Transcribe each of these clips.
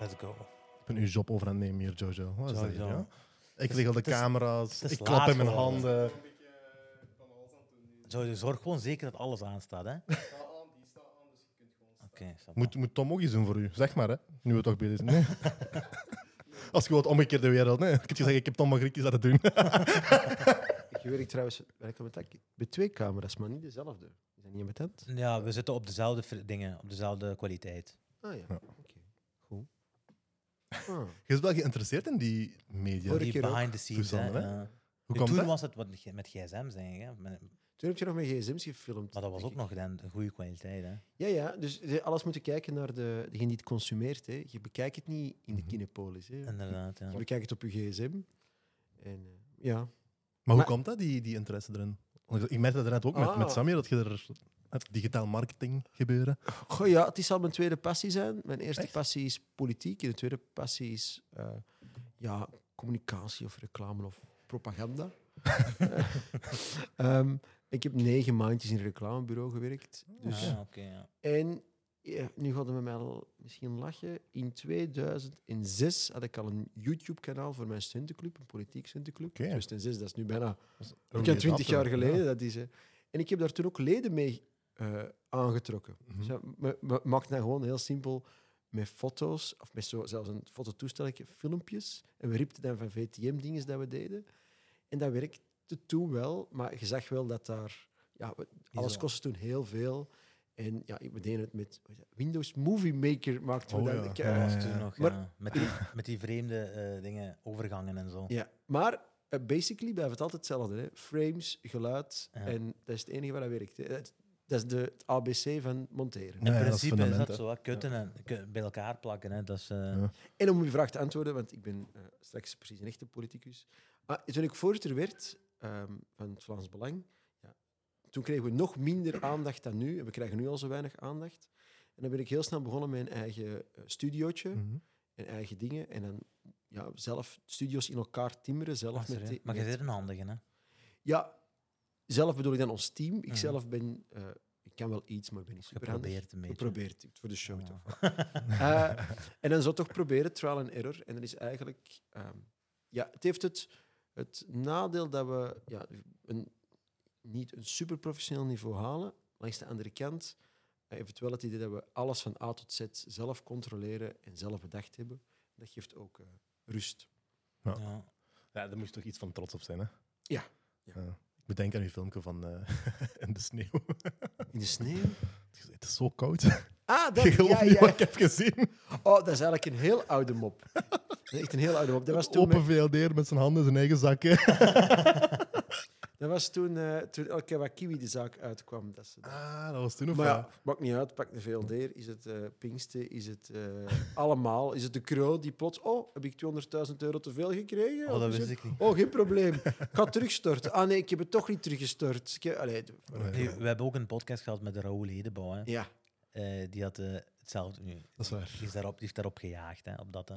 Let's go. Ik ben uw job over aan het nemen hier, Jojo. Wat is dat hier, Jojo. ja? Ik lig op de camera's, ik klap in mijn handen. Zo, zorg gewoon zeker dat alles aanstaat, hè? Oké, ça va. Moet, moet Tom ook iets doen voor u? Zeg maar, hè. Nu we toch bezig zijn. Nee. Als je wat omgekeerde wereld, nee. Ik heb je zeggen, ik heb Tom Magriek iets laten doen. Je werkt trouwens werk met, met twee camera's, maar niet dezelfde. Is dat niet met tent? Ja, we zitten op dezelfde dingen, op dezelfde kwaliteit. Ah ja, Ja. Je is wel geïnteresseerd in die media. Vorige Die keer ook. behind the scenes, hè? Toestanden, hè? ja. Hoe komt toen dat? was het wat met met gsm's, denk ik. Hè? Met- Toen heb je nog met gsm's gefilmd. Maar dat was denk ook ik. nog dan een goede kwaliteit, hè? Ja, ja. Dus je alles moeten kijken naar de, degene die het consumeert. Hè. Je bekijkt het niet in de Mhm. Kinepolis. Hè. Inderdaad, ja. Je bekijkt het op je gsm. En, eh, ja. Maar hoe Maar- komt dat, die, die interesse erin? Want Ik merkte dat net ook met, met Ah. Samir, dat je er het digitaal marketing gebeuren. Goh, ja, het zal mijn tweede passie zijn. Mijn eerste Echt? passie is politiek. En de tweede passie is eh, ja, communicatie of reclame of propaganda. Ehm, ik heb negen maandjes in een reclamebureau gewerkt. Dus, Ah, oké, ja. En ja, nu gaat het met mij al misschien lachen. In 2006 had ik al een YouTube-kanaal voor mijn studentenclub, een politiek studentenclub. Oké. 2006, dat is nu bijna Early ik heb 20 adopter. jaar geleden. Ja. Dat is, hè. en ik heb daar toen ook leden mee eh, aangetrokken. Mhm. Dus ja, we, we maakten dan gewoon heel simpel met foto's, of met zo, zelfs een fototoestelletje, filmpjes. En we riepten dan van VTM-dingen dat we deden. En dat werkte toen wel, maar je zag wel dat daar... Ja, we- alles kostte toen heel veel. En ja, we deden het met Windows Movie Maker. Maakten we Oh dat. ja. Ik, Ja, eh, Dat ja, was ja. toen nog, Maar- ja. Met die, met die vreemde eh, dingen, overgangen en zo. Ja, maar eh, basically blijft het altijd hetzelfde. Hè. Frames, geluid Ja. en dat is het enige wat dat werkt. Hè. Dat is de, het ABC van monteren. In Ja, ja, dat is principe is, dat zo, hè. kutten en bij elkaar plakken. Hè. Dat is, eh, Ja. En om uw vraag te antwoorden, want ik ben eh, straks precies een echte politicus. Ah, toen ik voorzitter werd ehm, van het Vlaams Belang, ja, toen kregen we nog minder aandacht dan nu. En we krijgen nu al zo weinig aandacht. En dan ben ik heel snel begonnen met een eigen eh, studiootje Mhm. en eigen dingen. En dan ja, zelf studio's in elkaar timmeren. Zelf ah, met maar je zit een handige, hè? Ja, zelf bedoel ik dan ons team. Ik Mhm. zelf ben... eh, ik kan wel iets, maar ik ben niet super handig. Geprobeerd een beetje. Geprobeerd, voor de show Ja. toch. Eh, en dan zo toch proberen, trial and error. En dat is eigenlijk... ehm, ja, het heeft het, het nadeel dat we ja, een, niet een super professioneel niveau halen. Langs de andere kant eh, heeft het wel het idee dat we alles van A tot Z zelf controleren en zelf bedacht hebben. Dat geeft ook eh, rust. Ja. Ja. Daar moet je toch iets van trots op zijn, hè? Ja. Ja. Ik bedenk aan uw filmpje van eh, in de sneeuw. In de sneeuw? Het is zo koud. Ah, dat, Je gelooft ja, niet ja. wat ik heb gezien. Oh, dat is eigenlijk een heel oude mop. Dat is echt een heel oude mop. Dat was toen, Open met- VLD'er met zijn handen in zijn eigen zakken. dat was toen, eh, toen elke keer wat Kiwi de zaak uitkwam. Dat ze dat- Ah, dat was toen of Maar ja, maakt niet uit. Pak de VLD. Is het eh Pinkste? Is het eh, allemaal? Is het de Kroo die plots... Oh, heb ik 200.000 euro te veel gekregen? Oh, dat wist ik niet. Oh, geen probleem. Ik ga terugstorten. Ah nee, ik heb het toch niet teruggestort. Ik heb- Allee, de- Nee. Nu, we hebben ook een podcast gehad met Raoul Hedebouw. Hè. ja. Eh, die had hetzelfde. Nu, Dat is waar. Die, is daarop, die heeft daarop gejaagd. Hè, op dat, hè.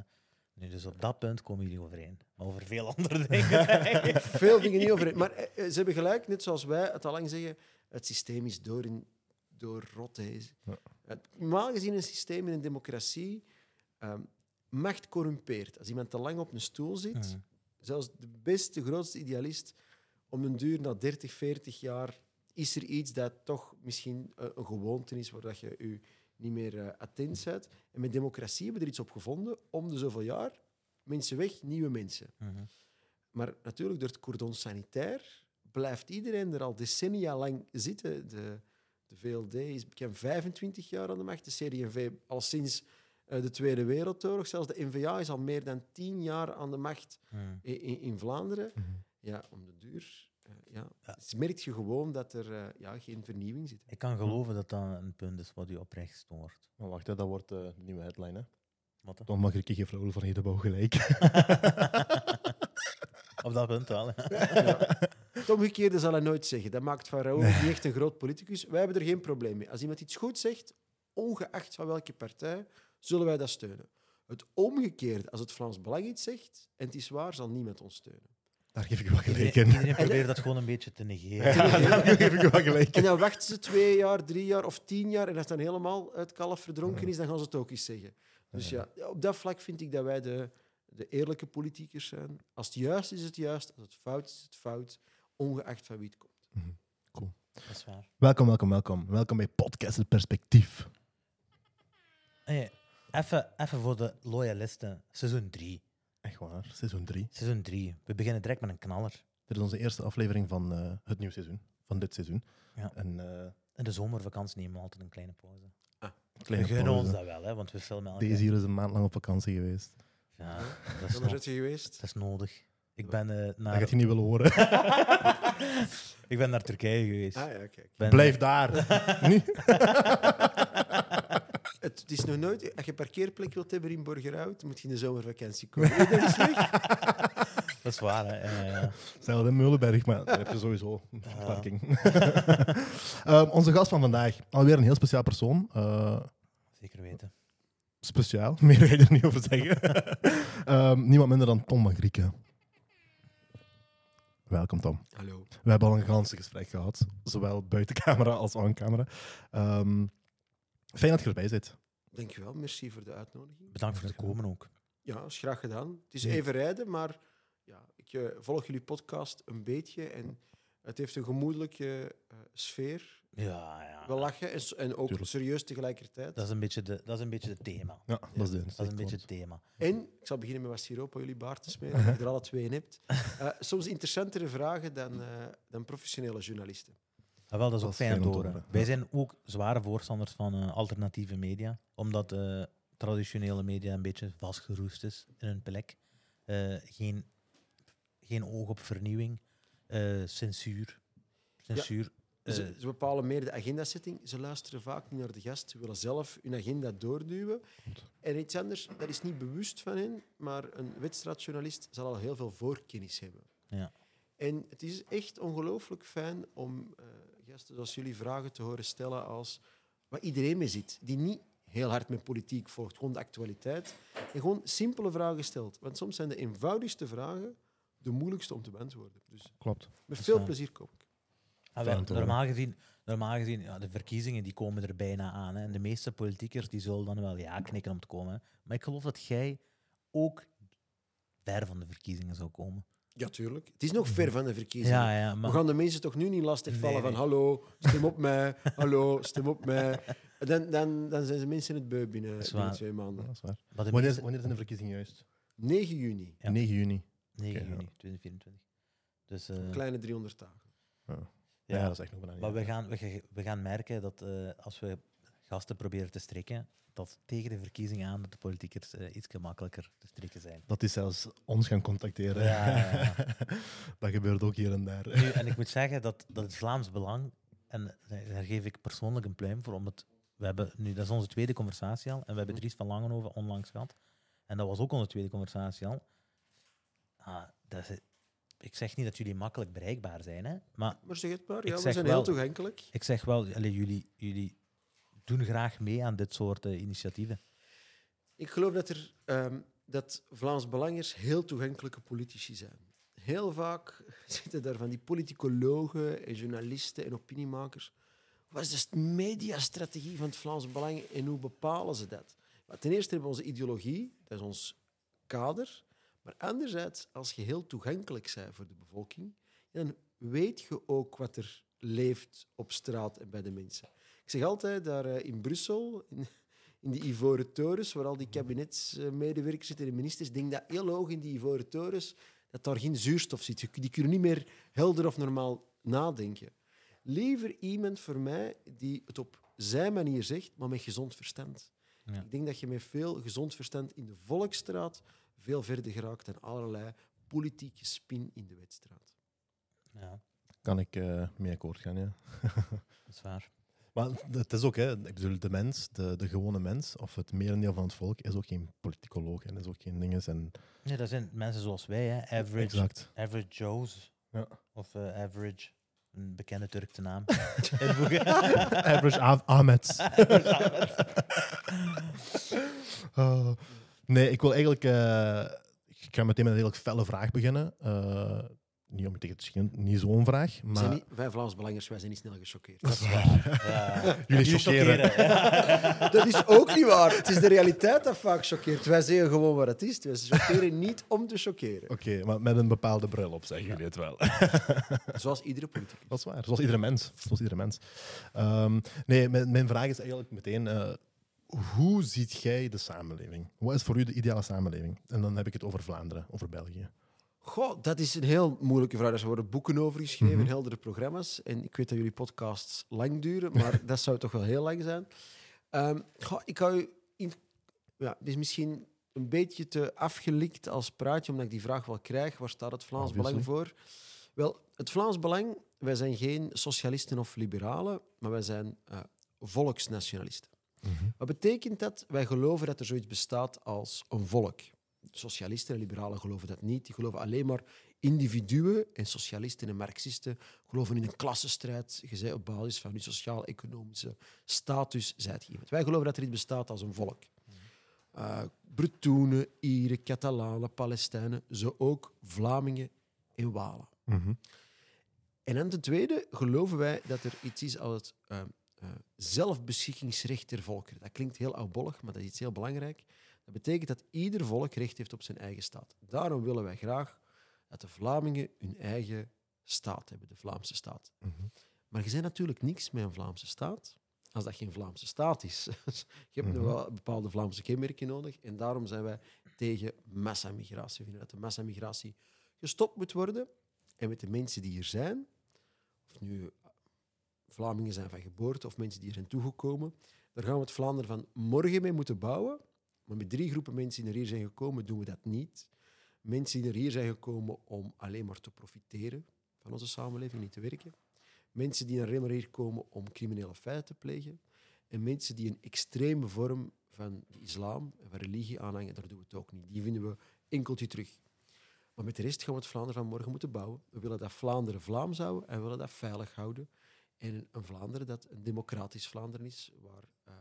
Nu, dus op dat punt komen jullie overeen. Maar over veel andere dingen. Veel dingen niet over. Maar eh, eh, ze hebben gelijk, net zoals wij het al lang zeggen. Het systeem is door, in, door rot. Ja. Het- Normaal gezien een systeem in een democratie. ehm, macht corrumpeert. Als iemand te lang op een stoel zit, Mhm. zelfs de beste, grootste idealist, om een duur na 30, 40 jaar is er iets dat toch misschien eh, een gewoonte is, waar dat je je niet meer eh, attent bent. En met democratie hebben we er iets op gevonden. Om de zoveel jaar, mensen weg, nieuwe mensen. Mhm. Maar natuurlijk, door het cordon sanitair blijft iedereen er al decennia lang zitten. De, de VLD is bekend 25 jaar aan de macht, de CD&V al sinds eh, de Tweede Wereldoorlog. Zelfs de NVA is al meer dan 10 jaar aan de macht Mhm. in, in, in Vlaanderen. Mhm. Ja, om de duur. Eh, ja. Ja. Dus merkt je gewoon dat er eh, ja, geen vernieuwing zit. Ik kan geloven dat dat een punt is wat u oprecht stoort. Maar wacht, hè, dat wordt eh, de nieuwe headline. Hè. Wat dan? Dan mag ik geef Raoul van Hedebouw gelijk. Op dat punt wel. hè. Het omgekeerde zal hij nooit zeggen. Dat maakt van Raoul niet echt een groot politicus. Wij hebben er geen probleem mee. Als iemand iets goed zegt, ongeacht van welke partij, zullen wij dat steunen. Het omgekeerde, als het Vlaams Belang iets zegt en het is waar, zal niemand ons steunen. Daar geef ik wel gelijk in. iedereen probeert dat gewoon een beetje te negeren. Ja, daar geef ik wel gelijk En in. dan wachten ze twee jaar, drie jaar of tien jaar en als het dan helemaal uit kalf verdronken is, dan gaan ze het ook eens zeggen. Dus ja, op dat vlak vind ik dat wij de, de eerlijke politiekers zijn. Als het juist is, is het juist. Als het fout is, is het fout. Ongeacht van wie het komt. Dat is waar. Welkom, welkom, welkom. Welkom bij Podcast Het Perspectief. Hey, even, even voor de loyalisten. Seizoen 3. Waar, seizoen 3. Seizoen 3. We beginnen direct met een knaller. Dit is onze eerste aflevering van eh, het nieuwe seizoen. Van dit seizoen. Ja. En, eh, In de zomervakantie nemen we altijd een kleine pauze. kleine we gunnen pauze. ons dat wel, hè, want we filmen elke Deze hier is een maand lang op vakantie geweest. Ja, dat is, no- je geweest. dat is nodig. Ik ben, eh, Dat naar, gaat je niet willen horen. ik ben naar Turkije geweest. Ah ja. Ben- Blijf daar. Het, het is nog nooit... Als je een parkeerplek wilt hebben in Borgerhout, moet je in de zomervakantie komen. Nee, dat is weg. Dat is waar, hè. Ja, ja, ja. Zelfde in Meulenberg, maar daar heb je sowieso een verparking. Ehm, onze gast van vandaag, alweer een heel speciaal persoon. Eh, Zeker weten. speciaal, meer ga je er niet over zeggen. Ehm, niemand minder dan Tom van Grieken. Welkom Tom. Hallo. We hebben al een ganse gesprek gehad, zowel buiten camera als aan camera. Ehm, fijn dat je erbij zit. Dankjewel, merci voor de uitnodiging. Bedankt voor het komen ook. Ja, is graag gedaan. Het is even rijden, maar ja, ik eh, volg jullie podcast een beetje en het heeft een gemoedelijke eh, sfeer. Ja, ja. Wel lachen en, ook Tuurlijk. serieus tegelijkertijd. Dat is een beetje, de, dat is een beetje het thema. Ja, dat is de Dat is een beetje het thema. En, ik zal beginnen met wat siroop op jullie baard te smeren, dat je er alle twee in hebt. Eh, soms interessantere vragen dan, eh, dan professionele journalisten. Ah, wel, dat is Dat ook fijn om te horen. Wij ja. zijn ook zware voorstanders van eh, alternatieve media, omdat eh, traditionele media een beetje vastgeroest is in hun plek. Eh, geen, geen oog op vernieuwing, eh, censuur. Censuur. Ze, ze bepalen meer de agendasetting. Ze luisteren vaak niet naar de gast. Ze willen zelf hun agenda doorduwen. En iets anders, dat is niet bewust van hen, maar een wedstrijdjournalist zal al heel veel voorkennis hebben. Ja. En het is echt ongelooflijk fijn om eh, gasten zoals jullie vragen te horen stellen als waar iedereen mee zit, die niet heel hard met politiek volgt, gewoon de actualiteit, en gewoon simpele vragen stelt. Want soms zijn de eenvoudigste vragen de moeilijkste om te beantwoorden. Dus Klopt. met veel waar. plezier kom ik. Ah, normaal gezien, normaal gezien ja, de verkiezingen die komen er bijna aan. Hè. En de meeste politiekers die zullen dan wel ja knikken om te komen. hè. Maar ik geloof dat jij ook ver van de verkiezingen zou komen. Ja, tuurlijk. Het is nog ver van de verkiezingen. Ja, ja, We gaan de mensen toch nu niet lastigvallen Nee, van hallo, stem op mij, hallo, stem op mij. Dan, dan, dan zijn ze mensen het beu binnen, Dat is binnen waar. twee maanden. dat is waar. maar de Wanneer, wanneer zijn de verkiezingen juist? 9 juni, Ja. 9 juni. 9 Oké, ja. juni 2024. Dus, eh, een kleine 300 dagen. Ja, ja, dat is echt nog bijna niet. maar we gaan, we, gaan- we gaan merken dat eh, als we gasten proberen te strikken, dat tegen de verkiezingen aan dat de politiekers eh, iets gemakkelijker te strikken zijn. Dat is zelfs ons gaan contacteren. Ja, ja, dat gebeurt ook hier en daar. Nu, en ik moet zeggen dat, dat het Vlaams Belang, en daar geef ik persoonlijk een pluim voor, omdat we hebben nu, dat is onze tweede conversatie al, en we hebben Dries van Langenhoven onlangs gehad. En dat was ook onze tweede conversatie al. Ah, dat is, ik zeg niet dat jullie makkelijk bereikbaar zijn, hè, maar Maar zeg het maar, ja, we zijn wel- heel toegankelijk. ik zeg wel, allee, jullie, jullie doen graag mee aan dit soort eh, initiatieven. Ik geloof dat, er, ehm, dat Vlaams Belangers heel toegankelijke politici zijn. Heel vaak zitten daar van die politicologen en journalisten en opiniemakers. Wat is de mediastrategie van het Vlaams Belang en hoe bepalen ze dat? Ten eerste hebben we onze ideologie, dat is ons kader. Maar anderzijds, als je heel toegankelijk bent voor de bevolking, dan weet je ook wat er leeft op straat en bij de mensen. Ik zeg altijd, daar eh, in Brussel, in, in die Ivoren Torens, waar al die kabinetsmedewerkers zitten en ministers, denk dat heel hoog in die Ivoren Torens dat daar geen zuurstof zit. Die kunnen niet meer helder of normaal nadenken. Liever iemand voor mij die het op zijn manier zegt, maar met gezond verstand. Ja. Ik denk dat je met veel gezond verstand in de Volksstraat veel verder geraakt dan allerlei politieke spin in de wedstraat. Ja, Kan ik eh mee akkoord gaan, ja. dat is waar. Maar het is ook, hè, ik bedoel, de mens, de, de gewone mens, of het merendeel van het volk, is ook geen politicoloog en is ook geen dinges. En, Nee, dat zijn mensen zoals wij, hè. Average, exact. average Joes. Ja. Of eh, Average, een bekende Turkse naam. Average Ah- Ahmeds. Oh. nee, ik wil eigenlijk... eh, ik ga meteen met een heel felle vraag beginnen. Niet om je tegen te schieten, niet zo'n vraag. Zijn Maar niet, wij Vlaams Belangers, wij zijn niet snel gechoqueerd. Dat is waar. Ja. jullie chockeren. ja. Dat is ook niet waar. Het is de realiteit dat vaak choqueert. Wij zeggen gewoon wat het is. Wij choqueren niet om te choqueren. Oké, maar met een bepaalde bril op, zeggen jullie het wel. Zoals iedere politicus. Dat is waar, zoals iedere mens. Zoals iedere mens. Ehm, nee, mijn, mijn vraag is eigenlijk meteen... eh, hoe ziet jij de samenleving? Wat is voor u de ideale samenleving? En dan heb ik het over Vlaanderen, over België. Goh, dat is een heel moeilijke vraag. Er worden boeken over geschreven, Mhm. heldere programma's. En ik weet dat jullie podcasts lang duren, maar dat zou toch wel heel lang zijn. Ehm, goh, ik hou u in... Ja, het is misschien een beetje te afgelikt als praatje, omdat ik die vraag wel krijg. Waar staat het Vlaams Obviously. Belang voor? Wel, het Vlaams Belang, wij zijn geen socialisten of liberalen, maar wij zijn eh, volksnationalisten. Wat betekent dat? Wij geloven dat er zoiets bestaat als een volk. Socialisten en liberalen geloven dat niet. Die geloven alleen maar individuen. En socialisten en marxisten geloven in een klassenstrijd. Je zei op basis van je sociaal-economische status. Zijt je iemand. Wij geloven dat er iets bestaat als een volk. Uh, Bretoenen, Ieren, Catalanen, Palestijnen. Zo ook Vlamingen en Walen. Mhm. En aan ten tweede geloven wij dat er iets is als het eh, eh, zelfbeschikkingsrecht der volkeren. Dat klinkt heel oudbollig, maar dat is iets heel belangrijk. Dat betekent dat ieder volk recht heeft op zijn eigen staat. Daarom willen wij graag dat de Vlamingen hun eigen staat hebben, de Vlaamse staat. Mhm. Maar je bent natuurlijk niks met een Vlaamse staat als dat geen Vlaamse staat is. je hebt nog Mhm. wel bepaalde Vlaamse kenmerken nodig. En daarom zijn wij tegen massamigratie. We vinden dat de massamigratie gestopt moet worden. En met de mensen die hier zijn, of nu Vlamingen zijn van geboorte of mensen die hier zijn toegekomen, daar gaan we het Vlaanderen van morgen mee moeten bouwen. Maar met drie groepen mensen die naar hier zijn gekomen, doen we dat niet. Mensen die naar hier zijn gekomen om alleen maar te profiteren van onze samenleving, niet te werken. Mensen die alleen maar hier komen om criminele feiten te plegen. En mensen die een extreme vorm van de islam en van religie aanhangen, daar doen we het ook niet. Die vinden we enkeltje terug. Maar met de rest gaan we het Vlaanderen van morgen moeten bouwen. We willen dat Vlaanderen Vlaams houden en we willen dat veilig houden. En een Vlaanderen dat een democratisch Vlaanderen is, waar eh,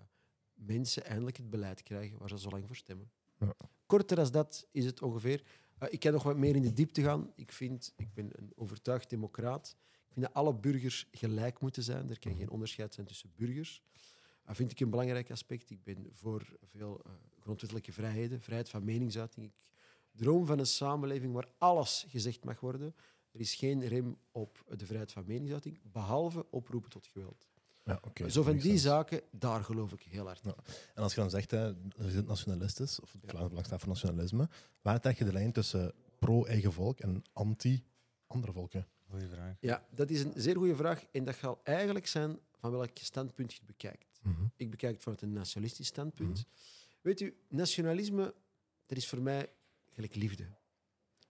mensen eindelijk het beleid krijgen waar ze zo lang voor stemmen. Ja. Korter dan dat is het ongeveer. Eh, ik kan nog wat meer in de diepte gaan. Ik, vind, ik ben een overtuigd democraat. Ik vind dat alle burgers gelijk moeten zijn. Er kan geen onderscheid zijn tussen burgers. Dat vind ik een belangrijk aspect. Ik ben voor veel eh, grondwettelijke vrijheden, vrijheid van meningsuiting. Ik droom van een samenleving waar alles gezegd mag worden. Er is geen rem op de vrijheid van meningsuiting, behalve oproepen tot geweld. Ja, oké. Zo van makes die sense. zaken, daar geloof ik heel hard in. Ja. En als je dan zegt, hè, dat je nationalist is, of het Belang staat voor nationalisme, waar trek je de lijn tussen pro-eigen volk en anti-andere volken? Goeie vraag. Ja, dat is een zeer goede vraag. En dat gaat eigenlijk zijn van welk standpunt je het bekijkt. Mhm. Ik bekijk het vanuit een nationalistisch standpunt. Weet u, nationalisme, dat is voor mij gelijk liefde.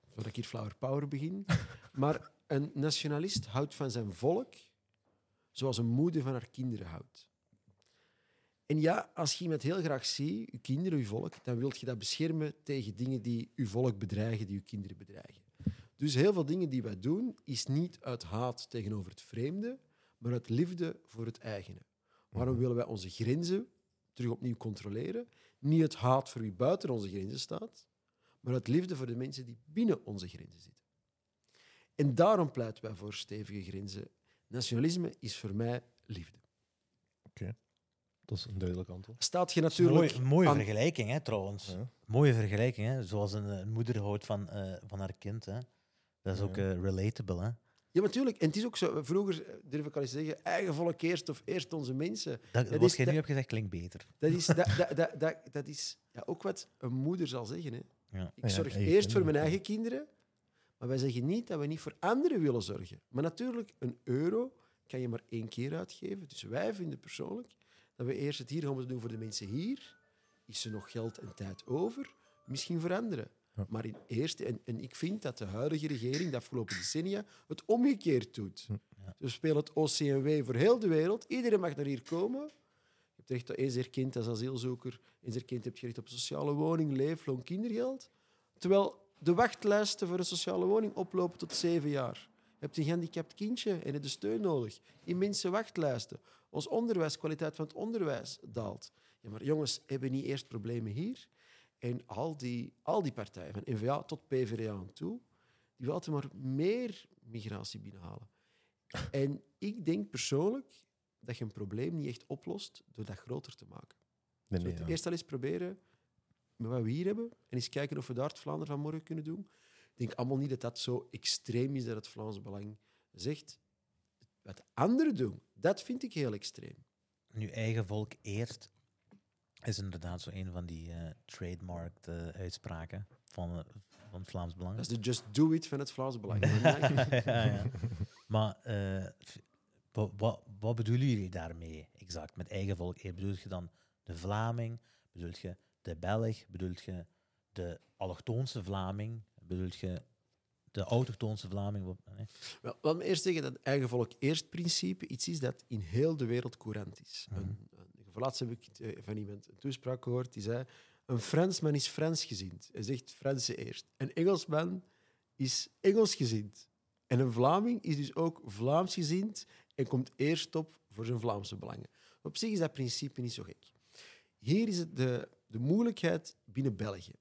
Voordat ik hier flower power begin. maar een nationalist houdt van zijn volk zoals een moeder van haar kinderen houdt. En ja, als je iemand heel graag ziet, je kinderen, je volk, dan wil je dat beschermen tegen dingen die je volk bedreigen, die je kinderen bedreigen. Dus heel veel dingen die wij doen, is niet uit haat tegenover het vreemde, maar uit liefde voor het eigene. Waarom willen wij onze grenzen terug opnieuw controleren? Niet uit haat voor wie buiten onze grenzen staat, maar uit liefde voor de mensen die binnen onze grenzen zitten. En daarom pleiten wij voor stevige grenzen. Nationalisme is voor mij liefde. Dat is een duidelijk antwoord. Staat je natuurlijk mooie, een mooie aan- vergelijking, hè, trouwens. Ja. Mooie vergelijking, hè. zoals een, een moeder houdt van, eh, van haar kind. Hè. Dat is Ja. ook eh, relatable. Hè. Ja, natuurlijk. En het is ook zo. Vroeger eh, durf ik al eens zeggen, eigen volk eerst of eerst onze mensen. Dat, Dat wat is jij nu hebt gezegd klinkt beter. Dat is, dat, dat, dat, dat, dat is ja, ook wat een moeder zal zeggen. Hè. Ja. Ik Ja, zorg eerst voor mijn kinderen. eigen kinderen, maar wij zeggen niet dat we niet voor anderen willen zorgen. Maar natuurlijk, een euro kan je maar één keer uitgeven. Dus wij vinden persoonlijk dat we eerst het hier gaan moeten doen voor de mensen hier. Is er nog geld en tijd over? Misschien voor anderen. Ja. Maar in eerste, en, en ik vind dat de huidige regering de afgelopen decennia het omgekeerd doet. Hm, ja. We spelen het OCMW voor heel de wereld. Iedereen mag naar hier komen. Je hebt recht op eens erkend als asielzoeker, eens erkend heb je recht op sociale woning, leefloon, kindergeld. Terwijl de wachtlijsten voor een sociale woning oplopen tot zeven jaar. Je hebt een gehandicapt kindje en heb je steun nodig. Immense wachtlijsten. Ons onderwijs, kwaliteit van het onderwijs daalt. Ja, maar jongens, hebben niet eerst problemen hier? En al die, al die partijen, van NVA tot PvdA aan toe, die wil altijd maar meer migratie binnenhalen. En ik denk persoonlijk dat je een probleem niet echt oplost door dat groter te maken. Nee, nee, het ja. eerst al eens proberen met wat we hier hebben en eens kijken of we daar het Vlaanderen van morgen kunnen doen. Ik denk allemaal niet dat dat zo extreem is dat het Vlaams Belang zegt. Wat anderen doen, dat vind ik heel extreem. Nu, eigen volk eerst is inderdaad zo een van die eh trademarked eh, uitspraken van, eh, van het Vlaams Belang. Dat is de just do it van het Vlaams Belang. ja, ja. Maar eh, f- wa- wa- wat bedoelen jullie daarmee exact met eigen volk? Bedoel je dan de Vlaming? Bedoel je de Belg? Bedoel je de allochtoonse Vlaming? Bedoel je de autochtoonse Vlaming? Eh? Wel, laat me eerst zeggen dat het eigen volk eerst principe iets is dat in heel de wereld courant is. Een, een, laatst heb ik eh, van iemand een toespraak gehoord die zei: Een Fransman is Fransgezind. Hij zegt Franse eerst. Een Engelsman is Engelsgezind. En een Vlaming is dus ook Vlaamsgezind en komt eerst op voor zijn Vlaamse belangen. Op zich is dat principe niet zo gek. Hier is het de, de moeilijkheid binnen België.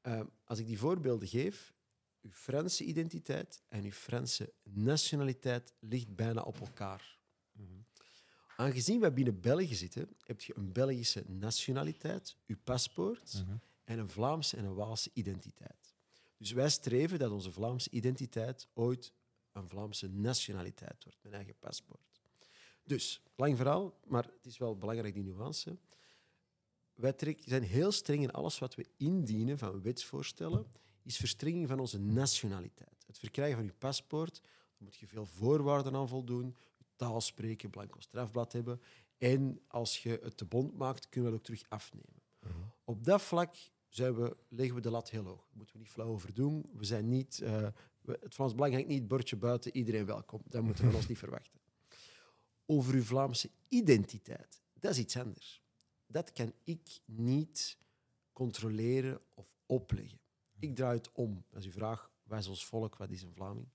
Eh, als ik die voorbeelden geef, uw Franse identiteit en uw Franse nationaliteit ligt bijna op elkaar. Aangezien wij binnen België zitten, heb je een Belgische nationaliteit, uw paspoort, Mhm. en een Vlaamse en een Waalse identiteit. Dus wij streven dat onze Vlaamse identiteit ooit een Vlaamse nationaliteit wordt, mijn eigen paspoort. Dus, lang verhaal, maar het is wel belangrijk die nuance. Wij trek- zijn heel streng in alles wat we indienen van wetsvoorstellen, is verstrenging van onze nationaliteit. Het verkrijgen van uw paspoort, daar moet je veel voorwaarden aan voldoen, taal spreken, blanco strafblad hebben. En als je het te bond maakt, kunnen we het ook terug afnemen. Op dat vlak zijn we, leggen we de lat heel hoog. Daar moeten we niet flauw over doen. We zijn niet, eh, we- het Vlaams Belang hangt niet het bordje buiten, iedereen welkom. Dat moeten we van ons niet verwachten. Over uw Vlaamse identiteit, dat is iets anders. Dat kan ik niet controleren of opleggen. Ik draai het om. Als u vraagt, wat is ons volk, wat is een Vlaming?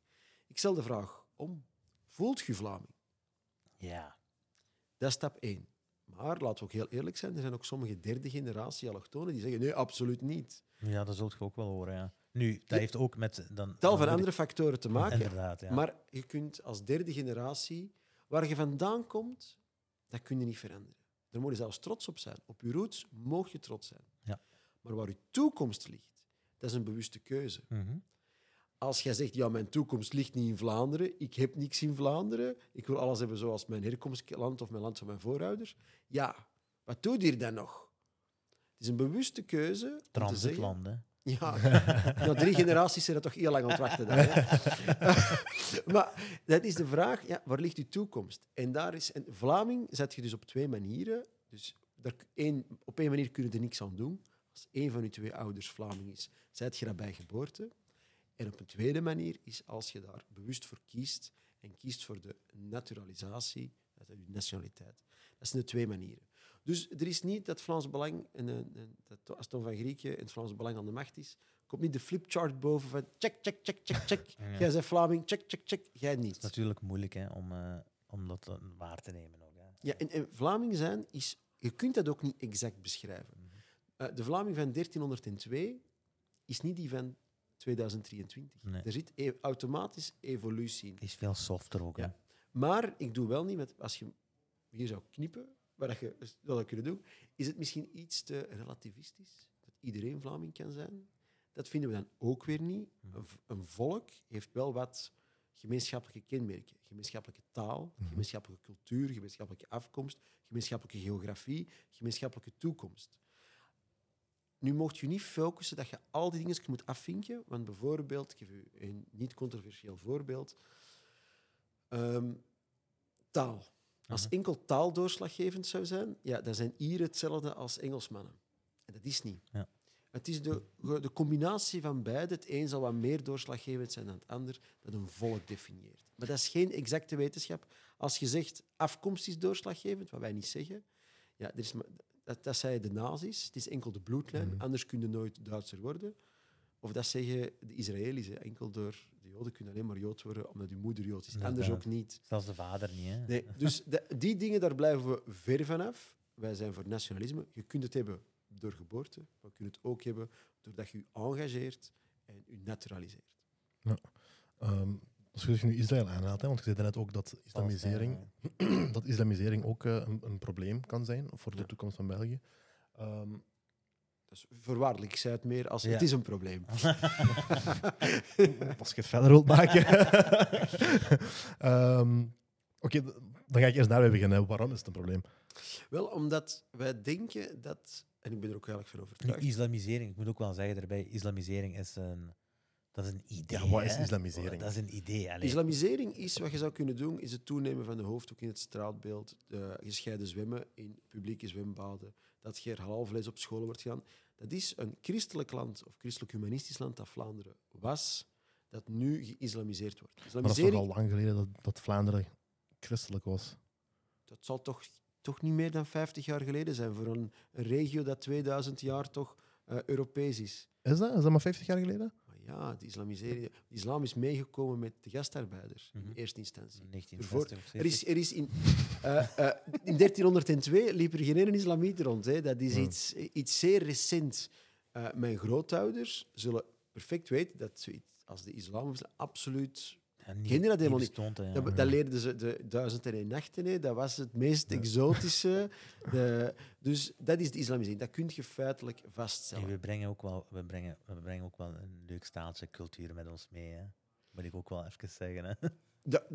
Ik stel de vraag om. Voelt u Vlaming? Ja. Dat is stap één. Maar laten we ook heel eerlijk zijn, er zijn ook sommige derde generatie allochtonen die zeggen nee, absoluut niet. ja, dat zult je ook wel horen. Ja. Nu, dat heeft ook met... Dan, Tal van andere factoren te maken. Inderdaad, ja. Maar je kunt als derde generatie, waar je vandaan komt, dat kun je niet veranderen. Daar moet je zelfs trots op zijn. Op je roots mag je trots zijn. Ja. Maar waar je toekomst ligt, dat is een bewuste keuze. Mhm. Als jij zegt, ja, mijn toekomst ligt niet in Vlaanderen, ik heb niks in Vlaanderen, ik wil alles hebben zoals mijn herkomstland of mijn land van mijn voorouders, ja, wat doe je hier dan nog? Het is een bewuste keuze. om ja, na drie generaties zijn dat toch heel lang aan het wachten. Dan, maar dat is de vraag, ja, waar ligt uw toekomst? En daar is, en Vlaming zet je dus op twee manieren. Dus daar, één, op één manier kun je er niks aan doen. Als één van je twee ouders Vlaming is, zet je dat bij geboorte. En op een tweede manier is als je daar bewust voor kiest en kiest voor de naturalisatie, dat is je nationaliteit. Dat zijn de twee manieren. Dus er is niet dat Vlaams Belang, en, en, en dat van Grieken en het Vlaams Belang aan de macht is, komt niet de flipchart boven van check, check, check, check, check. Ja. Jij bent Vlaming, check, check, check. Jij Het niet. is natuurlijk moeilijk hè, om, eh, om dat eh, waar te nemen. Ook, hè. Ja, en, en Vlaming zijn is... Je kunt dat ook niet exact beschrijven. Eh, de Vlaming van 1302 is niet die van 2023. Nee. Er zit e- automatisch evolutie in. Die is veel softer ook. Hè. Ja. Maar ik doe wel niet met... Als je hier zou knippen, wat dat je zou kunnen doen, is het misschien iets te relativistisch. Dat iedereen Vlaming kan zijn. Dat vinden we dan ook weer niet. Een, v- een volk heeft wel wat gemeenschappelijke kenmerken. Gemeenschappelijke taal, gemeenschappelijke cultuur, gemeenschappelijke afkomst, gemeenschappelijke geografie, gemeenschappelijke toekomst. Nu mocht je niet focussen dat je al die dingen moet afvinken. Want bijvoorbeeld, ik geef u een niet controversieel voorbeeld. Ehm, taal. Als enkel taal doorslaggevend zou zijn, ja, dan zijn Ieren hetzelfde als Engelsmannen. En dat is niet. Ja. Het is de, de combinatie van beide. Het een zal wat meer doorslaggevend zijn dan het ander, dat een volk definieert. Maar dat is geen exacte wetenschap. Als je zegt afkomst is doorslaggevend, wat wij niet zeggen, ja, er is maar, dat, dat zeiden de nazi's. Het is enkel de bloedlijn, Mhm. anders kun je nooit Duitser worden. Of dat zeggen de Israëli's. hè. Enkel door de Joden kun je alleen maar Jood worden omdat je moeder Jood is. Anders ook niet. Zelfs de vader niet. Hè. Nee, dus de- die dingen, daar blijven we ver vanaf. Wij zijn voor nationalisme. Je kunt het hebben door geboorte, maar je kunt het ook hebben doordat je je engageert en je naturaliseert. Ehm, als je nu Israël aanhaalt, hè, want je zei net ook dat islamisering, dat islamisering ook eh, een, een probleem kan zijn voor de Ja. toekomst van België. Ehm, Is voorwaardelijk, ik zei het meer als Ja. het is een probleem. als je het verder wilt maken. Ehm, Oké, dan ga ik eerst daarbij beginnen. Waarom is het een probleem? Wel, omdat wij denken dat, en ik ben er ook eigenlijk van Nu, overtuigd, islamisering, ik moet ook wel zeggen daarbij, islamisering is een, dat is een idee. Ja, wat is hè? islamisering? Dat is een idee. allee. Islamisering is wat je zou kunnen doen, is het toenemen van de hoofddoek in het straatbeeld, de gescheiden zwemmen in publieke zwembaden, dat er halalvlees op scholen wordt gedaan. Dat is een christelijk land, of christelijk-humanistisch land, dat Vlaanderen was, dat nu geïslamiseerd wordt. Maar dat is toch al lang geleden dat, dat Vlaanderen christelijk was. dat zal toch, toch niet meer dan 50 jaar geleden zijn voor een, een regio dat 2000 jaar toch eh, Europees is. Is dat? Is dat maar 50 jaar geleden? Ja, de, islamisering, de islam is meegekomen met de gastarbeiders Mhm. in eerste instantie. 1960 of Er is, 70. er is in, eh, in 1302 liep er geen ene islamiet rond. Hè. Dat is iets, iets zeer recent. Eh, mijn grootouders zullen perfect weten dat zoiets als de islam absoluut... Niet- Kende dat helemaal niet. bestond, hè, ja. Dat, dat leerden ze de duizend en één nachten. Hè. Dat was het meest exotische. De, dus dat is de islamisering. Dat kun je feitelijk vaststellen. we, brengen ook wel, we, brengen, we brengen ook wel een leuk staaltje cultuur met ons mee. Hè. Moet ik ook wel even zeggen. Hè.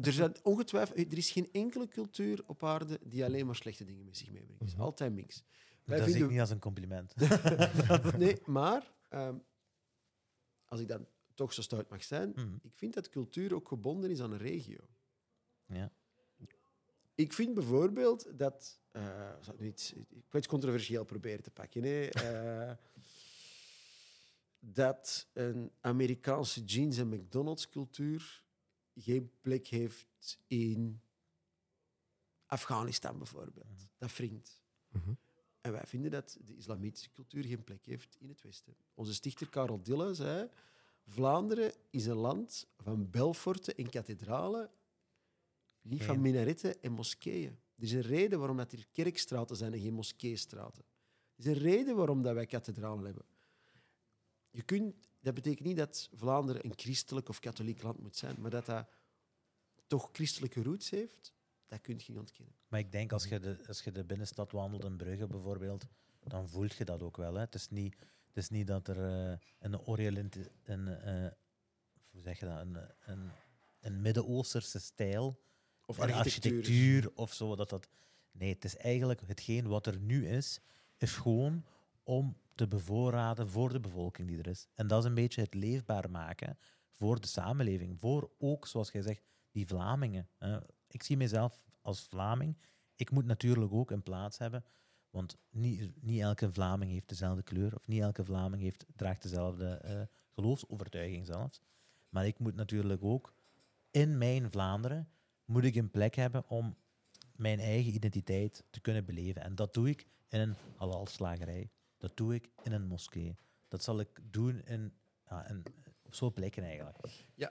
Er, zijn ongetwijfeld, er is geen enkele cultuur op aarde die alleen maar slechte dingen met zich meebrengt. Het is Mhm. altijd mix. Wij Dat zie ik vinden- niet als een compliment. Nee, maar ehm, als ik dan toch zo stout mag zijn, Mhm. ik vind dat cultuur ook gebonden is aan een regio. Ja. Ik vind bijvoorbeeld dat. eh, zal ik nu iets, ik wil iets controversieel proberen te pakken. Hè? Eh, dat een Amerikaanse jeans- en McDonald's-cultuur geen plek heeft in Afghanistan bijvoorbeeld. Mhm. Dat wringt. Mhm. En wij vinden dat de islamitische cultuur geen plek heeft in het Westen. Onze stichter Karel Dille zei: Vlaanderen is een land van belforten en kathedralen, niet van minaretten en moskeeën. Er is een reden waarom dat er kerkstraten zijn en geen moskeestraten. Er is een reden waarom dat wij kathedralen hebben. Je kunt, dat betekent niet dat Vlaanderen een christelijk of katholiek land moet zijn, maar dat dat toch christelijke roots heeft, dat kun je niet ontkennen. Maar ik denk als je de, als je de binnenstad wandelt in Brugge bijvoorbeeld, dan voelt je dat ook wel. Hè. Het, is niet, het is niet dat er eh, een Oriënt, een, eh, hoe zeg je dat, een, een, een Midden-Oosterse stijl Of en architectuur. architectuur of zo. Dat dat, nee, het is eigenlijk hetgeen wat er nu is, is gewoon om te bevoorraden voor de bevolking die er is. En dat is een beetje het leefbaar maken voor de samenleving. Voor ook, zoals jij zegt, die Vlamingen. Ik zie mezelf als Vlaming. Ik moet natuurlijk ook een plaats hebben, want niet, niet elke Vlaming heeft dezelfde kleur, of niet elke Vlaming heeft, draagt dezelfde eh, geloofsovertuiging zelfs. Maar ik moet natuurlijk ook in mijn Vlaanderen moet ik een plek hebben om mijn eigen identiteit te kunnen beleven. En dat doe ik in een halalslagerij. Dat doe ik in een moskee. Dat zal ik doen in, ja, in, op zo'n plekken eigenlijk. Ja.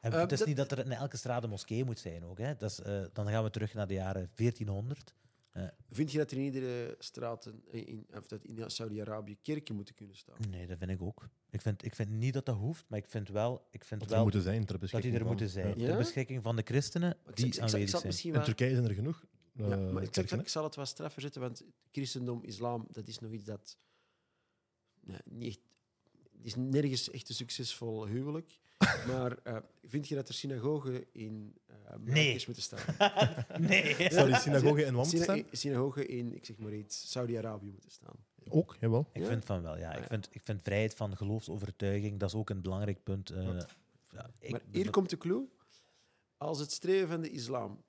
En Eh, het is niet dat er in elke straat een moskee moet zijn ook. Hè. Dat is, eh, dan gaan we terug naar de jaren 1400. Vind je dat er in iedere straat, in, of dat in Saudi-Arabië kerken moeten kunnen staan? Nee, dat vind ik ook. Ik vind, ik vind niet dat dat hoeft, maar ik vind wel, ik vind Dat er wel moeten zijn ter dat beschikking die er van- moeten zijn. Ja. Ja? Ter beschikking van de christenen Ik, die ik, ik, zal- ik aanwezig zijn. In. Turkije zijn er genoeg. Ja, eh, maar ik, zal, kerken, hè? ik zal het wat straffer zetten, want christendom, islam, dat is nog iets dat... Nee, niet echt, het is nergens echt een succesvol huwelijk. maar eh, vind je dat er synagogen in Nee. moeten staan? nee. Zou die synagoge in Wam staan? synagogen in, ik zeg maar iets, Saudi-Arabië moeten staan. Ook, jawel. Ik Ja? vind van wel, ja. Ah, Ik vind, ik vind vrijheid van geloofsovertuiging, dat is ook een belangrijk punt. eh, Ja. ik- maar hier komt de clue. Als het streven van de islam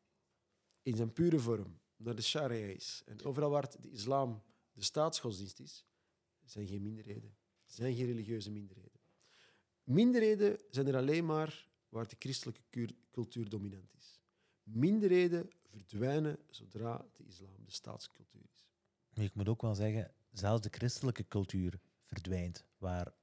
in zijn pure vorm naar de sharia is, en overal waar de islam de staatsgodsdienst is, zijn geen minderheden. zijn geen religieuze minderheden. Minderheden zijn er alleen maar waar de christelijke cultuur dominant is. Minderheden verdwijnen zodra de islam de staatscultuur is. Ik moet ook wel zeggen, zelfs de christelijke cultuur verdwijnt waar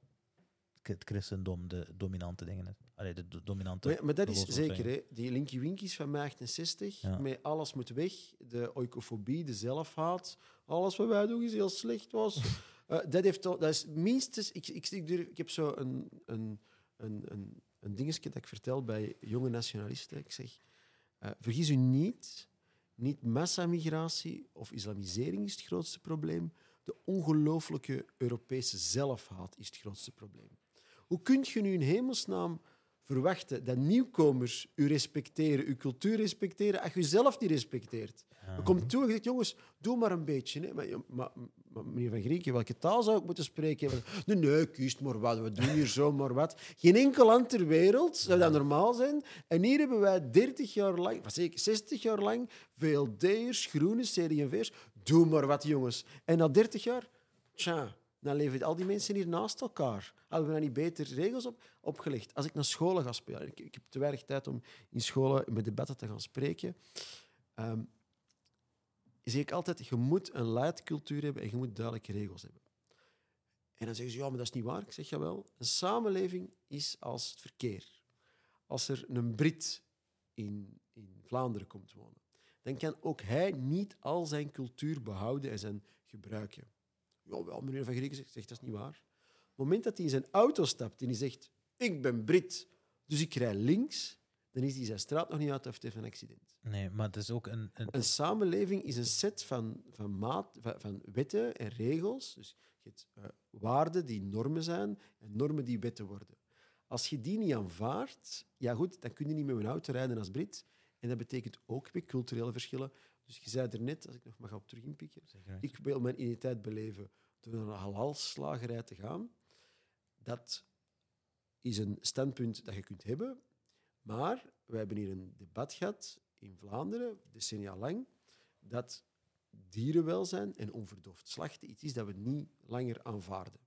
het christendom de dominante dingen is. Allee, de do- dominante. Maar, maar dat is zeker, hè. die Linky Winkies van mei 68, Ja. met alles moet weg, de oikofobie, de zelfhaat, alles wat wij doen is heel slecht was. Eh, dat, heeft, dat is minstens, ik, ik, ik, durf- ik heb zo een, een, een, een, een dingetje dat ik vertel bij jonge nationalisten. Ik zeg, eh, vergis u niet, niet massamigratie of islamisering is het grootste probleem. De ongelooflijke Europese zelfhaat is het grootste probleem. Hoe kunt je nu in hemelsnaam verwachten dat nieuwkomers u respecteren, uw cultuur respecteren, als je jezelf niet respecteert? Er komt toe en je zegt, jongens, doe maar een beetje. Hè. Maar, maar, maar meneer Van Grieken, welke taal zou ik moeten spreken? Nee, nee, kies maar wat, we doen hier zo maar wat. Geen enkel land ter wereld zou dat normaal zijn. En hier hebben wij 30 jaar lang, wat zeker 60 jaar lang, VLD'ers, groene, CD&V'ers. Doe maar wat, jongens. En na 30 jaar, tja, dan leven al die mensen hier naast elkaar. Hadden we dan niet beter regels op, opgelegd? Als ik naar scholen ga spelen, ik, ik heb te weinig tijd om in scholen met debatten te gaan spreken. Ehm, zeg ik altijd, je moet een leidcultuur hebben en je moet duidelijke regels hebben. En dan zeggen ze, ja, maar dat is niet waar. Ik zeg, jawel. Een samenleving is als het verkeer. Als er een Brit in, in Vlaanderen komt wonen, dan kan ook hij niet al zijn cultuur behouden en zijn gebruiken. Ja, wel, meneer Van Grieken zegt, zegt, dat is niet waar. Op het moment dat hij in zijn auto stapt en hij zegt, ik ben Brit, dus ik rij links, dan is hij zijn straat nog niet uit of heeft een accident. Nee, maar het is ook een... een Een samenleving is een set van, van, maat, van, van wetten en regels. Dus je hebt eh, waarden die normen zijn en normen die wetten worden. Als je die niet aanvaardt, ja goed, dan kun je niet met een auto rijden als Brit. En dat betekent ook weer culturele verschillen. Dus je zei er net, als ik nog mag op terug inpikken, ik wil mijn identiteit beleven door naar een halal-slagerij te gaan. Dat is een standpunt dat je kunt hebben. Maar wij hebben hier een debat gehad in Vlaanderen, decennia lang, dat dierenwelzijn en onverdoofd slachten iets is dat we niet langer aanvaarden.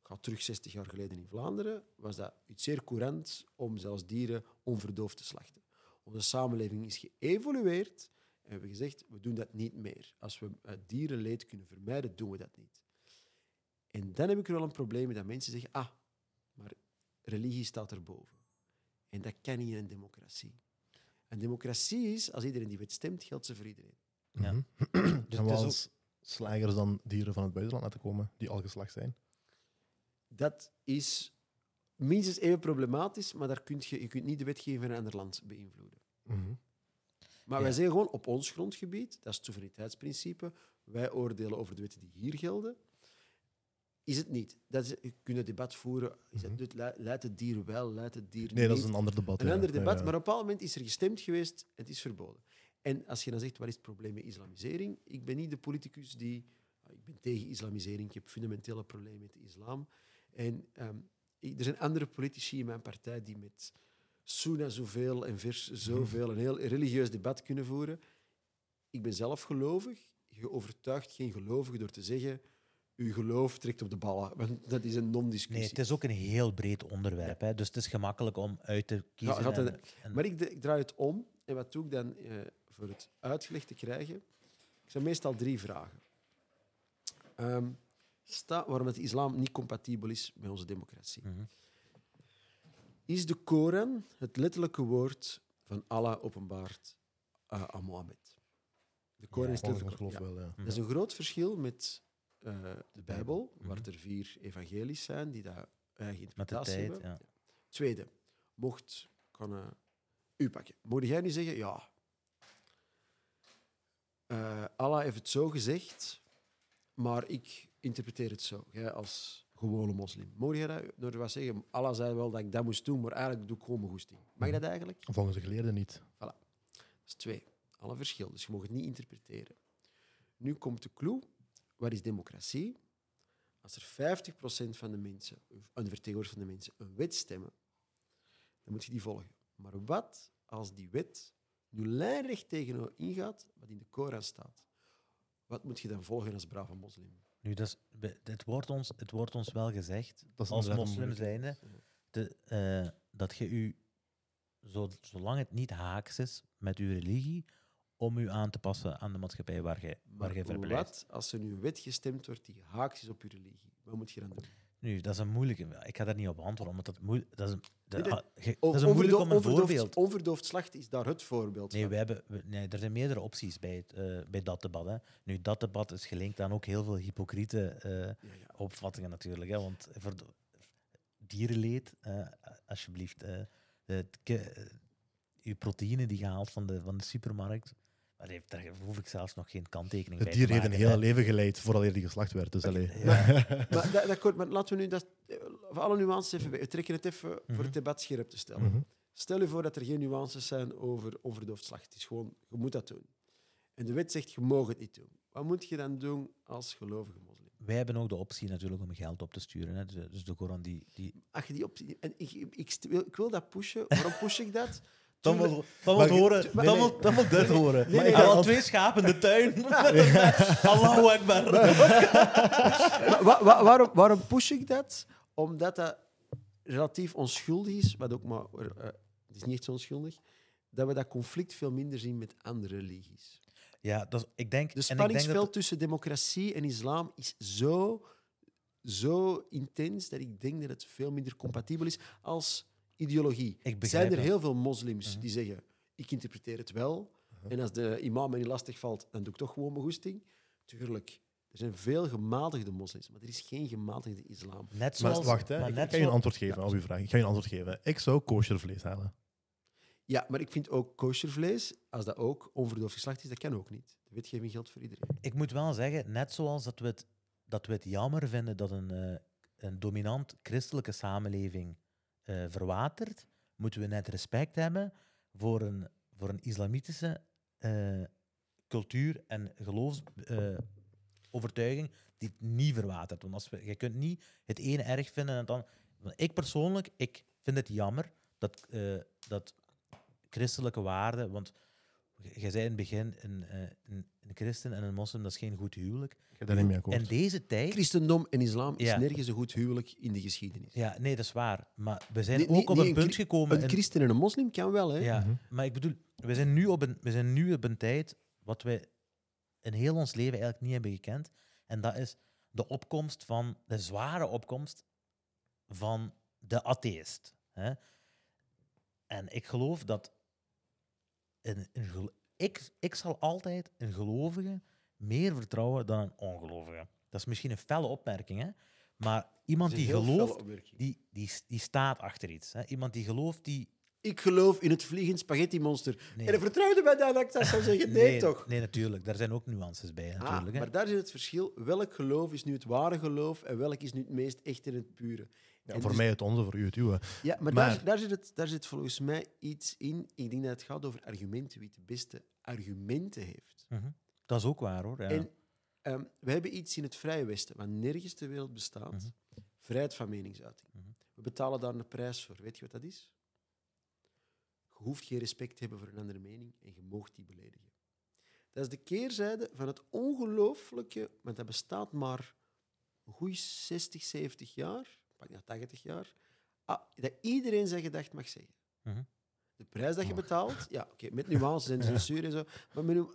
Ik ga terug 60 jaar geleden in Vlaanderen, was dat iets zeer courant om zelfs dieren onverdoofd te slachten. Onze samenleving is geëvolueerd en we hebben gezegd, we doen dat niet meer. Als we eh, dierenleed kunnen vermijden, doen we dat niet. En dan heb ik er wel een probleem met dat mensen zeggen, ah, maar religie staat erboven. En dat kan niet in een democratie. Een democratie is, als iedereen die wet stemt, geldt ze voor iedereen. Ja. Mhm. Dus ook- als slagers dan dieren van het buitenland laten komen die al geslacht zijn. Dat is minstens even problematisch, maar daar kunt je, je kunt niet de wetgeving van een ander land beïnvloeden. Mhm. Maar Ja. wij zeggen gewoon op ons grondgebied, dat is het soevereiniteitsprincipe, wij oordelen over de wetten die hier gelden. Is het niet? Dat is, je kunt het debat voeren. Is le- leidt het dier wel, leidt het dier Nee, dat niet? is een ander debat. Een ja. ander debat, Ja, maar op een bepaald moment is er gestemd geweest, het is verboden. En als je dan zegt, wat is het probleem met islamisering? Ik ben niet de politicus die... Ik ben tegen islamisering, ik heb fundamentele problemen met de islam. En ehm, er zijn andere politici in mijn partij die met Soena zoveel en vers zoveel een heel religieus debat kunnen voeren. Ik ben zelf gelovig. Je overtuigt geen gelovige door te zeggen uw geloof trekt op de ballen. Want dat is een Nee, non-discussie. het is ook een heel breed onderwerp. Hè, dus het is gemakkelijk om uit te kiezen. en- en- Maar ik, ik draai het om. En wat doe ik dan eh, voor het uitgelegd te krijgen? Ik stel meestal drie vragen. Ehm, sta, waarom het islam niet compatibel is met onze democratie. Mhm. Is de Koran het letterlijke woord van Allah openbaard eh, aan Mohammed? De Koran Ja, is letterlijk... ja. wel, ja. Dat is een groot verschil met eh, de Bijbel, waar Mhm. er vier evangelies zijn die daar eigen Met de interpretatie tijd, hebben. ja. Tweede, mocht kan eh, u pakken. Mocht jij nu zeggen, ja, Allah heeft het zo gezegd, maar ik interpreteer het zo, jij als gewone moslim. Mocht jij dat door wat zeggen? Allah zei wel dat ik dat moest doen, maar eigenlijk doe ik gewoon mijn goesting. Mag dat eigenlijk? Volgens de geleerden niet. Dat is twee. Alle verschil. Dus je mag het niet interpreteren. Nu komt de clue. Wat is democratie? Als er 50% van de mensen, een vertegenwoordiger van de mensen, een wet stemmen, dan moet je die volgen. Maar wat als die wet nu lijnrecht tegen ingaat wat in de Koran staat? Wat moet je dan volgen als brave moslim? Nu, dat is, het, wordt ons, het wordt ons wel gezegd, als moslim zijnde, de, eh, dat je u, zo, zolang het niet haaks is met uw religie, om u aan te passen aan de maatschappij waar jij, waar jij verblijft. wat als er nu een wet gestemd wordt die haaks is op je religie? Wat moet je dan doen? Nu, dat is een moeilijke. Ik ga daar niet op antwoorden, omdat dat, moe, dat, is, een- Nee, ah, dat is een moeilijk om een voorbeeld. Onverdoofd slachten is daar het voorbeeld Nee, van. we hebben, we- nee, er zijn meerdere opties bij, het, eh, bij dat debat. Hè. Nu, dat debat is gelinkt aan ook heel veel hypocriete eh, Ja, ja. opvattingen natuurlijk. Hè, want voor dierenleed, eh, alsjeblieft. uw proteïne die je haalt van de, van de supermarkt, daar hoef ik zelfs nog geen kanttekening Het bij dier te heeft een maken, heel leven geleid vooral hij geslacht werd. Dus allee. Ja. Maar, dat, dat, maar laten we nu dat, voor alle nuances even bij. We trekken het even voor Mhm. het debat scherp te stellen. Mhm. Stel je voor dat er geen nuances zijn over onverdoofd slacht. Het is gewoon, je moet dat doen. En de wet zegt, je mag het niet doen. Wat moet je dan doen als gelovige moslim? Wij hebben ook de optie natuurlijk om geld op te sturen. Hè. Dus, dus de Koran die... die Als je die optie... En ik, ik, ik, wil, ik wil dat pushen. Waarom push ik dat? Dan Tuurlijk- wil, dan Maar wil je- horen, dan wil, dan wil dit horen. Nee, nee, Hij had want- twee schapen in de tuin. Allahu Akbar. Wa- wa- wa- waarom, waarom push ik dat? Omdat dat relatief onschuldig is, wat ook maar... eh, het is niet echt zo onschuldig. Dat we dat conflict veel minder zien met andere religies. Ja, dat ik denk... De spanningsveld tussen democratie en islam is zo, zo intens dat ik denk dat het veel minder compatibel is als ideologie. Zijn er dat. heel veel moslims Mhm. die zeggen: Ik interpreteer het wel. En als de imam me niet lastig valt, dan doe ik toch gewoon mijn goesting. Tuurlijk, er zijn veel gematigde moslims, maar er is geen gematigde islam. net Maar zoals... wacht, hè. maar ik net ga je een antwoord geven op uw vraag. Ik ga je een antwoord geven. Ik zou kosher vlees halen. Ja, maar ik vind ook koshervlees, als dat ook onverdoofd geslacht is, dat kan ook niet. De wetgeving geldt voor iedereen. Ik moet wel zeggen, net zoals dat we het, dat we het jammer vinden dat een, eh, een dominant christelijke samenleving eh, verwatert, moeten we net respect hebben voor een, voor een islamitische eh, cultuur en geloofsovertuiging die het niet verwatert. Want als je kunt niet het ene erg vinden en dan... Ik persoonlijk, ik vind het jammer dat, eh, dat christelijke waarden... Want je zei in het begin, een, eh, een, een christen en een moslim, dat is geen goed huwelijk. Daar niet mee akkoord. In deze tijd... Christendom en islam is Ja. nergens een goed huwelijk in de geschiedenis. Ja, nee, dat is waar. Maar we zijn Nee, ook op een een punt gekomen... Een christen en een moslim kan wel, hè? Ja, Mhm. maar ik bedoel, we zijn, nu op een, we zijn nu op een tijd wat we in heel ons leven eigenlijk niet hebben gekend. En dat is de opkomst van, de zware opkomst van de atheïst. Hè? En ik geloof dat een, een ik, ik zal altijd een gelovige meer vertrouwen dan een ongelovige. Dat is misschien een felle opmerking, hè? maar iemand is die gelooft, die, die, die staat achter iets. Hè? Iemand die gelooft, die... Ik geloof in het vliegend spaghetti-monster. Nee. En vertrouwde mij dat ik dat zou zeggen. Nee, toch? Nee, natuurlijk. Daar zijn ook nuances bij. Ah, Natuurlijk, hè. maar daar zit het verschil. Welk geloof is nu het ware geloof en welk is nu het meest echt en het pure? Ja, voor dus- mij het onze, voor u het uwe. Ja, maar, Maar- Daar, daar, zit het, daar zit volgens mij iets in. Ik denk dat het gaat over argumenten. Wie de beste argumenten heeft. Mhm. Dat is ook waar, hoor. Ja. En ehm, we hebben iets in het Vrije Westen, wat nergens ter wereld bestaat. Mhm. Vrijheid van meningsuiting. Mhm. We betalen daar een prijs voor. Weet je wat dat is? Je hoeft geen respect te hebben voor een andere mening en je moogt die beledigen. Dat is de keerzijde van het ongelooflijke, want dat bestaat maar een goeie 60, 70 jaar, pak naar 80 jaar, ah, dat iedereen zijn gedacht mag zeggen. Mhm. De prijs dat je Och. betaalt, ja, oké, met nuances en censuur en zo, maar met,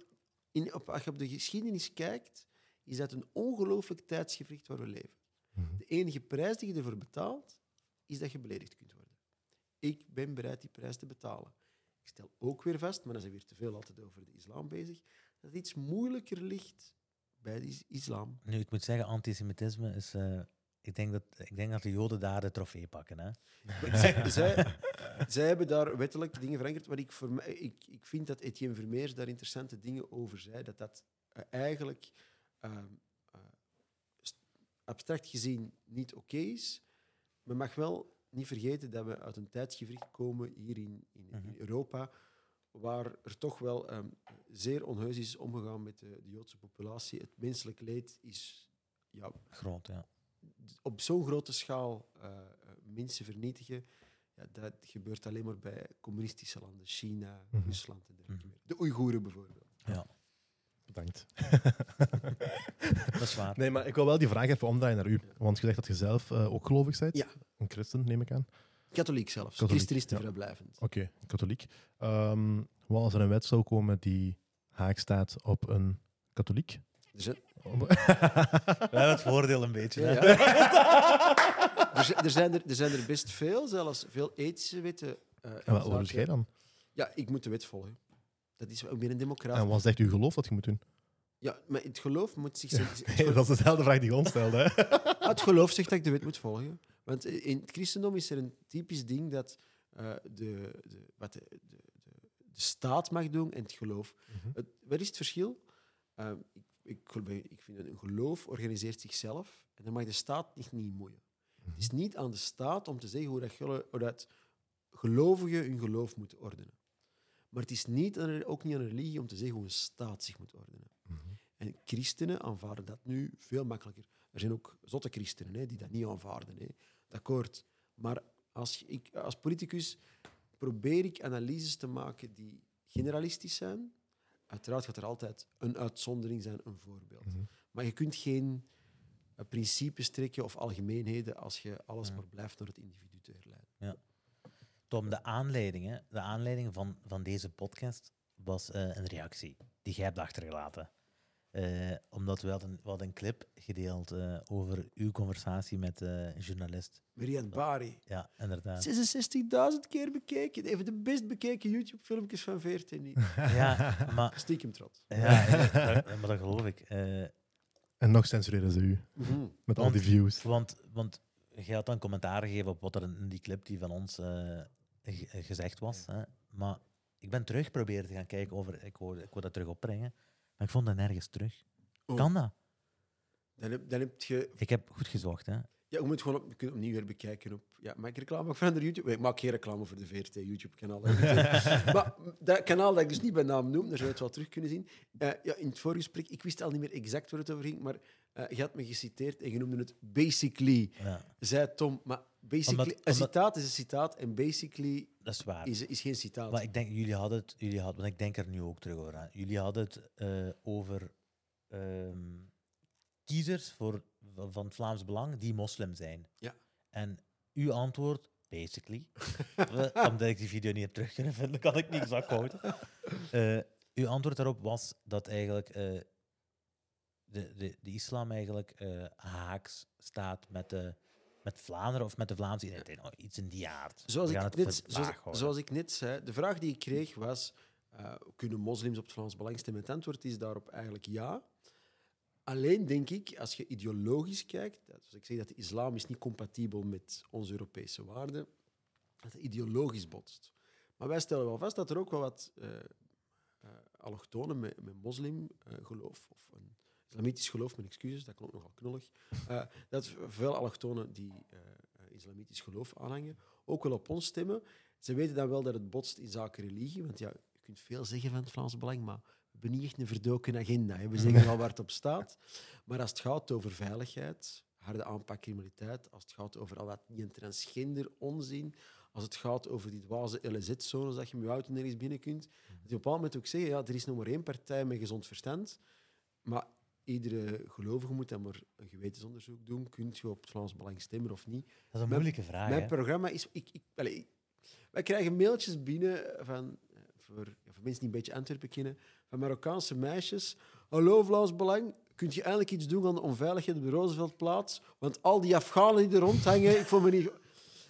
in, op, als je op de geschiedenis kijkt, is dat een ongelooflijk tijdsgevricht waar we leven. Mhm. De enige prijs die je ervoor betaalt, is dat je beledigd kunt worden. Ik ben bereid die prijs te betalen. Ik stel ook weer vast, maar dan zijn we weer te veel altijd over de islam bezig, dat het iets moeilijker ligt bij de is- islam. Nu, ik moet zeggen, antisemitisme is... eh, ik, denk dat, ik denk dat de Joden daar de trofee pakken. Hè. zij, zij, zij hebben daar wettelijk dingen verankerd, maar ik, voor mij, ik, ik vind dat Etienne Vermeers daar interessante dingen over zei, dat dat eh, eigenlijk ehm, eh, st- abstract gezien niet oké is. Men mag wel niet vergeten dat we uit een tijdsgevricht komen hier in, in, in Mhm. Europa, waar er toch wel ehm, zeer onheus is omgegaan met de, de Joodse populatie. Het menselijk leed is ja, Groot, ja. Op zo'n grote schaal eh, eh, mensen vernietigen, ja, dat gebeurt alleen maar bij communistische landen, China, Mhm. Rusland en dergelijke. Meer. De Oeigoeren bijvoorbeeld. Bedankt. Dat is waar. Nee, maar ik wil wel die vraag even omdraaien naar u. Want je zegt dat je zelf eh, ook gelovig bent. Ja. Een christen, neem ik aan. Katholiek zelfs. Katholiek, Christen is te ja. vrijblijvend. Oké, katholiek. Ehm, wat als er een wet zou komen die haak staat op een katholiek? We hebben het voordeel een beetje. Ja, ja. er, zijn- er, zijn er, er zijn er best veel, zelfs veel ethische wetten. eh, En wat doe jij dan? Ja, ik moet de wet volgen. Dat is ook weer een democraat. En wat zegt uw geloof dat je moet doen? Ja, maar het geloof moet zich... dat is dezelfde vraag die je ons stelde. Hè? Het geloof zegt dat ik de wet moet volgen. Want in het christendom is er een typisch ding dat eh, de, de, wat de, de, de, staat mag doen en het geloof. Mhm. Het, wat is het verschil? Ik, ik, ik vind een geloof organiseert zichzelf en dan mag de staat zich niet moeien. Het is niet aan de staat om te zeggen hoe dat, hoe dat gelovigen hun geloof moeten ordenen. Maar het is niet ook niet aan een religie om te zeggen hoe een staat zich moet ordenen. En christenen aanvaarden dat nu veel makkelijker. Er zijn ook zotte christenen hè, die dat niet aanvaarden. Hè. Akkoord. Maar als, ik, als politicus probeer ik analyses te maken die generalistisch zijn. Uiteraard gaat er altijd een uitzondering zijn, een voorbeeld. Mhm. Maar je kunt geen eh, principes trekken of algemeenheden als je alles Ja. maar blijft naar het individu te herleiden. Tom, de aanleiding, hè, de aanleiding van, van deze podcast was eh, een reactie die jij hebt achtergelaten. Eh, omdat we hadden, we hadden een clip gedeeld eh, over uw conversatie met eh, een journalist. Marianne Bari. Ja, inderdaad. 66.000 keer bekeken. Even de best bekeken YouTube-filmpjes van 14 niet. Ja, maar, Stiekem trots. ja, maar dat geloof ik. Eh, En nog censureren ze u met al die views. want, want jij had dan commentaar gegeven op wat er in die clip die van ons ge- gezegd was. Hè. Maar ik ben terug proberen te gaan kijken over... Ik wou, ik wou dat terug opbrengen, maar ik vond dat nergens terug. Oh. Kan dat? Dan heb, dan heb je... Ik heb goed gezocht, hè. Ja, je moet gewoon op, je kunt opnieuw weer bekijken op... Ja, maak ik reclame voor andere YouTube? Nee, Ik maak geen reclame voor de VRT YouTube-kanaal. maar dat kanaal dat ik dus niet bij naam noem, daar zou je het wel terug kunnen zien. Eh, ja, in het voorgesprek, ik wist al niet meer exact waar het over ging, maar eh, je had me geciteerd en je noemde het basically, Ja, zei Tom. Maar basically, Omdat- een omdat- citaat is een citaat en basically dat is waar. is, is geen citaat. Maar ik denk, jullie hadden het, jullie hadden, want ik denk er nu ook terug over aan. Jullie hadden het eh, over ehm, kiezers voor, van het Vlaams Belang die moslim zijn. Ja. En uw antwoord, basically, omdat ik die video niet heb terug kunnen vinden, kan ik niet exact houden. Eh, uw antwoord daarop was dat eigenlijk eh, de, de, de islam eigenlijk haaks staat met, de, met Vlaanderen of met de Vlaamse identiteit. Oh, iets in die aard. Zoals ik, net, zoals, zoals ik net zei, de vraag die ik kreeg was: eh, kunnen moslims op het Vlaams Belang stemmen? Het antwoord is daarop eigenlijk ja. Alleen denk ik, als je ideologisch kijkt, zoals ik zeg dat de islam is niet compatibel met onze Europese waarden, dat het ideologisch botst. Maar wij stellen wel vast dat er ook wel wat eh, allochtonen met, met moslimgeloof, of een islamitisch geloof, mijn excuses, dat klonk nogal knullig, eh, dat veel allochtonen die eh, islamitisch geloof aanhangen, ook wel op ons stemmen. Ze weten dan wel dat het botst in zaken religie, want ja, je kunt veel zeggen van het Vlaams Belang, maar we hebben niet echt een verdoken agenda. Hè. We zeggen wel waar het op staat. Maar als het gaat over veiligheid, harde aanpak criminaliteit, als het gaat over al dat niet transgender onzin, als het gaat over die dwaze LZ-zones dat je met je auto nergens binnen kunt, dat je op een bepaald moment ook zeggen, ja, er is nog maar één partij met gezond verstand, maar iedere gelovige moet dan maar een gewetensonderzoek doen. Kun je op het Vlaams Belang stemmen of niet? Dat is een Mijn- moeilijke vraag. Mijn hè. programma is... Ik, ik, ik- wij krijgen mailtjes binnen van, eh, voor, ja, voor mensen die een beetje Antwerpen kennen, van Marokkaanse meisjes. Hallo Vlaams Belang, kunt je eindelijk iets doen aan de onveiligheid op de Rooseveltplaats? Want al die Afghanen die er rondhangen, ik voel me niet...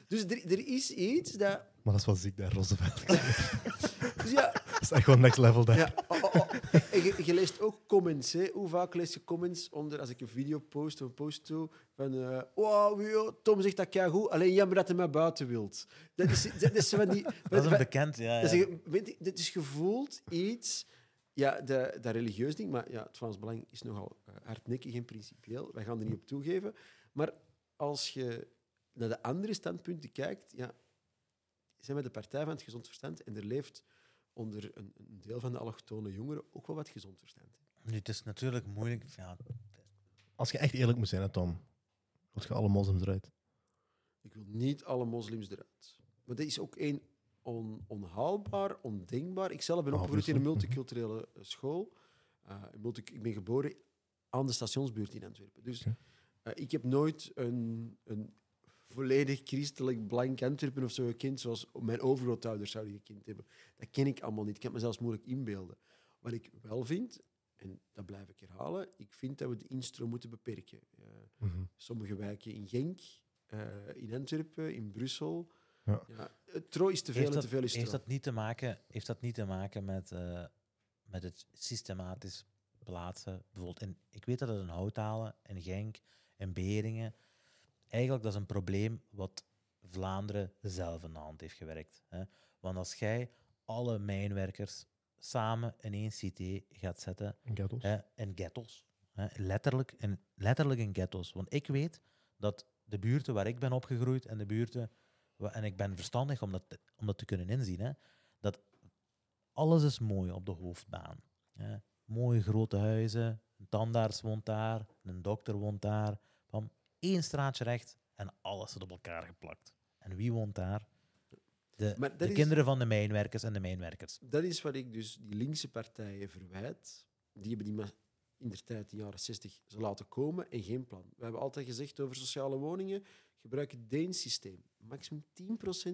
Dus er, er is iets dat... Maar dat is wel ziek, daar, Roosevelt. Dus ja, dat is echt gewoon next level daar. ja oh, oh, oh. En je, je leest ook comments. Hè. Hoe vaak lees je comments onder als ik een video post of een post doe? Van, eh, wow, joh, Tom zegt dat goed, alleen jammer dat hij mij buiten wilt. Dat is, dat is van die... Dat is van- bekend, ja. dat ja. is, weet je, dit is gevoeld iets... Ja, de, dat religieus ding, maar ja, het Vlaams Belang is nogal eh, hardnekkig en principieel. Wij gaan er niet op toegeven. Maar als je naar de andere standpunten kijkt, ja, zijn we de partij van het gezond verstand en er leeft onder een, een deel van de allochtone jongeren ook wel wat gezond verstand. Nu, het is natuurlijk moeilijk. Ja, Als je echt eerlijk moet zijn, hè, Tom, wil je alle moslims eruit? Ik wil niet alle moslims eruit. Maar dat is ook één on, onhaalbaar, ondenkbaar. Ik zelf ben opgegroeid in een multiculturele eh, school. Eh, multi- ik ben geboren aan de stationsbuurt in Antwerpen. Dus eh, ik heb nooit een, een volledig christelijk blank Antwerpen of zo gekend, zoals mijn overgrootouders zouden gekend hebben. Dat ken ik allemaal niet. Ik kan het mezelf moeilijk inbeelden. Wat ik wel vind, en dat blijf ik herhalen, ik vind dat we de instroom moeten beperken. Eh, Mhm. sommige wijken in Genk, eh, in Antwerpen, in Brussel. Ja. het tro is te veel heeft, en dat, te veel is heeft, dat niet te maken, heeft dat niet te maken met, eh, met het systematisch plaatsen? Bijvoorbeeld in, ik weet dat het in Houthalen, in Genk, in Beringen eigenlijk dat is een probleem wat Vlaanderen zelf in de hand heeft gewerkt. Hè. Want als jij alle mijnwerkers samen in één cité gaat zetten, In ghettos. hè, in ghettos, hè, letterlijk, in, letterlijk in ghettos. Want ik weet dat de buurten waar ik ben opgegroeid en de buurten, en ik ben verstandig om dat, te- om dat te kunnen inzien, hè, dat alles is mooi op de hoofdbaan. Hè. Mooie grote huizen, een tandarts woont daar, een dokter woont daar. Één straatje recht en alles zit op elkaar geplakt. En wie woont daar? De, is- kinderen van de mijnwerkers en de mijnwerkers. Dat is wat ik dus die linkse partijen verwijt. Die hebben die maar in de tijd, in de jaren 60, ze laten komen en geen plan. We hebben altijd gezegd over sociale woningen, gebruik het Deens-systeem. Maximum 10%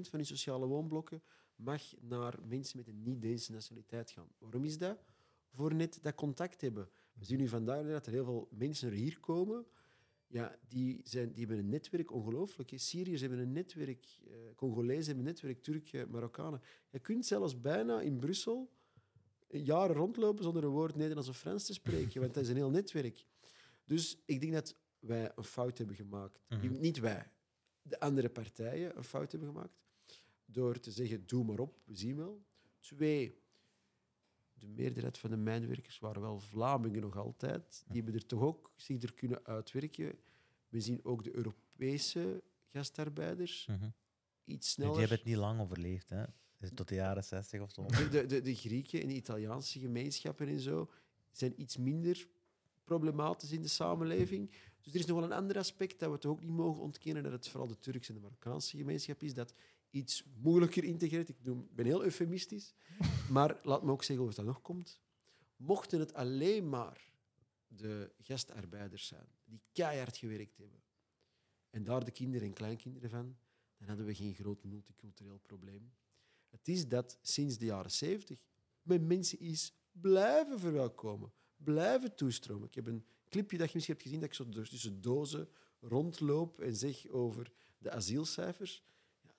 van je sociale woonblokken mag naar mensen met een niet-Deense nationaliteit gaan. Waarom is dat? Voor net dat contact hebben. We zien nu vandaag dat er heel veel mensen hier komen. Ja, die, zijn, die hebben een netwerk, ongelooflijk. hè. Syriërs hebben een netwerk, eh Congolezen hebben een netwerk, Turken, Marokkanen. Je kunt zelfs bijna in Brussel jaren rondlopen zonder een woord Nederlands of Frans te spreken, want dat is een heel netwerk. Dus ik denk dat wij een fout hebben gemaakt. Mhm. Niet wij, de andere partijen een fout hebben gemaakt. Door te zeggen, doe maar op, we zien wel. Twee, de meerderheid van de mijnwerkers waren wel Vlamingen nog altijd. Die hebben er toch ook zich er kunnen uitwerken. We zien ook de Europese gastarbeiders Mhm. iets Die sneller. hebben het niet lang overleefd, hè? Tot de jaren 60 of zo. De, de, de, de Grieken en de Italiaanse gemeenschappen en zo zijn iets minder problematisch in de samenleving. Dus er is nog wel een ander aspect dat we toch ook niet mogen ontkennen, dat het vooral de Turkse en de Marokkaanse gemeenschap is, dat iets moeilijker integreert. Ik ben heel eufemistisch, maar laat me ook zeggen het dan nog komt. Mochten het alleen maar de gastarbeiders zijn, die keihard gewerkt hebben, en daar de kinderen en kleinkinderen van, dan hadden we geen groot multicultureel probleem. Het is dat sinds de jaren 70 men mensen is blijven verwelkomen, blijven toestromen. Ik heb een clipje dat je misschien hebt gezien dat ik zo tussen dozen rondloop en zeg over de asielcijfers.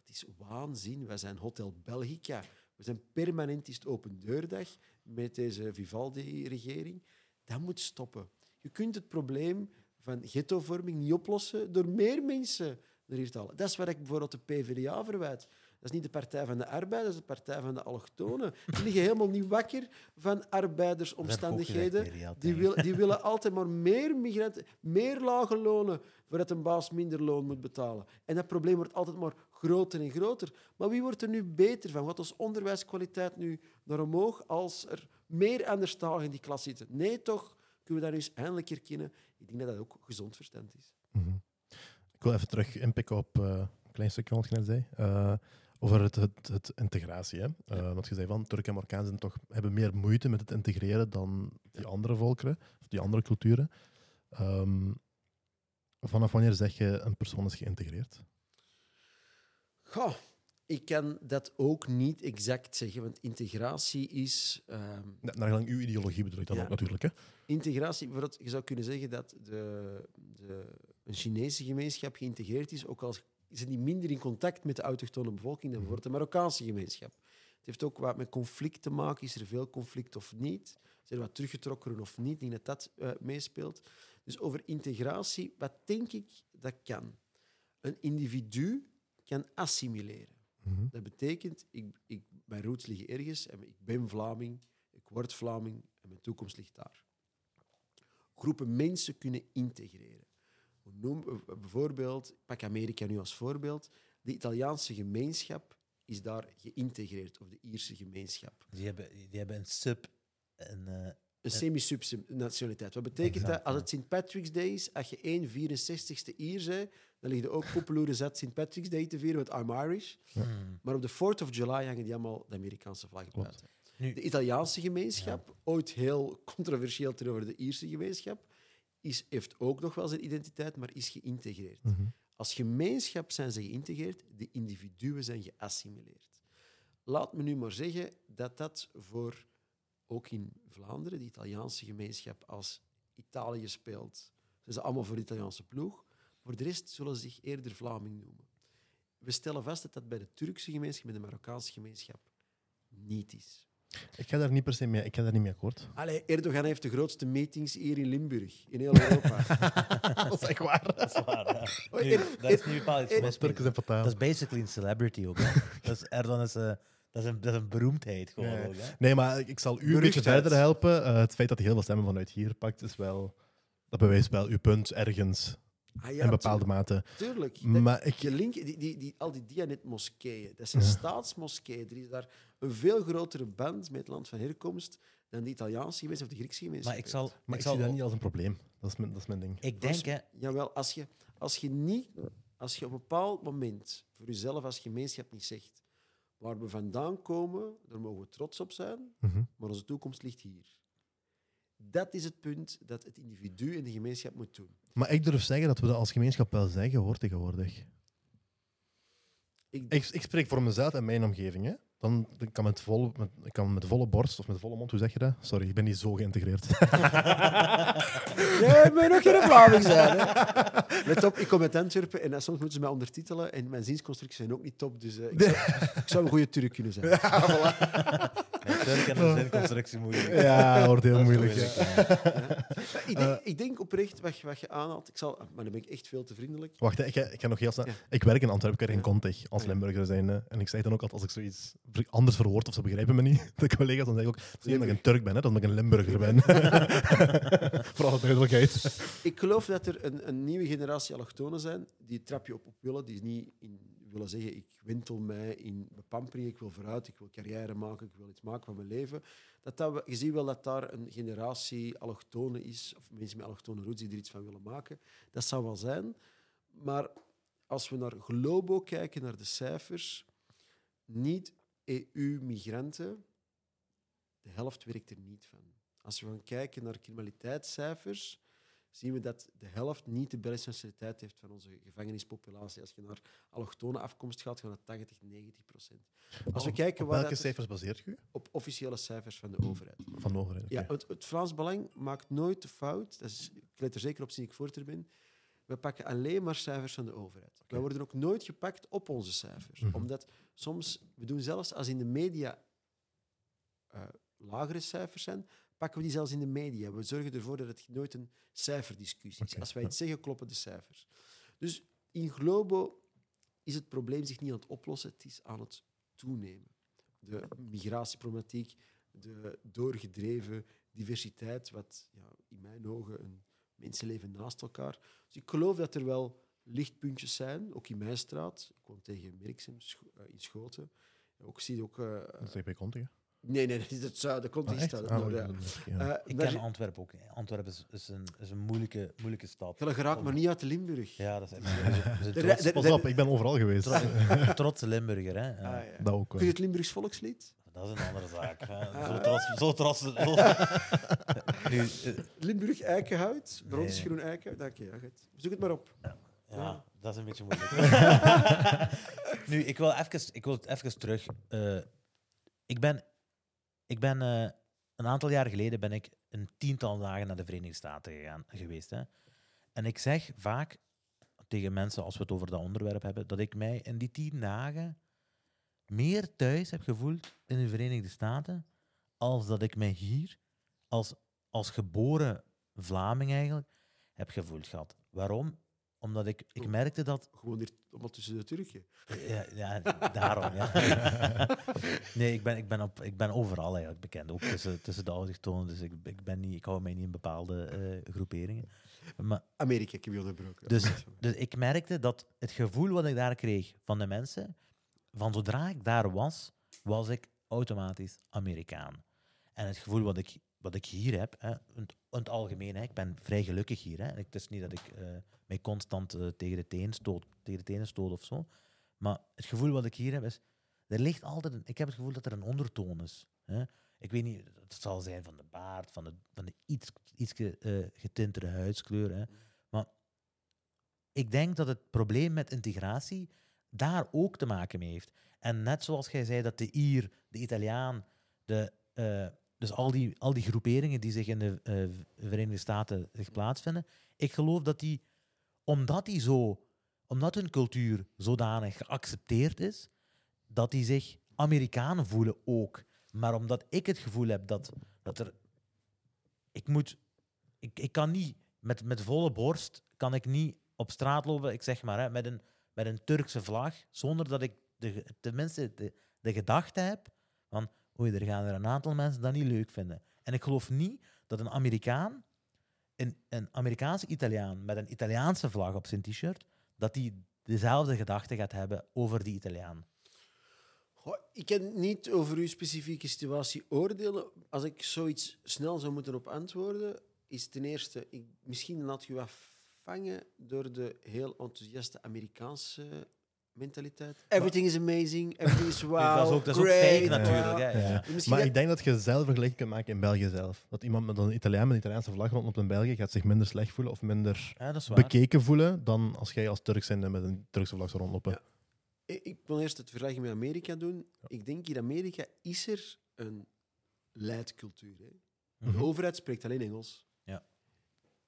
Het is waanzin. Wij zijn Hotel Belgica. We zijn permanent is het open deurdag met deze Vivaldi-regering. Dat moet stoppen. Je kunt het probleem van ghettovorming niet oplossen door meer mensen hier te halen. Dat is wat ik bijvoorbeeld de PvdA verwijt. Dat is niet de Partij van de Arbeid, dat is de Partij van de Allochtonen. Die liggen helemaal niet wakker van arbeidersomstandigheden. Die, wil, die willen altijd maar meer migranten, meer lage lonen, voordat een baas minder loon moet betalen. En dat probleem wordt altijd maar groter en groter. Maar wie wordt er nu beter van? Gaat onze onderwijskwaliteit nu naar omhoog als er meer anderstaligen in die klas zitten? Nee, toch? Kunnen we dat nu eens eindelijk herkennen? Ik denk dat dat ook gezond verstand is. Mhm. Ik wil even terug inpikken op eh, een klein stukje wat je net zei. Eh, over het, het, het integratie. Hè? Eh, want je zei van Turken en Marokkanen zijn toch, hebben meer moeite met het integreren dan die andere volkeren, of die andere culturen. Ehm, vanaf wanneer zeg je een persoon is geïntegreerd? Goh, ik kan dat ook niet exact zeggen, want integratie is... Na- Naar gelang uw ideologie bedoel ik Ja. ook natuurlijk. Hè? Integratie, bijvoorbeeld, je zou kunnen zeggen dat de, de, een Chinese gemeenschap geïntegreerd is, ook al zijn die minder in contact met de autochtone bevolking dan bijvoorbeeld de Marokkaanse gemeenschap. Het heeft ook wat met conflict te maken. Is er veel conflict of niet? Zijn er wat teruggetrokken of niet? Ik denk dat dat eh, meespeelt. Dus over integratie, wat denk ik dat kan? Een individu kan assimileren. Mhm. Dat betekent, ik, ik, mijn roots liggen ergens en ik ben Vlaming, ik word Vlaming en mijn toekomst ligt daar. Groepen mensen kunnen integreren. Noem, bijvoorbeeld, pak Amerika nu als voorbeeld. De Italiaanse gemeenschap is daar geïntegreerd, of de Ierse gemeenschap. Die hebben, die hebben een sub. Een, eh, Een semi-subnationaliteit. Wat betekent Exact, dat? Als het St. Patrick's Day is, als je 1 64ste Ier bent, dan lig je ook populaire zet St. Patrick's Day te vieren, want I'm Irish. hmm. Maar op de 4th of July hangen die allemaal de Amerikaanse vlag buiten. Nu, De Italiaanse gemeenschap, ooit heel controversieel tegenover de Ierse gemeenschap, is, heeft ook nog wel zijn identiteit, maar is geïntegreerd. Mhm. Als gemeenschap zijn ze geïntegreerd, de individuen zijn geassimileerd. Laat me nu maar zeggen dat dat voor, ook in Vlaanderen, de Italiaanse gemeenschap, als Italië speelt, zijn ze allemaal voor de Italiaanse ploeg. Voor de rest zullen ze zich eerder Vlaming noemen. We stellen vast dat dat bij de Turkse gemeenschap en de Marokkaanse gemeenschap niet is. Ik ga daar niet per se mee, ik ga daar niet mee akkoord. Allee, Erdogan heeft de grootste meetings hier in Limburg, in heel Europa. dat is echt waar. Dat is waar, ja. Nu, dat is niet bepaald iets. Dat is basically een celebrity ook. Hè. dat is, Erdogan is, eh, dat, is een, dat is een beroemdheid gewoon ook. Hè. Nee, maar ik zal u een beetje verder helpen. Eh, het feit dat hij heel veel stemmen vanuit hier pakt, is wel... Dat bewijst wel uw punt ergens Ah, ja, in bepaalde mate. Tuurlijk. Maar ik... Link, die, die, die, al die Dianet-moskeeën, dat zijn Ja. staatsmoskeeën. Er is daar een veel grotere band met het land van herkomst dan de Italiaanse gemeenschap of de Griekse gemeenschap. Maar ik zal... Maar ik ik zal zie dat niet als een probleem. Dat is mijn, dat is mijn ding. Ik denk, hè, Jawel, als je, als je niet, als je op een bepaald moment voor jezelf als gemeenschap niet zegt waar we vandaan komen, daar mogen we trots op zijn, Mhm. maar onze toekomst ligt hier. Dat is het punt dat het individu en de gemeenschap moet doen. Maar ik durf zeggen dat we dat als gemeenschap wel hoor tegenwoordig. Ik, Ik, ik spreek voor mezelf en mijn omgeving. Hè. Dan kan met volle, met, ik kan met volle borst of met volle mond, hoe zeg je dat? Sorry, ik ben niet zo geïntegreerd. Jij moet nog geen Vlaming zijn. Hè? Let op, ik kom uit Antwerpen en soms moeten ze mij ondertitelen en mijn zinsconstructies zijn ook niet top, dus eh, ik, zou, ik zou een goede Turk kunnen zijn. ja, Turk en een zinconstructie moeilijk. ja, wordt heel Dat moeilijk. moeilijk, ja. ja. ik, denk, ik denk oprecht wat je, wat je aanhaalt, ik zal, maar dan ben ik echt veel te vriendelijk. Wacht, ik, ga, ik ga nog heel snel. Ja. Ik werk in Antwerpen, ik werk in. Contech als Ja. Limburger zijnde. En ik zeg dan ook altijd, als ik zoiets anders verwoord of ze begrijpen me niet, de collega's, dan zeg ik ook, het omdat ik een Turk ben, hè, dat ik een Limburger ben. voor alle duidelijkheid. Ik geloof dat er een, een nieuwe generatie allochtonen zijn die trap je op op willen, die niet in, willen zeggen ik wentel mij in bepampering, ik wil vooruit, ik wil carrière maken, ik wil iets maken van mijn leven. Dat dat, je ziet wel dat daar een generatie allochtonen is, of mensen met allochtone roots die er iets van willen maken. Dat zou wel zijn. Maar als we naar Globo kijken, naar de cijfers, niet EU-migranten, de helft werkt er niet van. Als we gaan kijken naar criminaliteitscijfers, zien we dat de helft niet de Belgische nationaliteit heeft van onze gevangenispopulatie. Als je naar allochtone afkomst gaat, gaan het 80, 90 procent. Als we kijken Op welke cijfers baseert u? op officiële cijfers van de overheid. Van de overheid. Ja, het, het Vlaams Belang maakt nooit de fout, dat is, ik let er zeker op sinds ik voorter ben, we pakken alleen maar cijfers van de overheid. Wij worden ook nooit gepakt op onze cijfers. Mhm. Omdat soms, we doen zelfs als in de media eh, lagere cijfers zijn, pakken we die zelfs in de media. We zorgen ervoor dat het nooit een cijferdiscussie is. Als wij iets zeggen, kloppen de cijfers. Dus in Globo is het probleem zich niet aan het oplossen, het is aan het toenemen. De migratieproblematiek, de doorgedreven diversiteit, wat ja, in mijn ogen een mensenleven naast elkaar. Dus ik geloof dat er wel lichtpuntjes zijn, ook in mijn straat. Ik woon tegen Merksem eh, in Schoten. Ook zie je ook. eh, Dat ik bij Contech. Nee, nee, dat is het zuiden, komt Ah, is echt? dat. Ah, ja. Eh, Ik ken je- Antwerpen ook. Antwerpen is, is, een, is een moeilijke, moeilijke stad. je geraakt maar niet uit Limburg. Ja, dat is echt Pas op, ik ben overal geweest. trots- trotse Limburger. Hè. Ja. Ah, ja. Dat ook Kun je het Limburgs volkslied? Dat is een andere zaak. Hè. Ah. Zo trots. Zo trots zo... Nu, eh, Limburg Eikenhout, brons nee. groen eikenhout. Dank je, ja. Zoek het maar op. Ja, dat is een beetje moeilijk. nu, ik wil even, ik wil het even terug. Eh, ik ben, ik ben eh, een aantal jaar geleden ben ik een tiental dagen naar de Verenigde Staten gegaan, geweest. Hè. En ik zeg vaak tegen mensen, als we het over dat onderwerp hebben, dat ik mij in die tien dagen meer thuis heb gevoeld in de Verenigde Staten als dat ik mij hier als, als geboren Vlaming eigenlijk heb gevoeld gehad. Waarom? Omdat ik, ik merkte dat Gewoon hier tussen de Turken. ja, ja daarom, ja. nee, ik ben, ik, ben op, ik ben overal eigenlijk bekend, ook tussen, tussen de autochtonen. Dus ik, ik, ben niet, ik hou mij niet in bepaalde eh, groeperingen. Maar, Amerika, ik heb je onderbroken. Dus- dus ik merkte dat het gevoel wat ik daar kreeg van de mensen, van zodra ik daar was, was ik automatisch Amerikaan. En het gevoel wat ik, wat ik hier heb, hè, in, het, algemeen, hè, ik ben vrij gelukkig hier. Hè. Het is niet dat ik eh, mij constant eh, tegen, de teen stoot, tegen de tenen stoot of zo. Maar het gevoel wat ik hier heb is, er ligt altijd een, ik heb het gevoel dat er een ondertoon is. Hè. Ik weet niet, het zal zijn van de baard, van de, van de iets, iets getintere huidskleur. Hè. Maar ik denk dat het probleem met integratie daar ook te maken mee heeft. En net zoals jij zei dat de Ier, de Italiaan, de, dus al die, al die groeperingen die zich in de eh, Verenigde Staten zich plaatsvinden, ik geloof dat die, omdat die zo, omdat hun cultuur zodanig geaccepteerd is, dat die zich Amerikanen voelen ook. Maar omdat ik het gevoel heb dat, dat er... Ik moet... Ik, ik kan niet... Met, met volle borst kan ik niet op straat lopen, ik zeg maar, hè, met, een, met een Turkse vlag, zonder dat ik de, tenminste de, de gedachte heb van oei, er gaan er een aantal mensen dat niet leuk vinden. En ik geloof niet dat een Amerikaan, een, een Amerikaanse Italiaan met een Italiaanse vlag op zijn t-shirt, dat die dezelfde gedachte gaat hebben over die Italiaan. Ik kan niet over uw specifieke situatie oordelen. Als ik zoiets snel zou moeten op antwoorden, is ten eerste, ik, misschien laat je wat vangen door de heel enthousiaste Amerikaanse mentaliteit. Everything is amazing, everything is wow, dat is ook, dat is ook great, fake natuurlijk. Hè? Ja. Maar dat- ik denk dat je zelf vergelijking kunt maken in België zelf. Dat iemand met een Italiaan met een Italiaanse vlag rondloopt in België gaat zich minder slecht voelen of minder Ja, dat is waar. bekeken voelen dan als jij als Turk zijnde met een Turkse vlag zou rondlopen. Ja. Ik ik wil eerst het vergelijking met Amerika doen. Ik denk in Amerika is er een leidcultuur. Hè. De Mhm. overheid spreekt alleen Engels.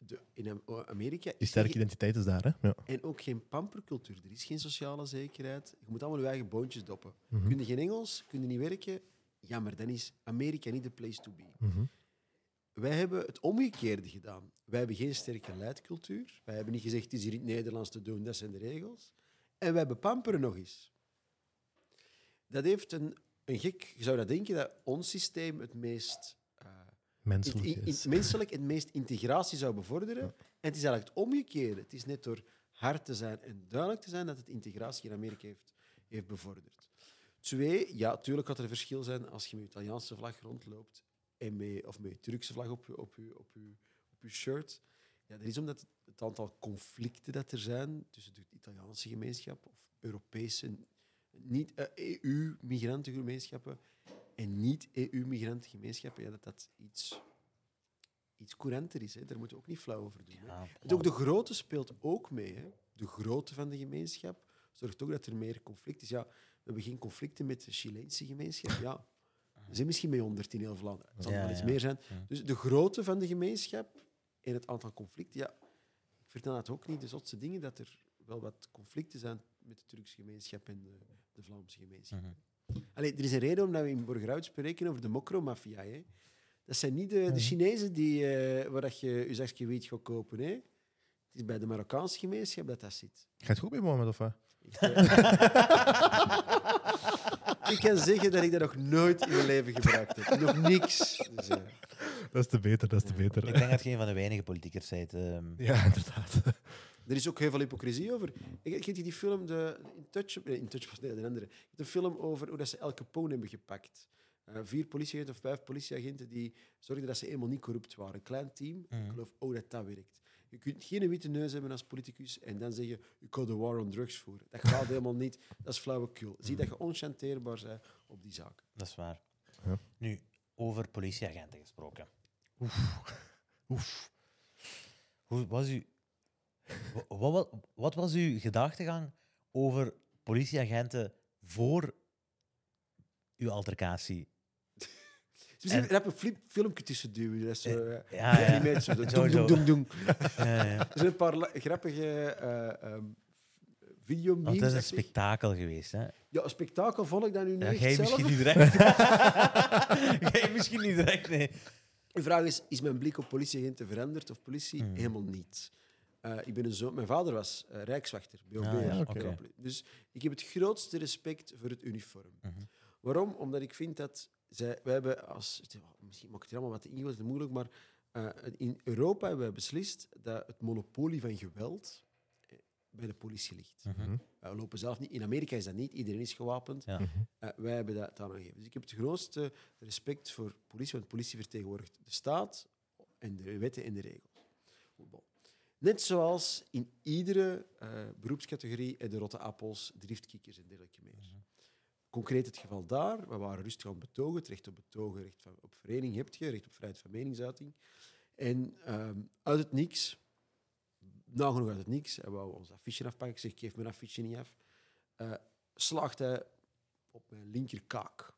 De, in Am- Amerika Die er sterke identiteit is daar, hè? Ja. en ook geen pampercultuur. Er is geen sociale zekerheid. Je moet allemaal je eigen boontjes doppen. Mhm. Kun je geen Engels, kun je niet werken, jammer, dan is Amerika niet de place to be. Mhm. Wij hebben het omgekeerde gedaan. Wij hebben geen sterke leidcultuur. Wij hebben niet gezegd, het is hier in het Nederlands te doen, dat zijn de regels. En wij hebben pamperen nog eens. Dat heeft een, een gek... Je zou dat denken, dat ons systeem het meest... Menselijk is. menselijk het meest integratie zou bevorderen. Ja. En het is eigenlijk het omgekeerde. Het is net door hard te zijn en duidelijk te zijn dat het integratie in Amerika heeft, heeft bevorderd. Twee, ja, natuurlijk gaat er een verschil zijn als je met je Italiaanse vlag rondloopt en met, of met je Turkse vlag op je, op je, op je, op je shirt. Ja, dat is omdat het aantal conflicten dat er zijn tussen de Italiaanse gemeenschap of Europese, niet eh, EU-migrantengemeenschappen en niet-EU-migrantengemeenschappen, ja, dat dat iets, iets couranter is. Hè. Daar moeten we ook niet flauw over doen. Hè. En ook de grootte speelt ook mee. Hè. De grootte van de gemeenschap zorgt ook dat er meer conflict is. Ja, we hebben geen conflicten met de Chileense gemeenschap. Ja, we zijn misschien met 100 in heel Vlaanderen. Het zal Ja, wel iets ja. meer zijn. Dus de grootte van de gemeenschap en het aantal conflicten. Ja, ik vertel het ook niet de zotste dingen dat er wel wat conflicten zijn met de Turkse gemeenschap en de, de Vlaamse gemeenschap. Mhm. Allee, er is een reden omdat we in Borgerhout spreken over de mokromafia. hè. Dat zijn niet de, de Chinezen die, eh, waar dat je je zakje wiet gaat kopen. Hè. Het is bij de Marokkaanse gemeenschap dat dat zit. Gaat het goed bij Mohammed of wat? Ik, eh, ik kan zeggen dat ik dat nog nooit in mijn leven gebruikt heb. Nog niks. Dus, eh, Dat is te beter, dat is te beter. Ik denk dat je een van de weinige politiekers bent. ehm. Ja, inderdaad. Er is ook heel veel hypocrisie over. Ik, ik die film, de, In Touch, nee, In Touch was nee, de andere. De film over hoe dat ze El Capone hebben gepakt. Eh, vier politieagenten of vijf politieagenten die zorgden dat ze helemaal niet corrupt waren. Een klein team. Mhm. Ik geloof ook dat dat werkt. Je kunt geen witte neus hebben als politicus en dan zeggen ik ga de war on drugs voeren. Dat gaat helemaal niet. Dat is flauwekul. Zie dat je onchanteerbaar bent op die zaak. Dat is waar. Ja. Nu, over politieagenten gesproken. Oef. Hoe was u, wat, wat, wat was uw gedachtegang over politieagenten voor uw altercatie? Dus misschien En- er heb een flip, filmpje tussen duwen. Dat is zo, eh, ja, ja. animated, zo. Zo. Ja, ja. Er zijn een paar grappige eh ehm videomemes. Want het is een dat spektakel geweest. Hè? Ja, een spektakel vond ik dat nu niet Ja, jij zelf. misschien niet direct. jij misschien niet direct, nee. De vraag is, is mijn blik op politieagenten veranderd of politie? Hmm. Helemaal niet. Eh, ik ben een zoon, mijn vader was eh, rijkswachter, BOB. Ah, ja. Dus ik heb het grootste respect voor het uniform. Mhm. Waarom? Omdat ik vind dat zij, wij hebben als... Misschien maak ik het allemaal wat ingewikkeld en moeilijk, maar eh, in Europa hebben we beslist dat het monopolie van geweld bij de politie ligt. We lopen zelf niet... In Amerika is dat niet. Iedereen is gewapend. Ja. Mhm. Eh, wij hebben dat aangegeven. Dus ik heb het grootste respect voor politie, want politie vertegenwoordigt de staat en de wetten en de regels. Bon. Net zoals in iedere eh, beroepscategorie de rotte appels, driftkikkers en dergelijke meer. Concreet het geval daar, we waren rustig aan het betogen, het recht op betogen, recht van, op vereniging heb je, recht op vrijheid van meningsuiting. En ehm, uit het niks, nagenoeg uit het niks, hij wou ons affiche afpakken. Ik zeg, geef mijn affiche niet af. Slaagt hij op mijn linkerkaak.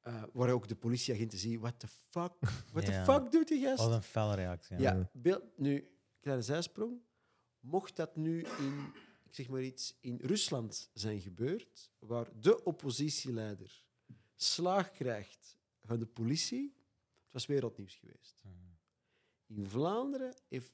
Eh, waar ook de politieagenten zien, what the fuck? What Ja. the fuck doet die gast? Wat een felle reactie. Ja, beeld, nu, kleine zijsprong. Mocht dat nu in, ik zeg maar iets, in Rusland zijn gebeurd, waar de oppositieleider slaag krijgt van de politie, het was wereldnieuws geweest. In Vlaanderen heeft,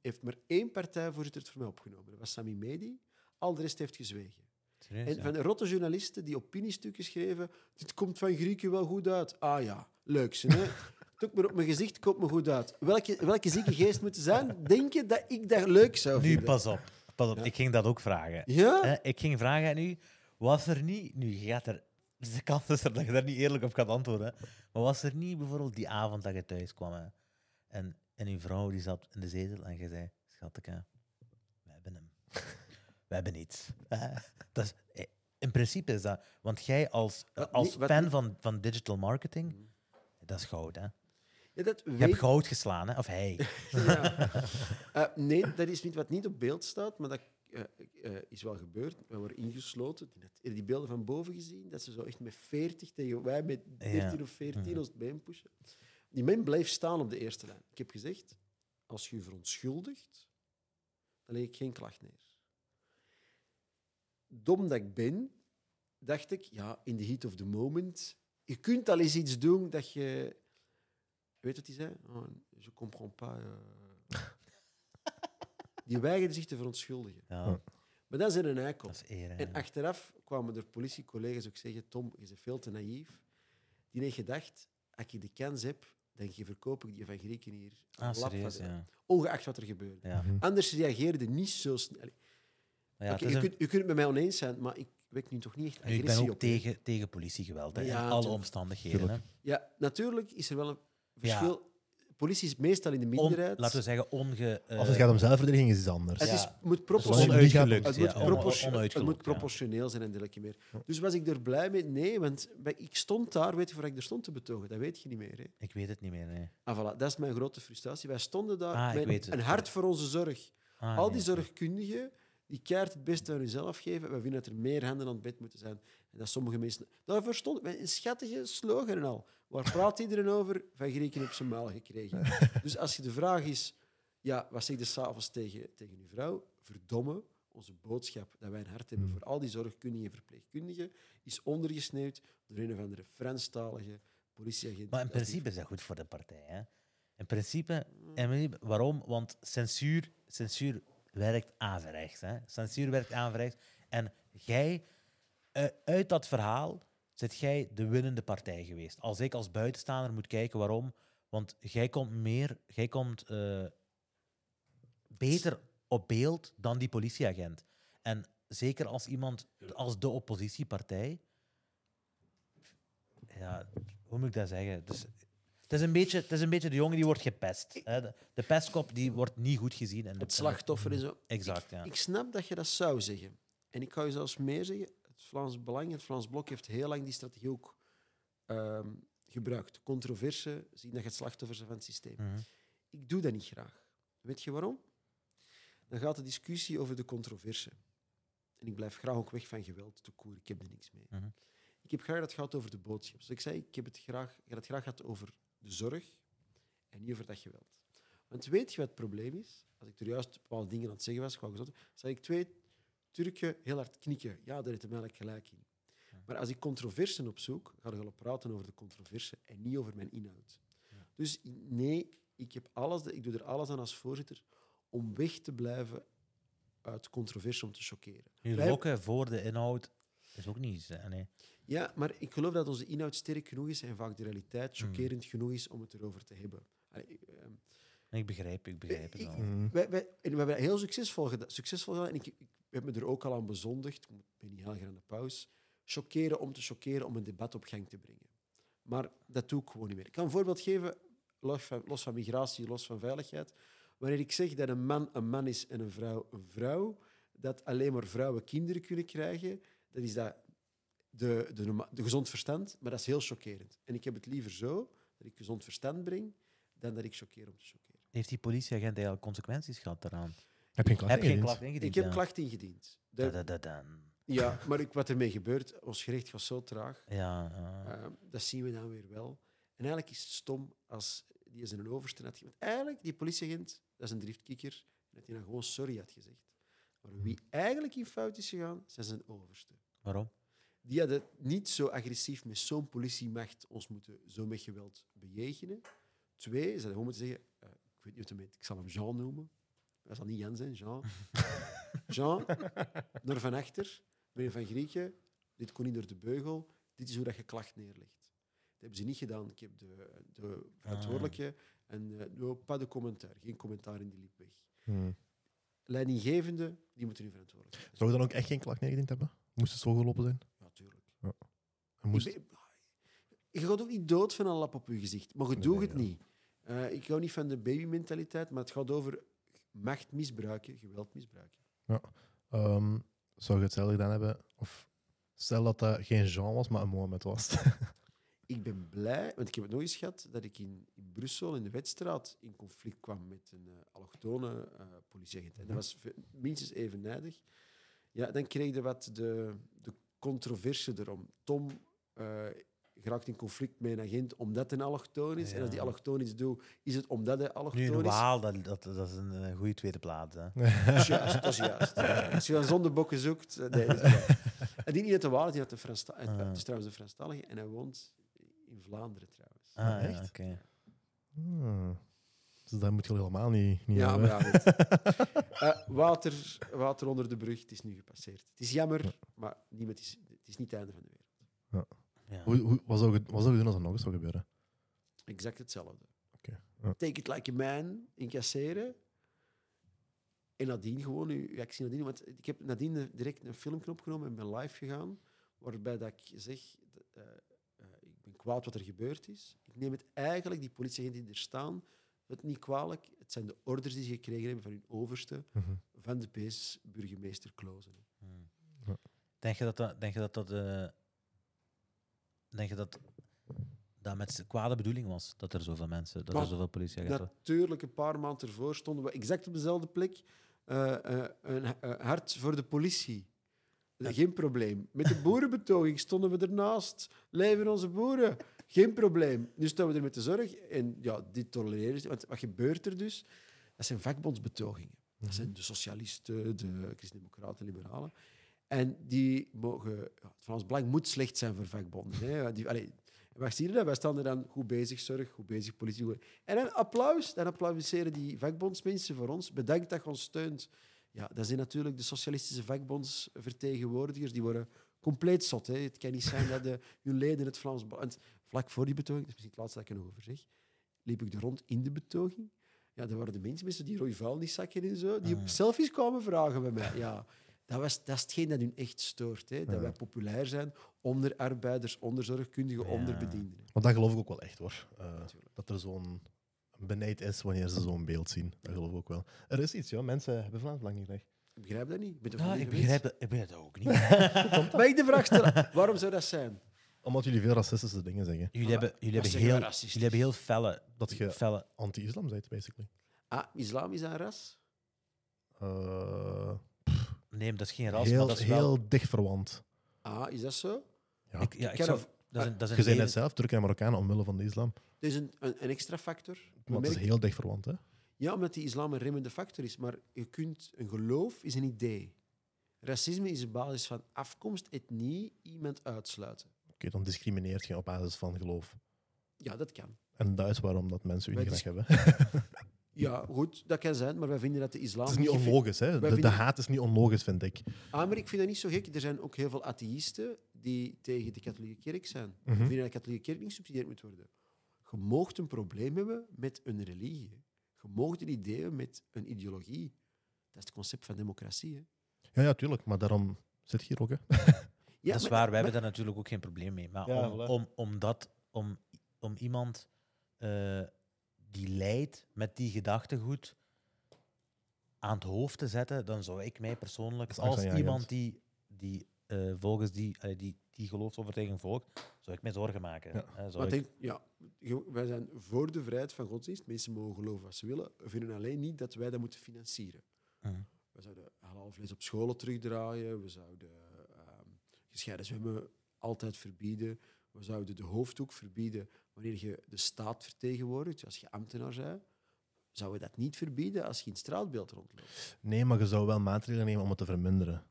heeft maar één partijvoorzitter het voor mij opgenomen. Dat was Sami Medi. Al de rest heeft gezwegen. Serieus, En van de rotte journalisten die opiniestukken schreven, dit komt van Grieken wel goed uit. Ah ja, leuk ze, hè? Maar op mijn gezicht, komt me goed uit. Welke, welke zieke geest moet het zijn? Denk je dat ik dat leuk zou Nu, vinden? pas op. Pas op. Ja. Ik ging dat ook vragen. Ja? Hè, ik ging vragen aan u, was er niet... Nu, je gaat er... De kans is er dat je daar niet eerlijk op gaat antwoorden. Maar was er niet bijvoorbeeld die avond dat je thuis kwam hè, en, en uw vrouw die zat in de zetel en je zei, schatje, we hebben hem. We hebben iets. Dat is, eh, in principe is dat... Want jij als, als fan van, van digital marketing, dat is goud, hè? Ja, dat Je hebt goud geslaan, hè? Of hij. Ja. Eh, nee, dat is niet wat niet op beeld staat, maar dat eh, eh, is wel gebeurd. We worden ingesloten. Die, net- die beelden van boven gezien, dat ze zo echt met 40 tegen wij met 13 of 14 Mhm. ons het been pushen. Die man blijft staan op de eerste lijn. Ik heb gezegd, als je je verontschuldigt, dan leg ik geen klacht neer. Dom dat ik ben, dacht ik, ja, in the heat of the moment, je kunt al eens iets doen dat je... Weet wat hij zei? Oh, je comprends pas. eh. Die weigerde zich te verontschuldigen. Ja. Maar dat is een eikel. dat is eer. hè. En achteraf kwamen er politiecollega's ook zeggen: Tom, je bent veel te naïef. Die heeft gedacht: als ik de kans heb, dan verkoop ik die van Grieken hier. aan Ah, de lap serieus, van de- ja. Ongeacht wat er gebeurde. ja. Mhm. Anders reageerde niet zo snel. Allee, Maar ja, oké, het is je, een- kunt, je kunt het met mij oneens zijn, maar ik wek nu toch niet echt Nu, ik agressie ben ook op. tegen, tegen politiegeweld, hè, Ja, in alle tuurlijk. omstandigheden. Hè. Ja, natuurlijk is er wel een. Verschil. Politie is meestal in de On, minderheid. laten we zeggen, onge... eh, Als het gaat om zelfverdediging, is het anders. het is, moet proportioneel het moet, het moet proportioneel zijn en dergelijke meer. Dus was ik er blij mee? Nee, want bij- ik stond daar, weet je waar ik er stond te betogen? Dat weet je niet meer. Hè? Ik weet het niet meer, nee. Ah, voilà, dat is mijn grote frustratie. Wij stonden daar Ah, met het. een hart voor onze zorg. Ah, Al die zorgkundigen die keihard het beste aan hunzelf geven. We vinden dat er meer handen aan het bed moeten zijn. En dat sommige mensen... Daarvoor stond met een schattige slogan en al. Waar praat iedereen over? Van Grieken op zijn maal gekregen. dus als je de vraag is... Ja, wat zeg je s'avonds tegen, tegen je vrouw? Verdomme, onze boodschap dat wij een hart hebben Mm. voor al die zorgkundigen en verpleegkundigen is ondergesneeuwd door een of andere Franstalige politieagent. Maar in Dat principe is dat goed voor de partij. Hè. In principe, in principe- waarom? Want censuur, censuur werkt. Hè. Censuur werkt averechts. En jij, uit dat verhaal, zit jij de winnende partij geweest. Als ik als buitenstaander moet kijken waarom, want jij komt meer, jij komt eh, beter op beeld dan die politieagent. En zeker als iemand, als de oppositiepartij, ja, hoe moet ik dat zeggen? Dus, het, is een beetje, het is een beetje de jongen die wordt gepest. Hè. De, de pestkop die wordt niet goed gezien. En de, Het slachtoffer en zo. Exact, ja. Ik snap dat je dat zou zeggen. En ik ga je zelfs meer zeggen. Het Vlaams Belang, het Vlaams Blok heeft heel lang die strategie ook ehm, gebruikt. Controverse, zien dat je het slachtoffer van het systeem. Mhm. Ik doe dat niet graag. Weet je waarom? Dan gaat de discussie over de controverse. En ik blijf graag ook weg van geweld, te koer. Ik heb er niks mee. Mhm. Ik heb graag dat het gaat over de boodschap. Zoals ik zei, ik heb het graag, ik heb het graag gehad over de zorg en niet over dat geweld. Want weet je wat het probleem is? Als ik er juist bepaalde dingen aan het zeggen was, gezond, zag ik twee Turken heel hard knikken. Ja, daar heeft hem eigenlijk gelijk in. Maar als ik controversen opzoek, ga ik wel praten over de controverse en niet over mijn inhoud. Dus nee, ik, heb alles, ik doe er alles aan als voorzitter om weg te blijven uit controverse om te choqueren. Nu, Wij- lokken voor de inhoud is ook niet... eh, Nee. Ja, maar ik geloof dat onze inhoud sterk genoeg is en vaak de realiteit chockerend genoeg is om het erover te hebben. Allee, ehm, Ik begrijp, ik begrijp het wij, wij, en we hebben heel succesvol, geda- succesvol gedaan. En ik, ik heb me er ook al aan bezondigd. Ik ben niet heel graag aan de pauze. Chockeren om te chockeren, om een debat op gang te brengen. Maar dat doe ik gewoon niet meer. Ik kan een voorbeeld geven, los van, migratie, los van veiligheid. Wanneer ik zeg dat een man een man is en een vrouw een vrouw, dat alleen maar vrouwen kinderen kunnen krijgen, dat is dat de, de, gezond verstand, maar dat is heel chockerend. En ik heb het liever zo, dat ik gezond verstand breng, dan dat ik choqueer om te chockeren. Heeft die politieagent eigenlijk consequenties gehad daaraan? Heb je een klacht Heb je geen ingediend? klacht ingediend? Ik heb ja. klacht ingediend. De- Da, da, da, dan. ja, maar ik, wat ermee gebeurt, ons gerecht gaat zo traag. Ja, ja. Eh, dat zien we dan weer wel. En eigenlijk is het stom als die is een overste had gezegd. Eigenlijk, die politieagent, dat is een driftkikker, en dat hij dan gewoon sorry had gezegd. Maar wie eigenlijk in fout is gegaan, zijn zijn overste. Waarom? die hadden niet zo agressief met zo'n politiemacht ons moeten zo met geweld bejegenen. Twee, ze hadden gewoon moeten zeggen, eh, ik weet niet wat heet, ik zal hem Jean noemen. Dat zal niet Jan zijn, Jean. Jean, naar van achter, meneer Van Grieken, dit kon niet door de beugel, dit is hoe dat je klacht neerlegt. Dat hebben ze niet gedaan. Ik heb de, de verantwoordelijke en eh no, pas de commentaar, geen commentaar in die liep weg. Hmm. Leidinggevende, die moeten nu verantwoordelijk zijn. Zou je dan ook echt geen klacht neergediend hebben? Moest het zo gelopen zijn? Ja, tuurlijk. En moest... Ik ben- je gaat ook niet dood van een lap op je gezicht, maar je Nee, doet nee, het ja. niet. Eh, ik hou niet van de babymentaliteit, maar het gaat over macht misbruiken, geweld misbruiken. Ehm, zou je hetzelfde gedaan hebben? Of stel dat dat geen Jean was, maar een Mohammed was. Ik ben blij, want ik heb het nog eens gehad, dat ik in, in Brussel, in de Wetstraat, in conflict kwam met een eh, allochtone eh politieagent. En dat was minstens evenwijdig. Ja, dan kreeg je wat de, de controverse erom. Tom eh geraakt in conflict met een agent omdat hij een allochtoon is. En als die Ja. allochtoon iets doet, is het omdat hij Nu allochtoon in is. Waal, dat, dat, dat is een goede tweede plaats. Hè. Dat is juist, dat is juist. Als je dan zondebokken zoekt... eh, Nee, dat is. En die niet uit de Waal, die uit de Ah. Het is trouwens een Franstalige en hij woont in Vlaanderen trouwens. Ah, ja, echt? oké. Hmm. Dus dat moet je helemaal niet, niet Ja, hebben. maar ja, goed. Eh, water, water onder de brug, het is nu gepasseerd. Het is jammer, maar niemand is, het is niet het einde van de wereld. Ja. Hoe, hoe, wat, zou je, wat zou je doen als er nog eens zou gebeuren? Exact hetzelfde. Oké, ja. Take it like a man, incasseren. En nadien gewoon, uw actie nadien. Want ik heb nadien direct een filmpje opgenomen en ben live gegaan, waarbij dat ik zeg, eh, eh, ik ben kwaad wat er gebeurd is. Ik neem het eigenlijk, die politieagenten die er staan, het niet kwalijk. Het zijn de orders die ze gekregen hebben van hun overste, Mhm. van de PS, burgemeester Klozen. Hmm. Ja. Denk je dat dat, denk je dat, dat, eh, denk je dat dat met kwade bedoeling was? Dat er zoveel mensen, dat Maar er zoveel politieagenten Natuurlijk, een paar maanden ervoor stonden we exact op dezelfde plek. Eh, eh, een eh, hart voor de politie. Geen probleem. Met de boerenbetoging stonden we ernaast. Leven onze boeren. Geen probleem. Nu staan we er met de zorg. En ja, dit tolereren ze. Want wat gebeurt er dus? Dat zijn vakbondsbetogingen. Dat zijn de socialisten, de christendemocraten, liberalen. En die mogen... Ja, het Vlaams Belang moet slecht zijn voor vakbonden. Hè. Die, allee, waar zie je dat? Wij staan er dan goed bezig, zorg, goed bezig, politie. goed- En dan applaus. Dan applaudisseren die vakbondsmensen voor ons. Bedankt dat je ons steunt. Ja, dat zijn natuurlijk de socialistische vakbondsvertegenwoordigers. Die worden compleet zot. Hè. Het kan niet zijn dat de, hun leden het Vlaams Belang... Vlak voor die betoging, dat is misschien het laatste dat ik nog over zeg, liep ik er rond in de betoging. Ja, daar waren de mensen zo die rode vuilniszakken en zo, die op Ah. selfies kwamen vragen bij mij. Ja, dat, was, dat is hetgeen dat hun echt stoort. Hè. Dat Ja. wij populair zijn onder arbeiders, onder zorgkundigen, Ja. onder bedienden. Want dat geloof ik ook wel echt hoor. Eh, dat er zo'n beleid is wanneer ze zo'n beeld zien. Dat geloof ik ook wel. Er is iets, ja. Mensen hebben Vlaams Belang niet graag. Ik begrijp dat niet. Ik niet begrijp, dat, ik begrijp dat ook niet. Mag ik de vraag stellen? Waarom zou dat zijn? Omdat jullie veel racistische dingen zeggen. Jullie hebben, jullie hebben, heel, jullie hebben heel felle, Dat je felle anti-islam bent, basically. Ah, islam is een ras? Eh, Nee, dat is geen ras, maar heel, dat is heel wel... dicht verwant. Ah, is dat zo? Ja. Ik, ja, ik zou, dat is een, dat is je een zei net zelf, Turken en Marokkanen omwille van de islam. Dat is een, een, een extra factor. Maar het is heel dicht verwant, hè? Ja, omdat die islam een remmende factor is. Maar je kunt, een geloof is een idee. Racisme is op basis van afkomst, etnie, iemand uitsluiten. Oké, dan discrimineert je op basis van geloof. Ja, dat kan. En dat is waarom dat mensen u niet graag hebben. Ja, goed, dat kan zijn, maar wij vinden dat de islam... Het is niet onlogisch, hè? De, haat is niet onlogisch, vind ik. Ah, maar ik vind dat niet zo gek. Er zijn ook heel veel atheïsten die tegen de katholieke kerk zijn. Mhm. Die vinden dat de katholieke kerk niet gesubsidieerd moet worden. Je moogt een probleem hebben met een religie. Je moogt een idee hebben met een ideologie. Dat is het concept van democratie. Hè. Ja, ja, tuurlijk. Maar daarom zit je hier ook, hè? Ja, dat is maar- waar, wij maar- hebben daar natuurlijk ook geen probleem mee. Maar Ja, om, om, om, dat, om, om iemand eh, die leidt met die gedachtegoed aan het hoofd te zetten, dan zou ik mij persoonlijk, als iemand die, die eh, volgens die, allee, die, die geloofsovertuiging volgt, zou ik mij zorgen maken. Ja. Hè, zou Maar ik- denk, ja, wij zijn voor de vrijheid van godsdienst. Mensen mogen geloven wat ze willen. We vinden alleen niet dat wij dat moeten financieren. Mhm. We zouden halfvlees op scholen terugdraaien. We zouden ehm, gescheiden zwemmen altijd verbieden. We zouden de hoofddoek verbieden wanneer je de staat vertegenwoordigt. Als je ambtenaar bent, zouden we dat niet verbieden als je in het straatbeeld rondloopt. Nee, maar je zou wel maatregelen nemen om het te verminderen.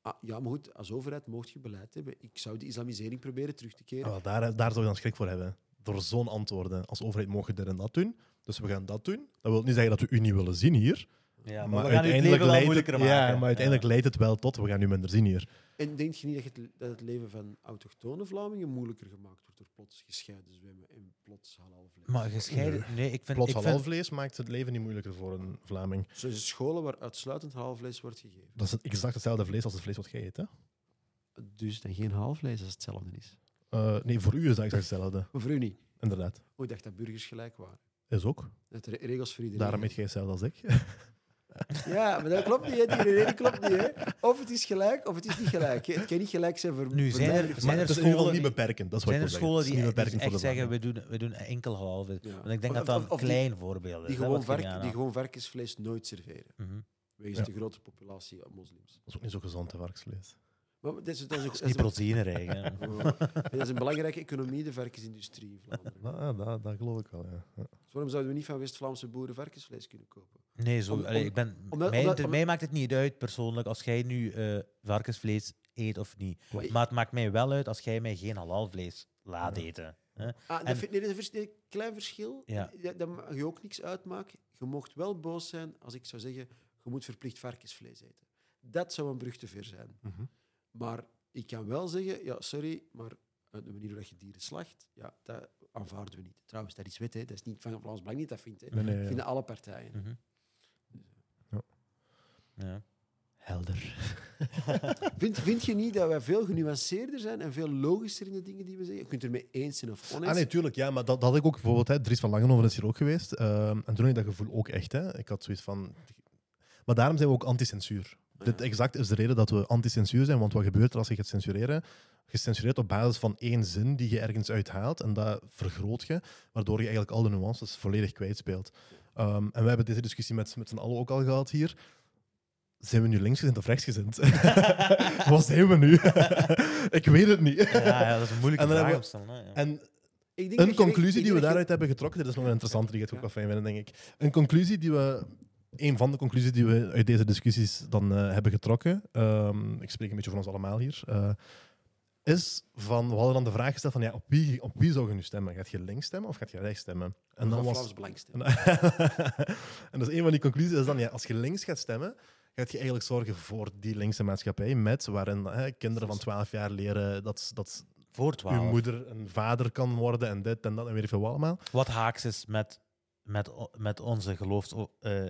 Ah, ja, maar goed, als overheid mocht je beleid hebben. Ik zou de islamisering proberen terug te keren. Ah, daar, daar zou je dan schrik voor hebben. Door zo'n antwoorden. Als overheid mogen we dit en dat doen. Dus we gaan dat doen. Dat wil niet zeggen dat we u niet willen zien hier. Ja, maar, maar we gaan het leven wel leidt moeilijker het, maken. ja, maar uiteindelijk Ja. leidt het wel tot we gaan u minder zien hier. En denk je niet dat het, dat het leven van autochtone Vlamingen moeilijker gemaakt wordt door plots gescheiden zwemmen en plots halalvlees? Maar gescheiden... Nee, ik vind... Plots ik vind halalvlees maakt het leven niet moeilijker voor een Vlaming. Zo is scholen waar uitsluitend halalvlees wordt gegeven. Dat is het exact hetzelfde vlees als het vlees wat jij eet. Hè? Dus dan geen halalvlees als het hetzelfde is. Eh, nee, voor u is dat exact hetzelfde. Maar voor u niet. Inderdaad. Oh, ik dacht dat burgers gelijk waren. Is ook. Dat regels voor iedereen. Daarom eet jij hetzelfde als ik. Ja, maar dat klopt niet. Hè. Die redenering klopt niet. Hè. Of het is gelijk, of het is niet gelijk. Het kan niet gelijk zijn voor, Nu voor zijn mij er- voor zijn Maar mij. er scholen niet die- beperkend. Dat is wat zijn ik er scholen zeggen. die, echt voor de zeggen, we doen, we doen enkel halve. Ja. Want ik denk Of- dat dat een die- klein voorbeeld is. Die hè, die gewoon varkensvlees nooit serveren. Mhm. Wegens Ja. de grote populatie moslims. Dat is ook niet zo gezond, hè, varkensvlees. Maar dat is, dat is, ook, Dat is niet een, dat is belangrijke economie, de varkensindustrie in Vlaanderen. Nou, dat, dat geloof ik wel, ja. ja. Dus waarom zouden we niet van West-Vlaamse boeren varkensvlees kunnen kopen? Nee, zo, Om- allee, om- ik ben, omdat- mij, omdat- maakt het niet uit persoonlijk als jij nu eh, varkensvlees eet of niet. Maar- Maar het maakt mij wel uit als jij mij geen halalvlees laat Ja. eten. Hè? Ah, En- nee, dat is een klein verschil. Ja. Dat, dat mag je ook niks uitmaken. Je mocht wel boos zijn als ik zou zeggen, je moet verplicht varkensvlees eten. Dat zou een brug te ver zijn. Mhm. Maar ik kan wel zeggen, ja, sorry, maar eh, de manier waarop je dieren slacht, ja, dat aanvaarden we niet. Trouwens, dat is wet, hè. dat is niet van Vlaams Belang niet dat vindt. Hè. Nee, nee, Dat ja. vinden alle partijen. Mhm. Ja. Ja. Helder. Vind, vind je niet dat wij veel genuanceerder zijn en veel logischer in de dingen die we zeggen? Je kunt er mee eens zijn of oneens. Ah, nee, tuurlijk. Ja, maar dat, dat had ik ook bijvoorbeeld. Hè, Dries van Langenhoven is hier ook geweest. ehm, en toen had ik dat gevoel ook echt. Hè. Ik had zoiets van. Maar daarom zijn we ook anti-censuur. Ja. Dit exact is de reden dat we anti-censuur zijn. Want wat gebeurt er als je gaat censureren? Je censureert op basis van één zin die je ergens uithaalt. En dat vergroot je, waardoor je eigenlijk al de nuances volledig kwijtspeelt. Um, en we hebben deze discussie met, met z'n allen ook al gehad hier. Zijn we nu linksgezind of rechtsgezind? Wat zijn we nu? ik weet het niet. Ja, ja, dat is een moeilijke En vraag ja. En Ik denk een je- conclusie ik die we daaruit hebben getrokken, dit is nog een interessante, die gaat je ook wel fijn vinden, denk ik. Een conclusie die we, een van de conclusies die we uit deze discussies dan eh, hebben getrokken, ehm, ik spreek een beetje voor ons allemaal hier, eh, is van, we hadden dan de vraag gesteld van, ja, op wie, op wie zou je nu stemmen? Gaat je links stemmen of gaat je rechts stemmen? En dan was... Belang stemmen. en dus een van die conclusies is dan, ja, als je links gaat stemmen, gaat je eigenlijk zorgen voor die linkse maatschappij, met waarin hè, kinderen van 12 jaar leren dat, dat Voor uw 12. moeder een vader kan worden en dit en dat en weet ik veel wat allemaal. Wat haaks is met, met, met onze geloofs, eh,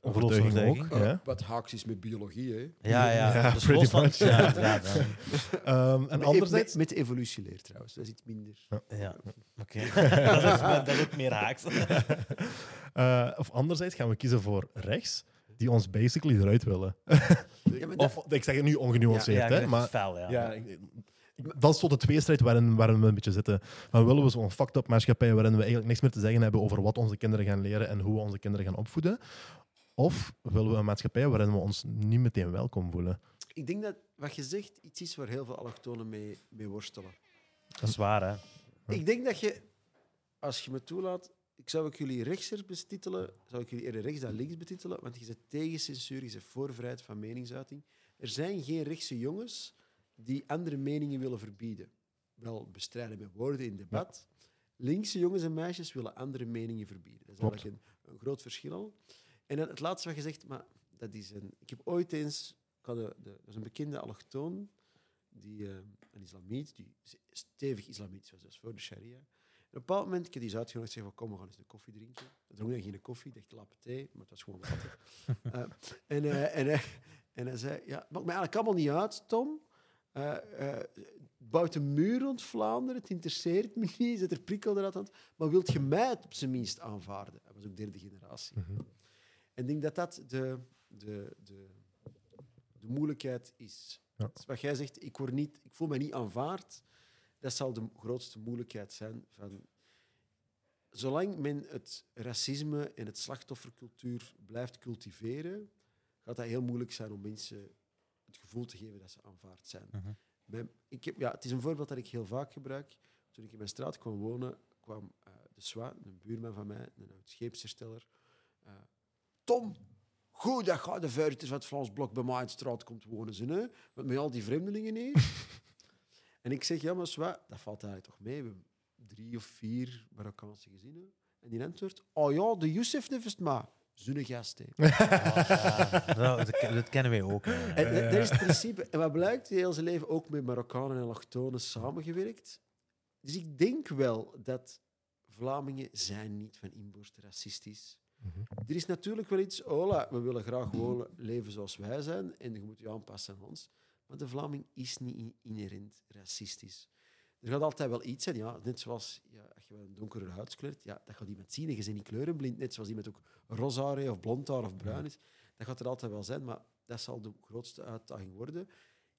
Overtuiging ook. Ja. Wat haaks is met biologie, hè? Ja, ja. Ja, dus pretty much. Ja, ja. Ehm, en Met- anderzijds... Met, met evolutieleer trouwens, dat is iets minder. Ja, oké. dat, is, dat is ook meer haaks. eh, of anderzijds gaan we kiezen voor rechts, die ons basically eruit willen. Ja, maar dat- Of, ik zeg het nu ongenuanceerd, ja, hè, maar, fel, ja. ja, ik- ik- dat is tot de tweestrijd waarin, waarin we een beetje zitten. Maar willen we zo'n fucked-up maatschappij waarin we eigenlijk niks meer te zeggen hebben over wat onze kinderen gaan leren en hoe we onze kinderen gaan opvoeden? Of willen we een maatschappij waarin we ons niet meteen welkom voelen? Ik denk dat wat je zegt iets is waar heel veel allochtonen mee, mee worstelen. Dat is waar, hè. Ik denk dat je, als je me toelaat, ik zou ik jullie rechtser betitelen, zou ik jullie eerder rechts dan links betitelen, want je zit tegen censuur, je zit voor vrijheid van meningsuiting. Er zijn geen rechtse jongens die andere meningen willen verbieden. Wel bestrijden met woorden in debat. Linkse jongens en meisjes willen andere meningen verbieden. Dat is Klopt. eigenlijk een, een groot verschil al. En dan het laatste wat je zegt, maar dat is een... Ik heb ooit eens... Ik had de, de, dat is een bekende allochtoon, die, eh, een islamiet, die stevig islamitisch was, dus voor de sharia. En op een bepaald moment, ik heb die eens uitgenodigd en zei van, kom, we gaan eens een koffie drinken. We dronken dan geen koffie, dacht lappe thee, maar het was gewoon water. Eh, en, eh, en, hij- en hij zei, ja, maakt mij eigenlijk allemaal niet uit, Tom. Eh, eh, bouwt een muur rond Vlaanderen, het interesseert me niet, zet er prikkel eruit aan. Maar wilt je mij het op zijn minst aanvaarden? Hij was ook derde generatie. Mhm. Ik denk dat dat de, de, de, de moeilijkheid is. Ja. Dus wat jij zegt, ik, word niet, ik voel me niet aanvaard, dat zal de grootste moeilijkheid zijn. Van, zolang men het racisme en het slachtoffercultuur blijft cultiveren, gaat dat heel moeilijk zijn om mensen het gevoel te geven dat ze aanvaard zijn. Mhm. Mijn- ik heb, ja, het is een voorbeeld dat ik heel vaak gebruik. Toen ik in mijn straat kwam wonen, kwam eh, de Swa, een buurman van mij, een oud scheepshersteller. eh, Tom, Goed dat gaat de vuurtjes van het Frans Blok bij mij in de straat komt wonen. Ze, hè? Met, met al die vreemdelingen hier. en ik zeg, ja, maar zwa, dat valt eigenlijk toch mee. We hebben drie of vier Marokkaanse gezinnen. En die antwoordt, oh ja, de Youssef nevest maar. Zo'n gast, hè. Ah, dat, dat ken- dat kennen wij ook. hè. En dat dat is het principe. En wat blijkt, heel zijn leven ook met Marokkanen en allochtonen samengewerkt. Dus ik denk wel dat Vlamingen zijn niet van inborst racistisch. Er is natuurlijk wel iets, hola, we willen graag wonen, leven zoals wij zijn en je moet je aanpassen aan ons. Maar de Vlaming is niet in- inherent racistisch. Er gaat altijd wel iets zijn, ja, net zoals als je wel een donkere huidskleur ja, dat gaat iemand zien en je bent niet kleurenblind, net zoals iemand ook roze of blond haar of bruin is. Dat gaat er altijd wel zijn, maar dat zal de grootste uitdaging worden.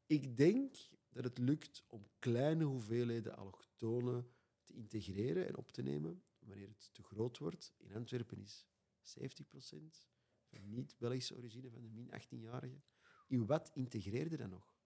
Ik denk dat het lukt om kleine hoeveelheden allochtonen te integreren en op te nemen. Wanneer het te groot wordt, in Antwerpen is 70% van niet-Belgische origine van de min 18-jarigen. In wat integreerde dat nog?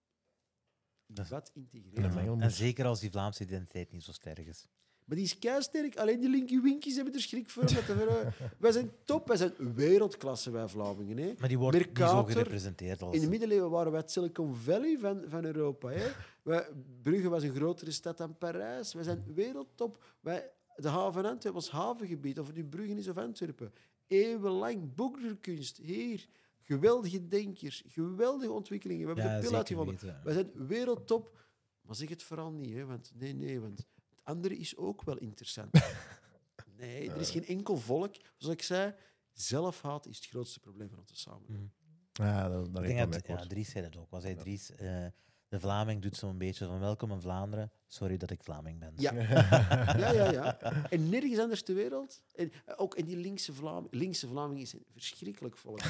In wat In integreerde dat? En zeker als die Vlaamse identiteit niet zo sterk is. Maar die is keisterk. Alleen die linky winkies hebben er schrik voor. te wij zijn top. Wij zijn wereldklasse, wij Vlamingen. Hè. Maar die wordt niet zo gerepresenteerd als... In de middeleeuwen waren wij het Silicon Valley van, van Europa. Hè. Wij, Brugge was een grotere stad dan Parijs. Wij zijn wereldtop. Wij, de haven Antwerpen was havengebied, of het nu Brugge is of Antwerpen. Eeuwenlang boekdrukkunst. Hier, geweldige denkers, geweldige ontwikkelingen. We hebben ja, de pil uitgevonden. Wij zijn wereldtop. Maar zeg het vooral niet, hè, want nee, nee, want het andere is ook wel interessant. Nee, er is geen enkel volk. Zoals ik zei, zelfhaat is het grootste probleem van onze samenleving. Mhm. Ja, dat, daar Ik ik denk dat ja. Dries zei dat ook. Was hij Ja. Dries, eh, de Vlaming doet zo'n beetje van welkom in Vlaanderen. Sorry dat ik Vlaming ben. Ja. Ja, ja, ja. En nergens anders ter wereld. En eh, ook in die linkse Vlaming. Linkse Vlaming is een verschrikkelijk volk.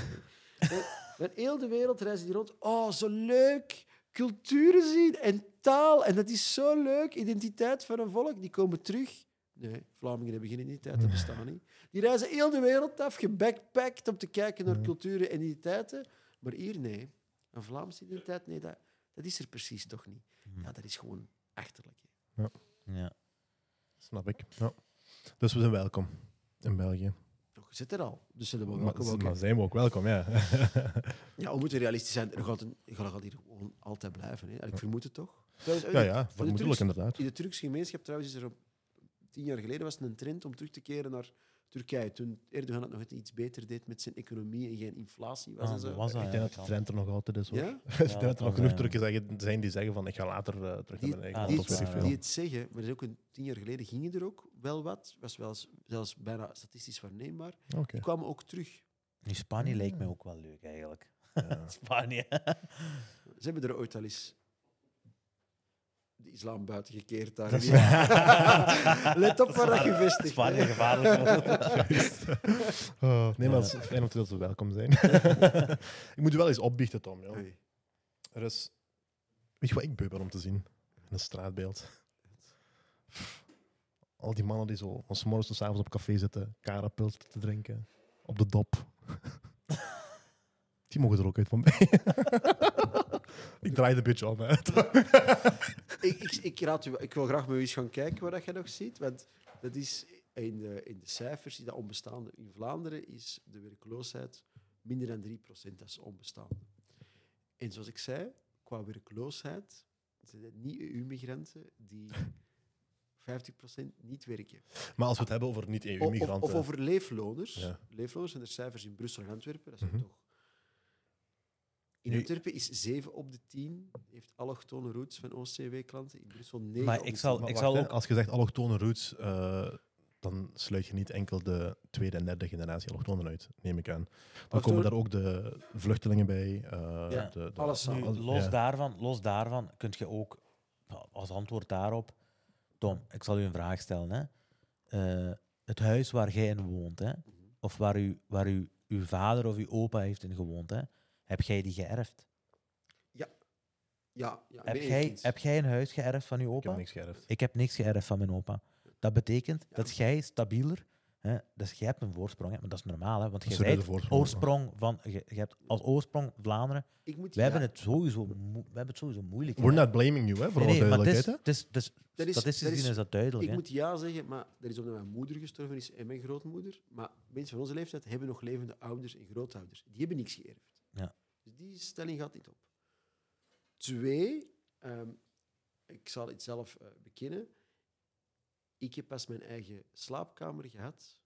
Want heel de wereld reizen die rond. Oh, zo leuk. Culturen zien en taal. En dat is zo leuk. Identiteit van een volk. Die komen terug. Nee, Vlamingen hebben geen identiteit. Dat bestaat niet. Die reizen heel de wereld af, gebackpackt om te kijken naar Mhm. culturen en identiteiten. Maar hier, nee. Een Vlaamse identiteit, nee, dat, dat is er precies toch niet. Mhm. Ja, dat is gewoon achterlijk. hè. Ja. Snap ik. Ja. Dus we zijn welkom in België. Je zit er al. Dus ze hebben Maar, welkom. ook, hè. maar zijn we ook welkom, ja. Ja, we moeten realistisch zijn. Er gaat, een, er gaat hier gewoon altijd blijven. Hè. Ik vermoed het toch? Trouwens, ja, in- ja, Turks- vermoedelijk inderdaad. In de Turkse gemeenschap trouwens is er op tien jaar geleden was het een trend om terug te keren naar Turkije. Toen Erdogan het nog het iets beter deed met zijn economie en geen inflatie was Ah, en zo. dat was dat Ik denk dat de trend er nog altijd is. Hoor. Ja? ik denk dat er nog genoeg Turken zijn die zeggen van ik ga later eh, terug Die, naar mijn eigen ah, die, land. veel. die het zeggen, maar dat is ook een tien jaar geleden gingen er ook wel wat. Was wel eens- zelfs bijna statistisch waarneembaar. Die kwamen ook terug. Nu, Spanje Ah. lijkt mij ook wel leuk eigenlijk. Ja. Spanje. Ze hebben er ooit al eens de islam buiten gekeerd. Daar. Is Let op waar dat je vestigt. Spanje gevaarlijk. Oh, nee, maar het is fijn om te dat ze welkom zijn. ik moet je wel eens opbiechten, Tom. Ja. Oei. Er is... Weet je wat ik beu ben om te zien? In een straatbeeld. Al die mannen die zo van 's morgens tot 's avonds op café zitten, karapult te drinken, op de dop. die mogen er ook uit van mij. Ik draai een beetje om uit. ik, ik, ik, raad u, ik wil graag met u eens gaan kijken wat dat je nog ziet. Want dat is in de, in de cijfers die dat onbestaande. In Vlaanderen is de werkloosheid minder dan 3%. Dat is onbestaande. En zoals ik zei, qua werkloosheid zijn het niet EU-migranten die 50% niet werken. Maar als we het hebben over Of, niet-EU-migranten... of over leefloners. Ja. Leefloners zijn er cijfers in Brussel en Antwerpen. Dat zijn Mhm. toch... In Nu- Antwerpen is 7 op de 10 heeft allochtone roots van OCW-klanten. In Brussel 9 Maar op ik de zal- 10. Maar ik wacht, zal ook- Als je zegt allochtone roots, eh, dan sluit je niet enkel de tweede en derde generatie allochtonen uit, neem ik aan. Dan Allochtone- komen daar ook de vluchtelingen bij. eh, Ja, de, de- alles. Nu, los, ja. daarvan, los daarvan kun je ook als antwoord daarop. Tom, ik zal u een vraag stellen. Hè. Eh, het huis waar jij in woont, hè, of waar, u, waar u, uw vader of uw opa heeft in gewoond, hè, heb jij die geërfd? Ja, ja Heb mee jij, heb jij een huis geërfd van uw Ik heb opa? niks geërfd. Ik heb niks geërfd van mijn opa. Dat betekent Ja. dat jij stabieler Hè? Dus jij hebt een voorsprong, hè? maar dat is normaal, hè? want serieuze bent oorsprong van, je, je hebt als oorsprong Vlaanderen. Ik moet, Wij ja, hebben het sowieso, wij hebben het sowieso moeilijk. We're hè. not blaming you, hè, voor Nee, alle nee, maar duidelijkheid. is, Dat is- statistisch dat is- gezien is dat duidelijk. Ik hè. moet ja zeggen, maar dat is omdat mijn moeder gestorven is en mijn grootmoeder. Maar mensen van onze leeftijd hebben nog levende ouders en grootouders. Die hebben niks geërfd. Dus die stelling gaat niet op. Twee, ehm, ik zal het zelf eh, bekennen. Ik heb pas mijn eigen slaapkamer gehad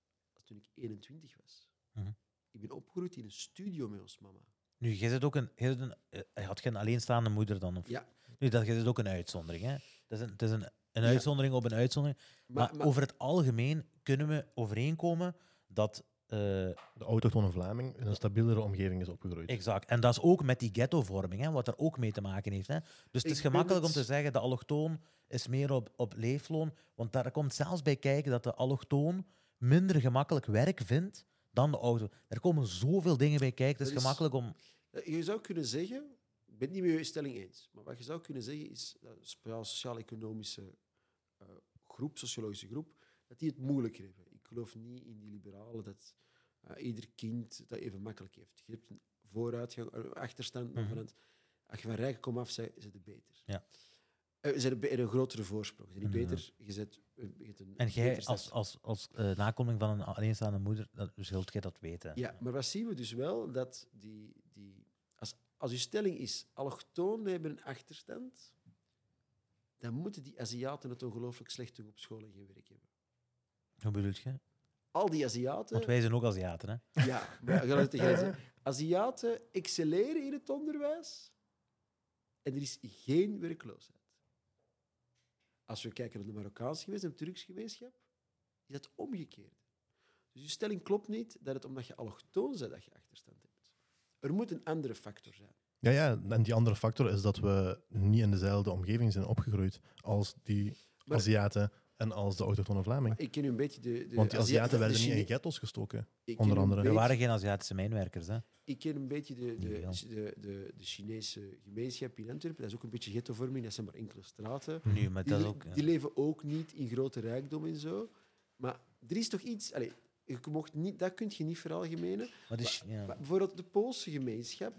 toen ik 21 was. Mhm. Ik ben opgegroeid in een studio met ons mama. Nu, jij zit ook een, jij een, eh, had geen alleenstaande moeder dan? Of? Ja. Nu, dat zit ook een uitzondering. Hè? Het is een, het is een, een Ja. uitzondering op een uitzondering. Maar, Maar, maar- over het algemeen kunnen we overeenkomen dat. Eh, De autochtone Vlaming in een stabielere omgeving is opgegroeid. exact. En dat is ook met die ghettovorming, hè, wat er ook mee te maken heeft. Hè? Dus het is gemakkelijk om te zeggen de allochtoon is meer op, op leefloon. Want daar komt zelfs bij kijken dat de allochtoon minder gemakkelijk werk vindt dan de auto. Er komen zoveel dingen bij kijken. Het is Dat is- gemakkelijk om. Eh, Je zou kunnen zeggen, ik ben het niet met je stelling eens, maar wat je zou kunnen zeggen is dat sociaal-economische eh, groep, sociologische groep, dat die het moeilijker hebben. Ik geloof niet in die liberalen dat eh, ieder kind dat even makkelijk heeft. Je hebt een vooruitgang, een achterstand. Mhm. vanuit- als je van rijk komt af, zijn ze het beter. Ja. Eh, ze hebben een grotere voorsprong. Ze zijn niet Mhm. beter, je zet, je hebt een En jij, als, als, als eh, nakomeling van een alleenstaande moeder, dat, zult jij dat weten. Ja, maar wat zien we dus wel? Dat die, die, als, als uw stelling is, allochtonen hebben een achterstand, dan moeten die Aziaten het ongelooflijk slecht doen op school en geen werk hebben. Hoe bedoel je? Al die Aziaten... Want wij zijn ook Aziaten, hè? Ja, maar ga het tegelijk zeggen. Aziaten excelleren in het onderwijs en er is geen werkloosheid. Als we kijken naar de Marokkaanse gemeenschap en de Turks gemeenschap, is dat omgekeerd. Dus je stelling klopt niet dat het omdat je allochtoon bent dat je achterstand hebt. Er moet een andere factor zijn. Ja, ja, en die andere factor is dat we niet in dezelfde omgeving zijn opgegroeid als die Maar- Aziaten en als de autochtone Vlaming. Ik ken u een beetje de... de Want die Azia- Aziaten de werden niet in ghettos gestoken. ik ken onder een andere. Er beetje- waren geen Aziatische mijnwerkers, hè? Ik ken een beetje de, de, de, de, de Chinese gemeenschap in Antwerpen. Dat is ook een beetje ghettovorming, dat zijn maar enkele straten. Maar Die, dat is ook... die leven ook niet in grote rijkdom en zo. Maar er is toch iets... Allez, je mocht niet, dat kun je niet veralgemenen. Maar dus, ja. Maar bijvoorbeeld de Poolse gemeenschap,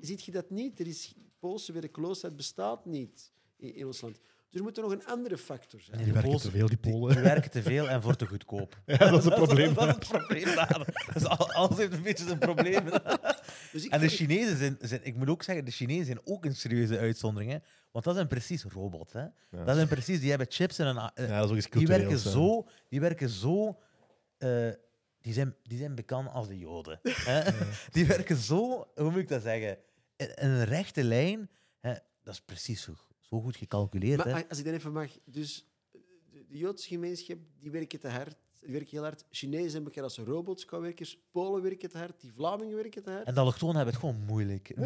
ziet je dat niet? Er is, Poolse werkloosheid bestaat niet in, in ons land. Dus er moet er nog een andere factor zijn. Nee, Die werken te veel, die Polen. die werken te veel en voor te goedkoop. Ja, dat is het probleem. dat is het probleem daar. Dus al- alles heeft een beetje zijn probleem. Dus En de Chinezen zijn, zijn, ik moet ook zeggen, de Chinezen zijn ook een serieuze uitzondering. Hè? Want dat zijn precies robots. Hè? Ja. Dat zijn precies, die hebben chips en een. a- eh, Ja, dat is ook iets die werken zo. Die werken zo. eh, die, zijn, die zijn bekend als de Joden. Hè? Die werken zo, hoe moet ik dat zeggen? In, in een rechte lijn. Hè? Dat is precies zo, zo goed gecalculeerd. Maar hè? als ik dan even mag, dus de, de Joodse gemeenschap die werken te hard, die werken heel hard. Chinezen hebben elkaar als robots qua werkers, Polen werken te hard, die Vlamingen werken te hard. En de allochtonen hebben het gewoon moeilijk.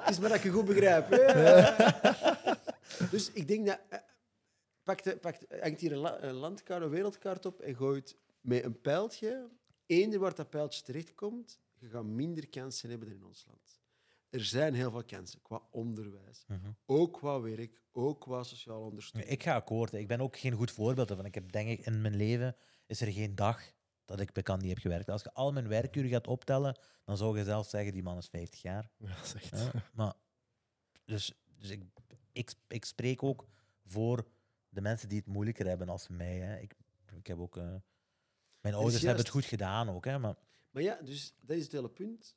Het is maar dat ik je goed begrijp. hè. dus ik denk dat. eh, Pak de, pak de- hangt hier een, la- een landkaart, een wereldkaart op en gooit met een pijltje. Eender waar dat pijltje terechtkomt, je gaat minder kansen hebben dan in ons land. Er zijn heel veel kansen qua onderwijs, Mhm. ook qua werk, ook qua sociale ondersteuning. Ik ga akkoord. Ik ben ook geen goed voorbeeld ervan. Ik heb denk ik in mijn leven is er geen dag dat ik bekend niet heb gewerkt. Als je al mijn werkuren gaat optellen, dan zou je zelf zeggen die man is 50 jaar. Ja, dat is echt- Hè? Maar dus, dus ik, ik, ik spreek ook voor de mensen die het moeilijker hebben als mij. Hè. Ik, ik heb ook. eh, mijn ouders hebben het goed gedaan ook, hè, maar Maar ja, dus dat is het hele punt.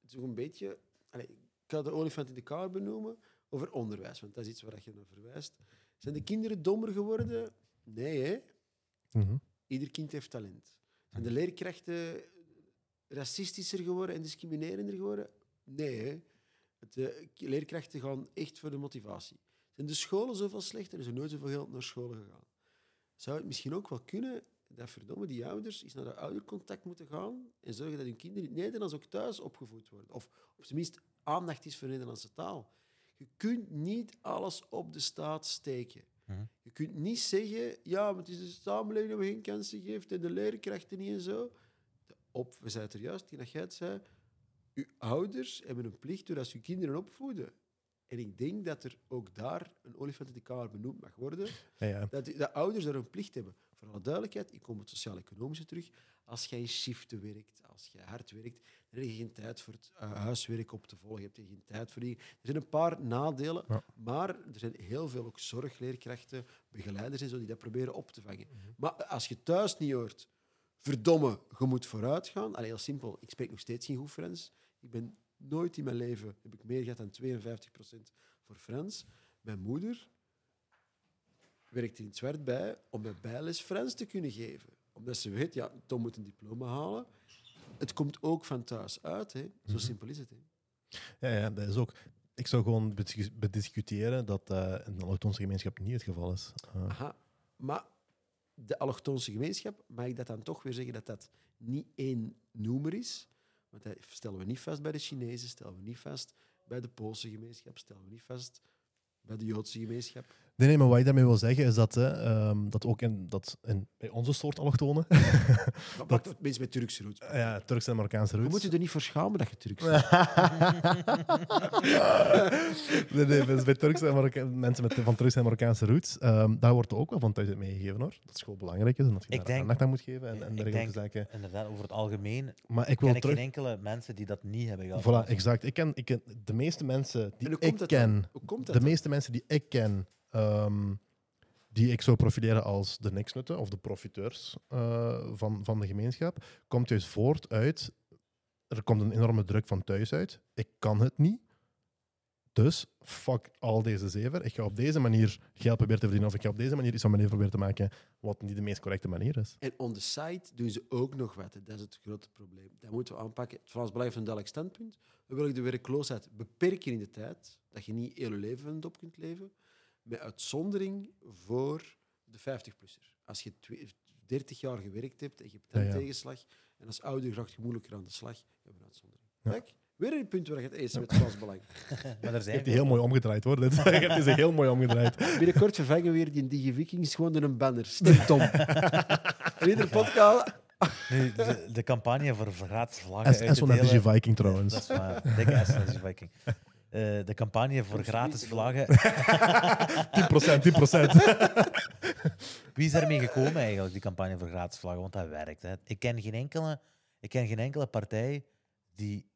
Het is ook een beetje... Ik ga de olifant in de kamer benoemen over onderwijs, want dat is iets waar je naar verwijst. Zijn de kinderen dommer geworden? Nee, hè? Mhm. Ieder kind heeft talent. Zijn de leerkrachten racistischer geworden en discriminerender geworden? Nee, hè? Het, eh, leerkrachten gaan echt voor de motivatie. Zijn de scholen zoveel slechter? Er is er nooit zoveel geld naar scholen gegaan. Zou het misschien ook wel kunnen dat verdomme die ouders eens naar de oudercontact moeten gaan en zorgen dat hun kinderen in het Nederlands ook thuis opgevoed worden? Of op zijn minst aandacht is voor de Nederlandse taal. Je kunt niet alles op de staat steken. Mhm. Je kunt niet zeggen, ja, maar het is de samenleving we geen kansen geeft en de leerkrachten niet en zo. Op, we zeiden er juist, die dat jij het zei, uw ouders hebben een plicht doordat ze uw kinderen opvoeden. En ik denk dat er ook daar een olifant in de kamer benoemd mag worden. Ja, ja. Dat de ouders daar een plicht hebben. Voor alle duidelijkheid, ik kom op het sociaal-economische terug. Als jij in shiften werkt, als jij hard werkt, dan heb je geen tijd voor het uh, huiswerk op te volgen. Je hebt geen tijd voor die. Er zijn een paar nadelen, Ja. maar er zijn heel veel ook zorgleerkrachten, begeleiders en zo die dat proberen op te vangen. Maar als je thuis niet hoort, verdomme, je moet vooruit gaan. Allee, heel simpel, ik spreek nog steeds geen goed Frans. Ik ben nooit in mijn leven heb ik meer gehad dan 52% voor Frans. Mijn moeder werkt er in zwart bij om bij bijles Frans te kunnen geven. Omdat ze weet, ja, Tom moet een diploma halen. Het komt ook van thuis uit. Hè. Zo simpel is het. Hè. Ja, ja, dat is ook. Ik zou gewoon bedis- bediscuteren dat eh in de allochtonse gemeenschap niet het geval is. Eh, Aha. Maar de allochtonse gemeenschap, mag ik dat dan toch weer zeggen dat dat niet één noemer is? Want dat stellen we niet vast bij de Chinezen, stellen we niet vast bij de Poolse gemeenschap, stellen we niet vast bij de Joodse gemeenschap. Nee, nee, maar wat ik daarmee wil zeggen is dat, hè, ehm, dat ook in, dat in, bij onze soort allochtonen, dat... Mensen met Turkse roots. ja, Turkse en Marokkaanse Je roots. moet je er niet voor schamen dat je Turks bent. nee, nee, dus bij Turkse en Marokka- mensen met, van Turkse en Marokkaanse roots, ehm, daar wordt er ook wel van thuis uit meegegeven hoor. Dat school belangrijk is en dat je Ik daar denk- aandacht aan moet geven en, en ik dergelijke denk- zaken. Inderdaad, over het algemeen Maar ik ken wil ik terug. geen enkele mensen die dat niet hebben gehad. Voilà, exact. Ik ken, ik ken de meeste mensen En die ik ken? Hoe komt dat de meeste mensen die ik ken, ehm, die ik zou profileren als de niksnutten of de profiteurs eh, van, van de gemeenschap, komt juist voort uit. Er komt een enorme druk van thuis uit. Ik kan het niet. Dus fuck al deze zever. Ik ga op deze manier geld proberen te verdienen. Of ik ga op deze manier iets van mijn leven proberen te maken. Wat niet de meest correcte manier is. En on the site doen ze ook nog hè. Dat is het grote probleem. Dat moeten we aanpakken. Het Frans Belang heeft een duidelijk standpunt. We willen de werkloosheid beperken in de tijd. Dat je niet heel je leven op kunt leven. Met uitzondering voor de 50-plusser. Als je twe- 30 jaar gewerkt hebt en je hebt een ja. tegenslag. En als ouder graag je moeilijker aan de slag. hebben we een uitzondering. Ja. Kijk, weer een punt waar je het eens bent met het Belang. Maar er Je zijn hebt die heel mooi omgedraaid hoor. Dit. Je hebt die zich heel mooi omgedraaid. Binnenkort vervangen we weer die DigiVikings gewoon door een banner. Stem Tom. en iedere podcast... Nu, de, de campagne voor gratis vlaggen En, en uit zo te naar delen- Viking trouwens. dat is waar. Dikke S Eh, de campagne voor gratis vlaggen. 10%, 10%. Wie is daarmee gekomen eigenlijk, die campagne voor gratis vlaggen? Want dat werkt. Hè. Ik, ken geen enkele, ik ken geen enkele partij die,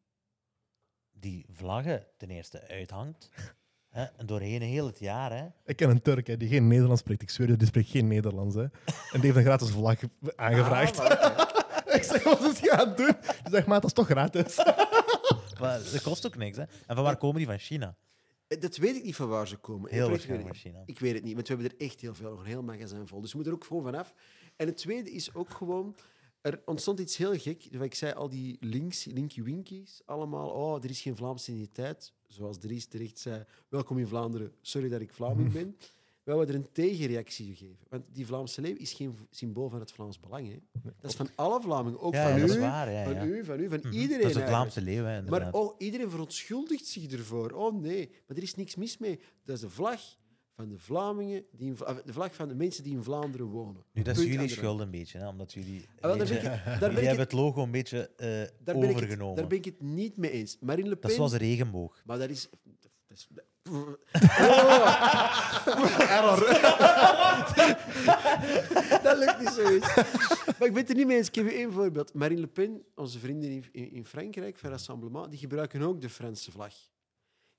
die vlaggen ten eerste uithangt. Hè, en doorheen heel het jaar. Hè. Ik ken een Turk hè, die geen Nederlands spreekt. Ik zweer je, die spreekt geen Nederlands. Hè. En die heeft een gratis vlag aangevraagd. Ah, maar oké. ik zeg, wat is hij aan het doen? Die zegt, maat, dat is toch gratis? Maar dat kost ook niks. Hè. En van waar komen die? Van China. Eh, Dat weet ik niet van waar ze komen. Heel weet waarschijnlijk van. China. Ik weet het niet, want we hebben er echt heel veel, een heel magazijn vol. Dus we moeten er ook gewoon vanaf. En het tweede is ook gewoon... Er ontstond iets heel gek. Wat Ik zei al die links, linky winkies, allemaal. Oh, er is geen Vlaamse identiteit. Zoals Dries terecht zei. Welkom in Vlaanderen. Sorry dat ik Vlaming ben. Hebben er een tegenreactie gegeven. Want die Vlaamse leeuw is geen symbool van het Vlaams belang. Hè. Dat is van alle Vlamingen. Ook Ja, van, dat u, is waar. Ja, van u, van u, van Mhm. iedereen. Dat is de. Vlaamse leeuw. Hè. Maar oh, iedereen verontschuldigt zich ervoor. Oh nee, maar er is niks mis mee. Dat is de vlag van de Vlamingen, die in, of de vlag van de mensen die in Vlaanderen wonen. nu, dat is Punt jullie schuld een beetje, hè, omdat jullie, Ah, wel, daar ben ik, daar ben jullie ik hebben het, logo een beetje eh, daar ben ik het, overgenomen. daar ben ik het niet mee eens. Marine Le Dat Pen... is zoals een regenboog. Maar dat is... Dat is. Error. dat lukt niet zoiets. Maar ik ben het er niet mee eens. Ik geef je één voorbeeld. Marine Le Pen, onze vrienden in, Frankrijk, van Rassemblement, die gebruiken ook de Franse vlag.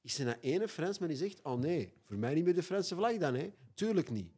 Is er nou ene Fransman die zegt, oh nee, voor mij niet meer de Franse vlag dan, hè? Tuurlijk niet.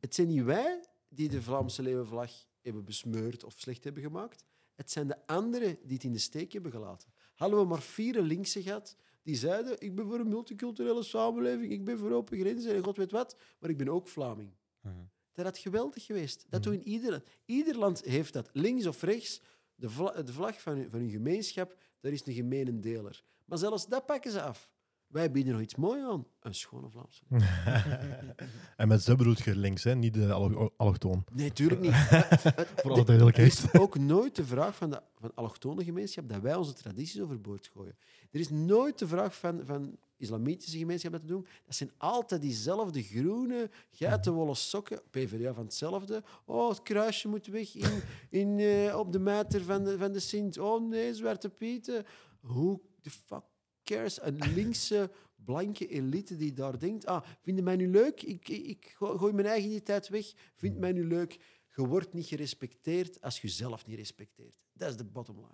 Het zijn niet wij die de Vlaamse leeuwenvlag hebben besmeurd of slecht hebben gemaakt. Het zijn de anderen die het in de steek hebben gelaten. Hadden we maar vier linkse gehad die zeiden: Ik ben voor een multiculturele samenleving, ik ben voor open grenzen en god weet wat, maar ik ben ook Vlaming. Mhm. Dat had geweldig geweest. Dat doen in ieder land. Ieder land heeft dat, links of rechts. De, vla- de vlag van hun, van hun gemeenschap, daar is een gemene deler. Maar zelfs dat pakken ze af. Wij bieden nog iets moois aan. Een schone Vlaamse. en met ze bedoelt je links, hè? niet de allo- allochtoon. Nee, tuurlijk niet. Voor alle Er duidelijkheid. is ook nooit de vraag van de van allochtone gemeenschap dat wij onze tradities overboord gooien. Er is nooit de vraag van, van islamitische gemeenschap dat te doen. Dat zijn altijd diezelfde groene, geitenwolle sokken. PvdA van hetzelfde. Oh, het kruisje moet weg in, in, eh, op de meter van de, van de Sint. Oh nee, Zwarte Pieten. Hoe de fuck cares? Een linkse blanke elite die daar denkt, ah, vinden mij nu leuk? Ik, ik, ik go- gooi mijn eigen identiteit weg. Vindt mij nu leuk? Je wordt niet gerespecteerd als je jezelf niet respecteert. Dat is de bottom line.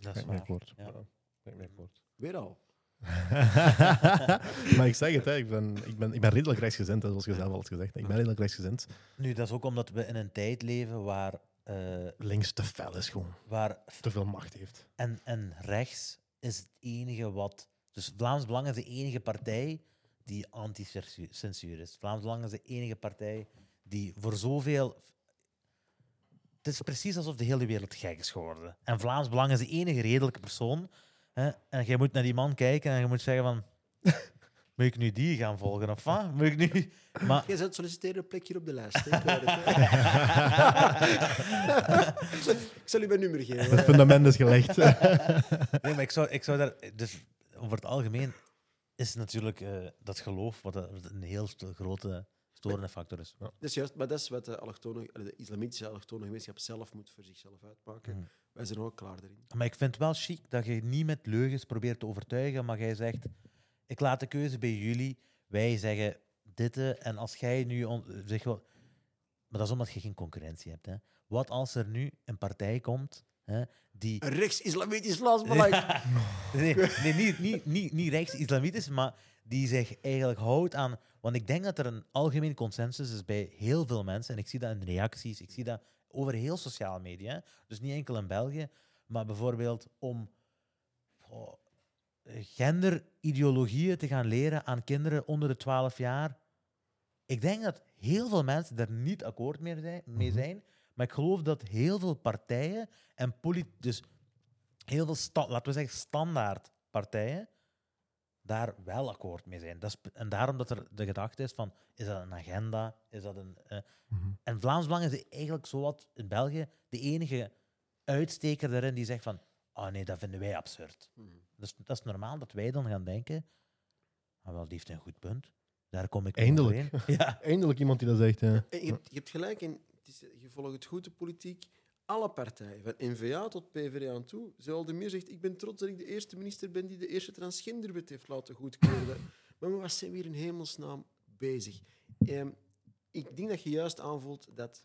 Dat is waar. Ja. Weer al. maar ik zeg het, hè, ik, ben, ik, ben, ik ben redelijk rechtsgezind, hè, zoals je zelf al had gezegd. Ik ben redelijk rechtsgezind. Nu, dat is ook omdat we in een tijd leven waar, eh, Links te fel is gewoon. waar Te veel macht heeft. en, en rechts is het enige wat. Dus Vlaams Belang is de enige partij die anti-censuur is. Vlaams Belang is de enige partij die voor zoveel. Het is precies alsof de hele wereld gek is geworden. En Vlaams Belang is de enige redelijke persoon. Hè? En jij moet naar die man kijken en je moet zeggen van... Moet ik nu die gaan volgen of wat? Moet ik nu... Maar Jij zet solliciteren een plekje op de lijst. hè. Ik zal u mijn nummer geven. Het fundament is gelegd. Nee, maar ik zou, ik zou daar... Dus over het algemeen is natuurlijk eh, dat geloof wat een een heel grote storende factor is. Dat is juist, maar dat is wat de, allochtone, de islamitische allochtone gemeenschap zelf moet voor zichzelf uitmaken. Mhm. Wij zijn ook klaar daarin. Maar ik vind het wel chic dat je niet met leugens probeert te overtuigen, maar jij zegt, ik laat de keuze bij jullie. Wij zeggen dit eh, en als jij nu... on- zeg wel, maar dat is omdat je geen concurrentie hebt. Hè. Wat als er nu een partij komt hè, die... Een rechts-islamitisch Vlaams belang. Nee, nee niet, niet, niet, niet rechts-islamitisch, maar die zich eigenlijk houdt aan. Want ik denk dat er een algemeen consensus is bij heel veel mensen. En ik zie dat in reacties, ik zie dat over heel sociale media. Dus niet enkel in België, maar bijvoorbeeld om oh, genderideologieën te gaan leren aan kinderen onder de 12 jaar. Ik denk dat heel veel mensen daar niet akkoord mee zijn, mee zijn maar ik geloof dat heel veel partijen en polit dus heel veel, sta- laten we zeggen, standaard partijen daar wel akkoord mee zijn. Dat is, en daarom dat er de gedachte is van, is dat een agenda? Is dat een... eh, Mhm. En Vlaams Belang is eigenlijk zowat in België de enige uitsteker daarin die zegt van, oh nee, dat vinden wij absurd. Dus dat is normaal dat wij dan gaan denken, ah, wel, die heeft een goed punt. Daar kom ik Eindelijk. Ja. Eindelijk iemand die dat zegt. hè. En Je hebt, je hebt gelijk, het is, je volgt het goed, de politiek. Alle partijen, van N-VA tot PvdA aan toe. Meer zegt, ik ben trots dat ik de eerste minister ben die de eerste transgenderwet heeft laten goedkeuren. maar we wat zijn we hier in hemelsnaam bezig? Ehm, ik denk dat je juist aanvoelt dat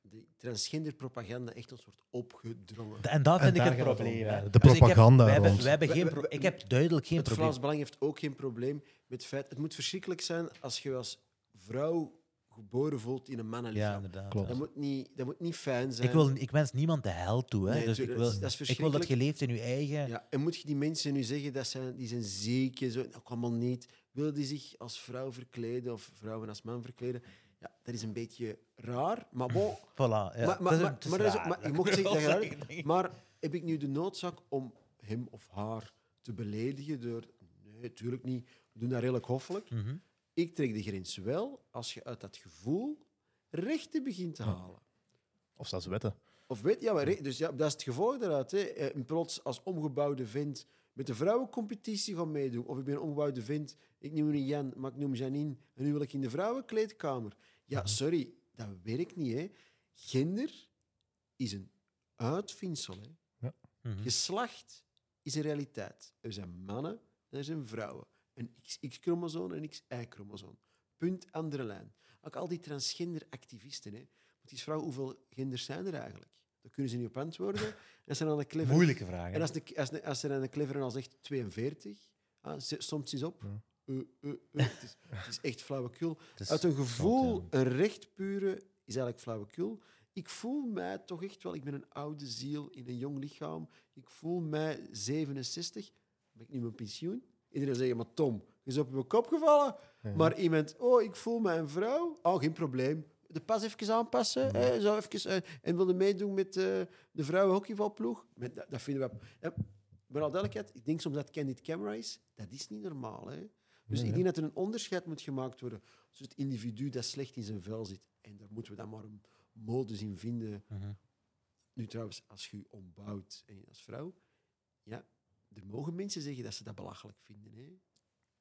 de transgenderpropaganda echt ons wordt opgedrongen. En dat vind En ik daar het het probleem. hè. ja. De Dus ik heb- propaganda wij hebben, wij hebben geen pro- ik heb duidelijk geen het probleem. Vlaams Belang heeft ook geen probleem met het feit... Het moet verschrikkelijk zijn als je als vrouw geboren voelt in een Ja, mannenlichaam. inderdaad. Klopt. dat, moet niet, dat moet niet fijn zijn. Ik, wil, ik wens niemand de hel toe. Hè. Nee, dus ik wil, dat is- ik wil dat je leeft in je eigen... Ja, en moet je die mensen nu zeggen dat zijn, die zijn ziek en zo, dat kan allemaal niet. Willen die zich als vrouw verkleden of vrouwen als man verkleden? Ja, dat is een beetje raar, maar bon. Voilà, ja. maar, maar, Het is- maar, het is maar dat is ook- raar, maar je mocht zeggen dat raar-. Maar heb ik nu de noodzaak om hem of haar te beledigen door... Nee, natuurlijk niet. We doen dat redelijk hoffelijk. Mhm. Ik trek de grens wel als je uit dat gevoel rechten begint te halen. Of zelfs wetten. Of weet ja, maar, dus ja, dat is het gevolg daaruit. Hè. Eh, En plots als omgebouwde vent met de vrouwencompetitie gaan meedoen. Of ik ben een omgebouwde vent, ik noem niet Jan, maar ik noem Janine. En nu wil ik in de vrouwenkleedkamer. Ja, sorry, dat werkt niet. Hè. Gender is een uitvindsel. Hè. Mhm. Geslacht is een realiteit. Er zijn mannen en er zijn vrouwen. Een XX-chromosoom en een XY-chromosoom. Punt, andere lijn. Ook al die transgender-activisten. Hè. Want die vrouw, hoeveel genders zijn er eigenlijk? Daar kunnen ze niet op antwoorden. En ze dan een clever... Moeilijke vraag. hè. En als, de, als, de, als dan een clever al zegt 42, ah, ze eens op. Ja. Eh. Het, is, het is echt flauwekul. Is Uit een zot, gevoel, ja. een recht pure, is eigenlijk flauwekul. Ik voel mij toch echt wel... Ik ben een oude ziel in een jong lichaam. Ik voel mij 67. Ben ik nu mijn pensioen? Iedereen zegt, maar Tom, je is op je kop gevallen. Ja. Maar iemand, oh, ik voel mij een vrouw. Oh, geen probleem. De pas even aanpassen. hè, zo even, eh, en wilde meedoen met eh, de vrouwenhockeyvalploeg. Met, dat, dat vinden we... Eh, maar al duidelijkheid, ik denk soms dat Candid Camera is. Dat is niet normaal. Hè? Dus Nee, ik denk dat er een onderscheid moet gemaakt worden tussen het individu dat slecht in zijn vel zit. En daar moeten we dan maar een modus in vinden. Mhm. Nu trouwens, als je je ombouwt en als vrouw, ja, er mogen mensen zeggen dat ze dat belachelijk vinden. Hè?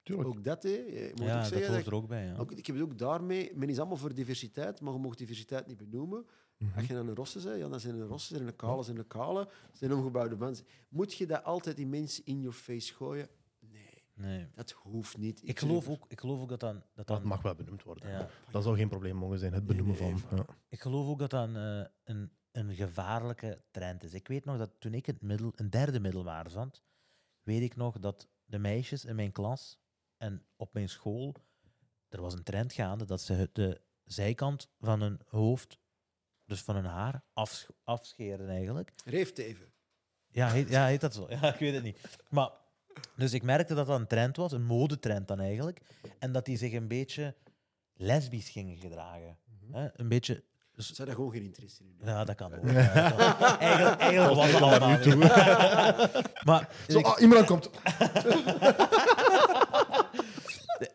Tuurlijk. Ook dat, hè. Moet ook Ja, dat zeggen hoort dat- er ook bij. Ja. ook, ik heb het ook daarmee, men is allemaal voor diversiteit, maar je mag diversiteit niet benoemen. Mhm. Als je dan een rosse bent, ja, dan zijn er een rosse, zijn er een kale, zijn er een kale, zijn omgebouwde mensen. Moet je dat altijd die mensen in your face gooien? Nee. Nee. Dat hoeft niet. Ik geloof ook, ik geloof ook dat dan... Dat Dat dan mag wel benoemd worden. ja. Dat zou geen probleem mogen zijn, het benoemen nee, van. Ja. Ik geloof ook dat dat een, eh, een, een gevaarlijke trend is. Ik weet nog dat toen ik in het middel, een derde middelbaar zat, weet ik nog dat de meisjes in mijn klas en op mijn school, er was een trend gaande dat ze de zijkant van hun hoofd, dus van hun haar, afsch afscheren eigenlijk. Reeft even. Ja heet, ja, heet dat zo? Ja, ik weet het niet. Maar, dus ik merkte dat dat een trend was, een modetrend dan eigenlijk, en dat die zich een beetje lesbisch gingen gedragen. Hè? Een beetje Ze hadden gewoon geen interesse in. ja, dat kan ook. Ja, dat. Eigenlijk, eigenlijk was het allemaal nu toe. Maar Zo, ik, ah, iemand komt.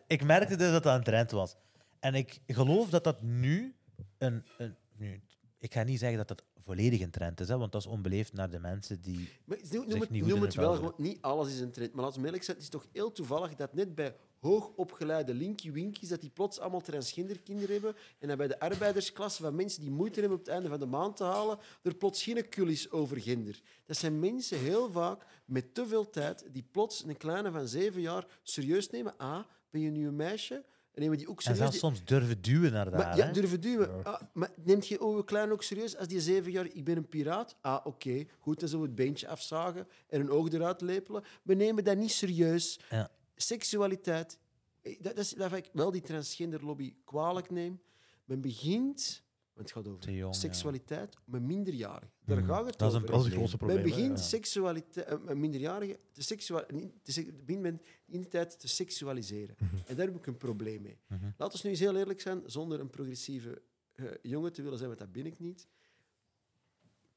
ik merkte dus dat dat een trend was. En ik geloof dat dat nu een... een nu, ik ga niet zeggen dat dat volledig een trend is, hè, want dat is onbeleefd naar de mensen die... Maar noem, Zich noem het, noem wel gewoon. Niet alles is een trend. Maar laten we eerlijk zijn, het is toch heel toevallig dat net bij hoogopgeleide linky winkies dat die plots allemaal transgender kinderen hebben en dat bij de arbeidersklasse van mensen die moeite hebben op het einde van de maand te halen, er plots geen kul is over gender. Dat zijn mensen heel vaak met te veel tijd die plots een kleine van zeven jaar serieus nemen. Ah, ben je nu een meisje? En die ook En serieus. zelfs soms durven duwen naar daar. maar, ja, durven duwen. Ah, maar neemt je uw klein ook serieus als die zeven jaar, ik ben een piraat? Ah, oké, goed, dan zullen we het beentje afzagen en een oog eruit lepelen. We nemen dat niet serieus. Ja. Seksualiteit, eh, dat, dat is dat ik wel die transgender lobby kwalijk neem. Men begint, want het gaat over ja. seksualiteit, met minderjarigen. Daar Mhm. gaat het Dat is een over. Dat is een grootste probleem. Men begint ja. seksualiteit, eh, minderjarigen te, men in de tijd te seksualiseren. Mhm. En daar heb ik een probleem mee. Mhm. Laten we nu eens heel eerlijk zijn, zonder een progressieve eh, jongen te willen zijn, want dat ben ik niet.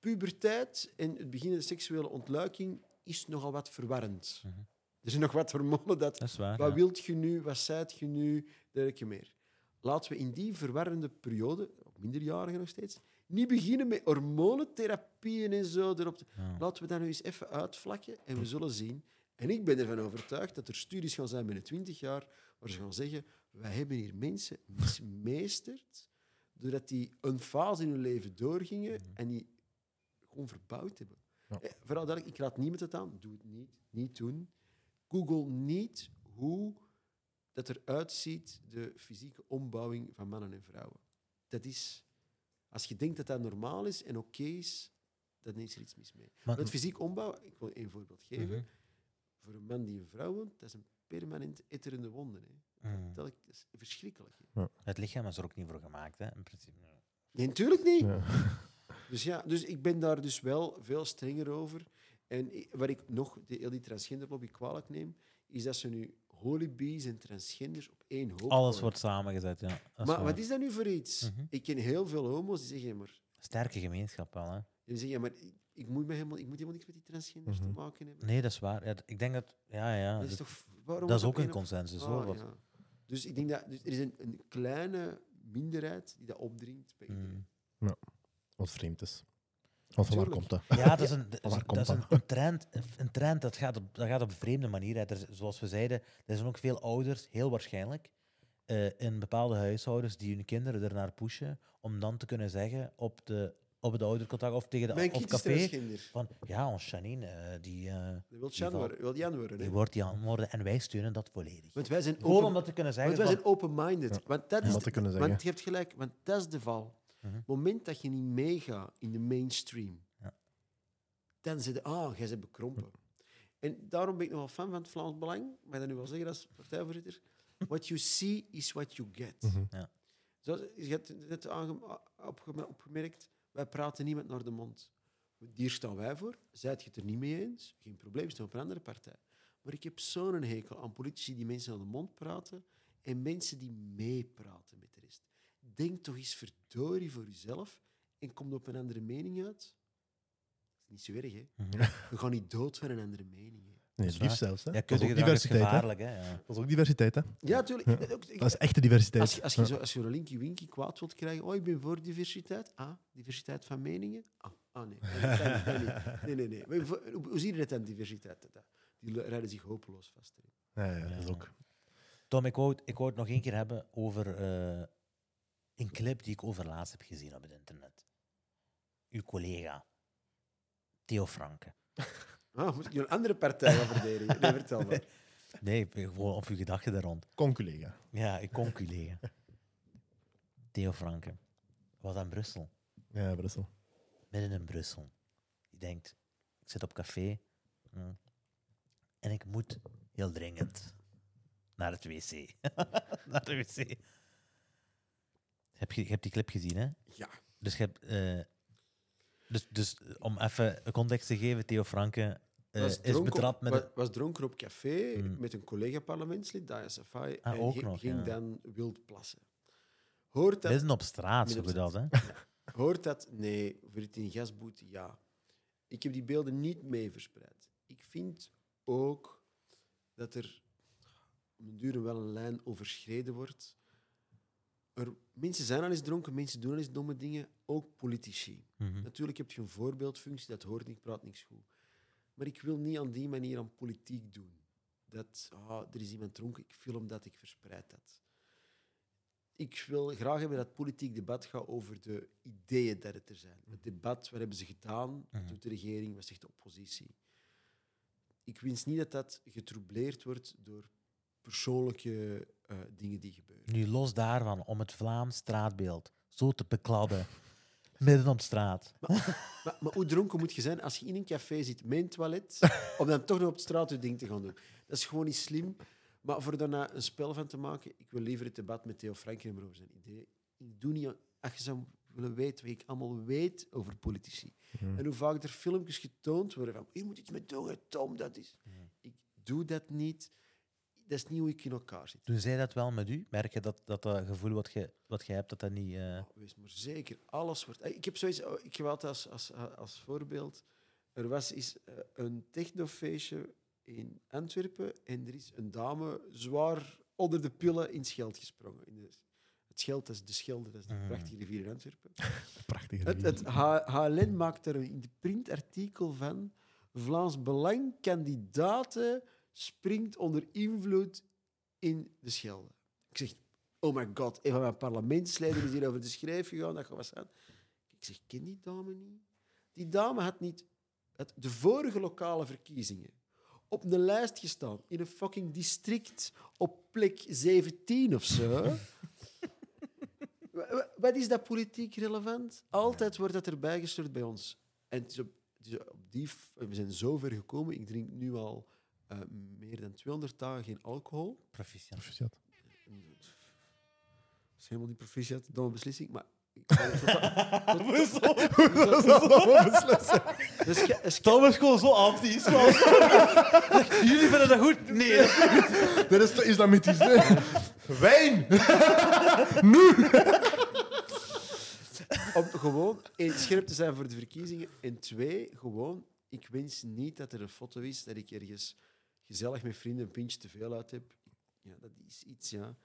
Puberteit en het begin van de seksuele ontluiking is nogal wat verwarrend. Mhm. Er zijn nog wat hormonen dat... Dat is waar. Wat ja. wilt je nu? Wat zijt je nu? Dergelijke meer. Laten we in die verwarrende periode, minderjarigen nog steeds, niet beginnen met hormonentherapieën en zo erop. te- Ja. Laten we dat nu eens even uitvlakken en we zullen zien. En ik ben ervan overtuigd dat er studies gaan zijn binnen 20 jaar waar ze gaan zeggen: wij hebben hier mensen mismeesterd doordat die een fase in hun leven doorgingen en die gewoon verbouwd hebben. Ja. Eh, Vooral dat ik raad niemand het aan. Doe het niet. Niet doen. Google niet hoe dat eruit ziet, de fysieke ombouwing van mannen en vrouwen. Dat is, als je denkt dat dat normaal is en oké is, dan is er iets mis mee. Maar- Het fysiek ombouwen, ik wil een voorbeeld geven. Mhm. Voor een man die een vrouw woont, dat is een permanent etterende wonde. Hè. Mhm. Dat is verschrikkelijk. Hè. Het lichaam is er ook niet voor gemaakt, hè, in principe. Nee, natuurlijk niet. Ja. Dus ja, dus ik ben daar dus wel veel strenger over. En wat ik nog de, heel die transgenderlobby kwalijk neem, is dat ze nu holibies en transgenders op één hoop Alles wordt samengezet, ja. Is Maar waar. wat is dat nu voor iets? Mhm. Ik ken heel veel homo's die zeggen, ja, maar, Sterke gemeenschap wel, hè. die zeggen, ja, maar ik, ik moet me helemaal, ik moet helemaal niks met die transgenders Mhm. te maken hebben. Nee, dat is waar. Ja, ik denk dat... Ja, ja. dat is dat, toch, waarom dat is ook een consensus, Ah, hoor. wat- ja. Dus ik denk dat dus er is een, een kleine minderheid die dat opdringt bij iedereen. Mm. Wat vreemd is. Want van waar komt dat? Ja, dat is een, dat is, dat een, een trend. Een, trend dat gaat, op, dat gaat op een vreemde manier. Hè. Er, zoals we zeiden, er zijn ook veel ouders, heel waarschijnlijk, eh, in bepaalde huishoudens die hun kinderen ernaar pushen om dan te kunnen zeggen op, de, op het oudercontact of tegen de Mijn of kind is café van ja, ons Janine, eh, die, eh, wil die worden. Wil Jan worden. hè. die wordt die antwoorden en wij steunen dat volledig. Want wij zijn Gewoon open, om dat te kunnen zeggen. want wij van- zijn open-minded. Ja. Want dat is de-. Want je hebt gelijk, want dat is de val. Mhm. Het moment dat je niet meegaat in de mainstream, Ja. dan zit je, ah, jij bent bekrompen. En daarom ben ik nogal fan van het Vlaams Belang, maar dat nu wel zeggen als partijvoorzitter. What you see is what you get. Mhm. Zoals, je hebt het net opgemerkt, wij praten niemand naar de mond. Hier staan wij voor. Zijt je het er niet mee eens? Geen probleem, staan op een andere partij. Maar ik heb zo'n hekel aan politici die mensen naar de mond praten en mensen die meepraten met. Denk toch eens verdorie voor jezelf en kom op een andere mening uit. Dat is niet zo erg, hè? Mhm. We gaan niet dood van een andere mening. Hè? Nee, het liefst zelfs. Hè. Ja, dat is ook diversiteit. Hè. gevaarlijk. Hè? Ja. Dat is ook diversiteit. Hè. Ja, tuurlijk. Ja. Ik- ik- Dat is echte diversiteit. Als je, als je, zo, als je een linky winky kwaad wilt krijgen, oh, ik ben voor diversiteit. Ah, diversiteit van meningen? Ah, ah nee. Nee, dat kan niet, dat niet. nee, nee, nee. Maar voor- Hoe, hoe zie je dat dan, diversiteit? Dat- Die rijden zich hopeloos vast. Ja, ja, dat is ook. Tom, ik wou, het- ik wou het nog één keer hebben over eh, een clip die ik overlaatst heb gezien op het internet. Uw collega, Theo Franke. Ah, moet ik een andere partij gaan verdedigen? Nee, vertel maar. Nee, gewoon op uw gedachten daar rond. Con-collega. Ja, ik conculeren. Theo Franke was aan Brussel. Ja, Brussel. midden in Brussel. Je denkt, ik zit op café mm, en ik moet heel dringend naar het wc. naar de wc. Heb je, je hebt die clip gezien, hè? Ja. Dus, je hebt, eh, dus, dus om even context te geven, Theo Franke eh, was is op- betrapt met... wa- een- was dronken op café Mm. met een collega-parlementslid, Daya Safai, Ah, en ook nog, ging ja. dan wild plassen. Hoort dat? Midden op straat, zo dat, hè? Hoort dat? Nee. Voor het in gasboete? Ja. Ik heb die beelden niet mee verspreid. Ik vind ook dat er om een duur wel een lijn overschreden wordt. Er, mensen zijn al eens dronken, mensen doen al eens domme dingen, ook politici. Mhm. Natuurlijk heb je een voorbeeldfunctie, dat hoort niet, praat niks goed. Maar ik wil niet aan die manier aan politiek doen. Dat, ah, er is iemand dronken, ik film dat, ik verspreid dat. Ik wil graag hebben dat politiek debat gaat over de ideeën dat het er zijn. Het debat, wat hebben ze gedaan? Wat Mhm. doet de regering? Wat zegt de oppositie? Ik wens niet dat dat getroubleerd wordt door persoonlijke eh, dingen die gebeuren. Nu, los daarvan, om het Vlaams straatbeeld zo te bekladden, midden op straat. Maar, maar hoe dronken moet je zijn als je in een café zit met een toilet, om dan toch nog op straat je ding te gaan doen? Dat is gewoon niet slim. Maar voor daarna een spel van te maken, ik wil liever het debat met Theo hebben over zijn idee. Ik doe niet als je zou willen weten wat ik allemaal weet over politici. Mhm. En hoe vaak er filmpjes getoond worden van je moet iets met doen, Tom, dat is. Ik doe dat niet. Dat is niet hoe ik in elkaar zit. Doen zij dat wel met u? Merk je dat dat, dat gevoel wat je, wat je hebt, dat dat niet... eh, Oh, wees maar zeker, alles wordt. Ik heb zoiets, oh, ik altijd als, als, als voorbeeld. Er was eens eh, een technofeestje in Antwerpen en er is een dame zwaar onder de pillen in het Scheld gesprongen. In de, het Scheld, dat is de Schelde, dat is de Mhm. prachtige rivier in Antwerpen. Prachtige Het, het H- HLN maakt er in de printartikel van. Vlaams Belang kandidaten springt onder invloed in de Schelde. Ik zeg, oh my god, een van mijn parlementsleden is hier over de schrijf gegaan. Dat gaat wat zijn. Ik zeg, ken die dame niet? Die dame had niet het, de vorige lokale verkiezingen op een lijst gestaan in een fucking district op plek 17 of zo. Wa- wa- Wat is dat politiek relevant? Altijd wordt dat erbij gestuurd bij ons. En het is op, het is op die, we zijn zo ver gekomen. Ik drink nu al eh, meer dan 200 dagen geen alcohol. proficiat. Proficiat. Dat is helemaal niet proficiat, domme beslissing. Maar Dus ge- is is gewoon zo anti. Jullie vinden dat goed? Nee. Dat is toch islamitisch, hè? Wijn! om gewoon één, scherp te zijn voor de verkiezingen. En twee, gewoon, ik wens niet dat er een foto is dat ik ergens gezellig met vrienden een pintje te veel uit heb. Ja, dat is iets, ja.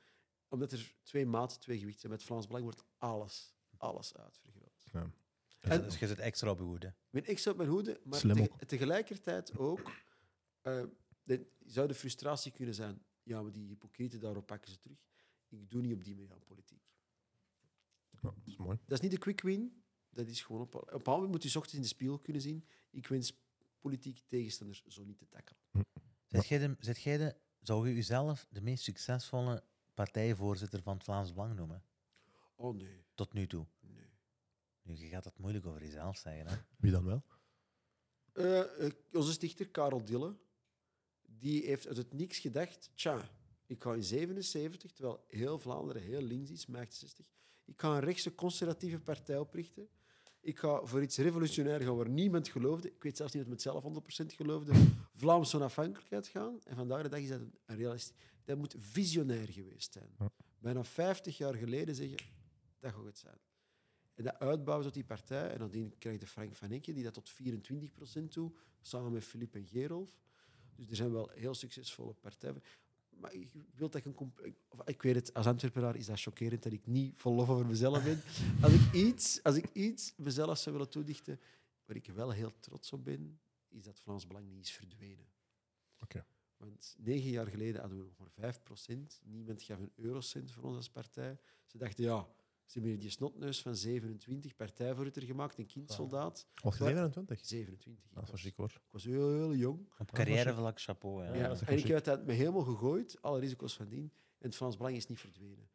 Omdat er twee maten, twee gewichten zijn. Met Vlaams Belang wordt alles, alles uitvergroot. Ja. En- dus je zit extra op je hoede. Ik ben extra op mijn hoede, maar tegelijkertijd ook eh, de- zou de frustratie kunnen zijn. Ja, maar die hypocrieten, daarop pakken ze terug. Ik doe niet op die manier aan politiek. Ja, dat is mooi. Dat is niet de quick win. Dat is gewoon op, op een bepaald moment moet je ochtends in de spiegel kunnen zien. Ik wens politieke tegenstanders zo niet te tackelen. Zet jij de, zet jij de, zou je jezelf de meest succesvolle partijvoorzitter van het Vlaams Belang noemen? Oh nee, Tot nu toe. nee. Nu, je gaat dat moeilijk over jezelf zeggen. Hè? Wie dan wel? Eh, eh, onze stichter, Karel Dille, die heeft uit het niks gedacht. Tja, ik ga in 77, terwijl heel Vlaanderen heel links is, maakt 60. Ik ga een rechtse conservatieve partij oprichten. Ik ga voor iets revolutionair gaan waar niemand geloofde. Ik weet zelfs niet of het zelf 100% geloofde. Vlaamse onafhankelijkheid gaan. En vandaag de dag is dat een, realistisch. Dat moet visionair geweest zijn. Bijna 50 jaar geleden zeggen, dat gaat het zijn. En dat uitbouwen tot die partij. En nadien krijg je Frank van Enke, die dat tot 24% toe, samen met Philippe en Gerolf. Dus er zijn wel heel succesvolle partijen. Maar ik wil dat ik een... ik- Of, ik weet het, als Antwerpenaar is dat chockerend dat ik niet vol lof over mezelf ben. Als ik iets, als ik iets mezelf zou willen toedichten, waar ik wel heel trots op ben, is dat Vlaams Belang niet is verdwenen. Oké. Want negen jaar geleden hadden we nog maar 5%. Niemand gaf een eurocent voor ons als partij. Ze dachten, ja, Ze hebben hier die snotneus van 27, partijvoorzitter gemaakt, een kindsoldaat. Was je Maar- 27? 27. Ik Dat was, chic hoor. ik was heel, heel jong. Op carrièrevlak, chapeau. Ja. Ja, en ik heb dat me helemaal gegooid, alle risico's van dien. En het Frans Belang is niet verdwenen.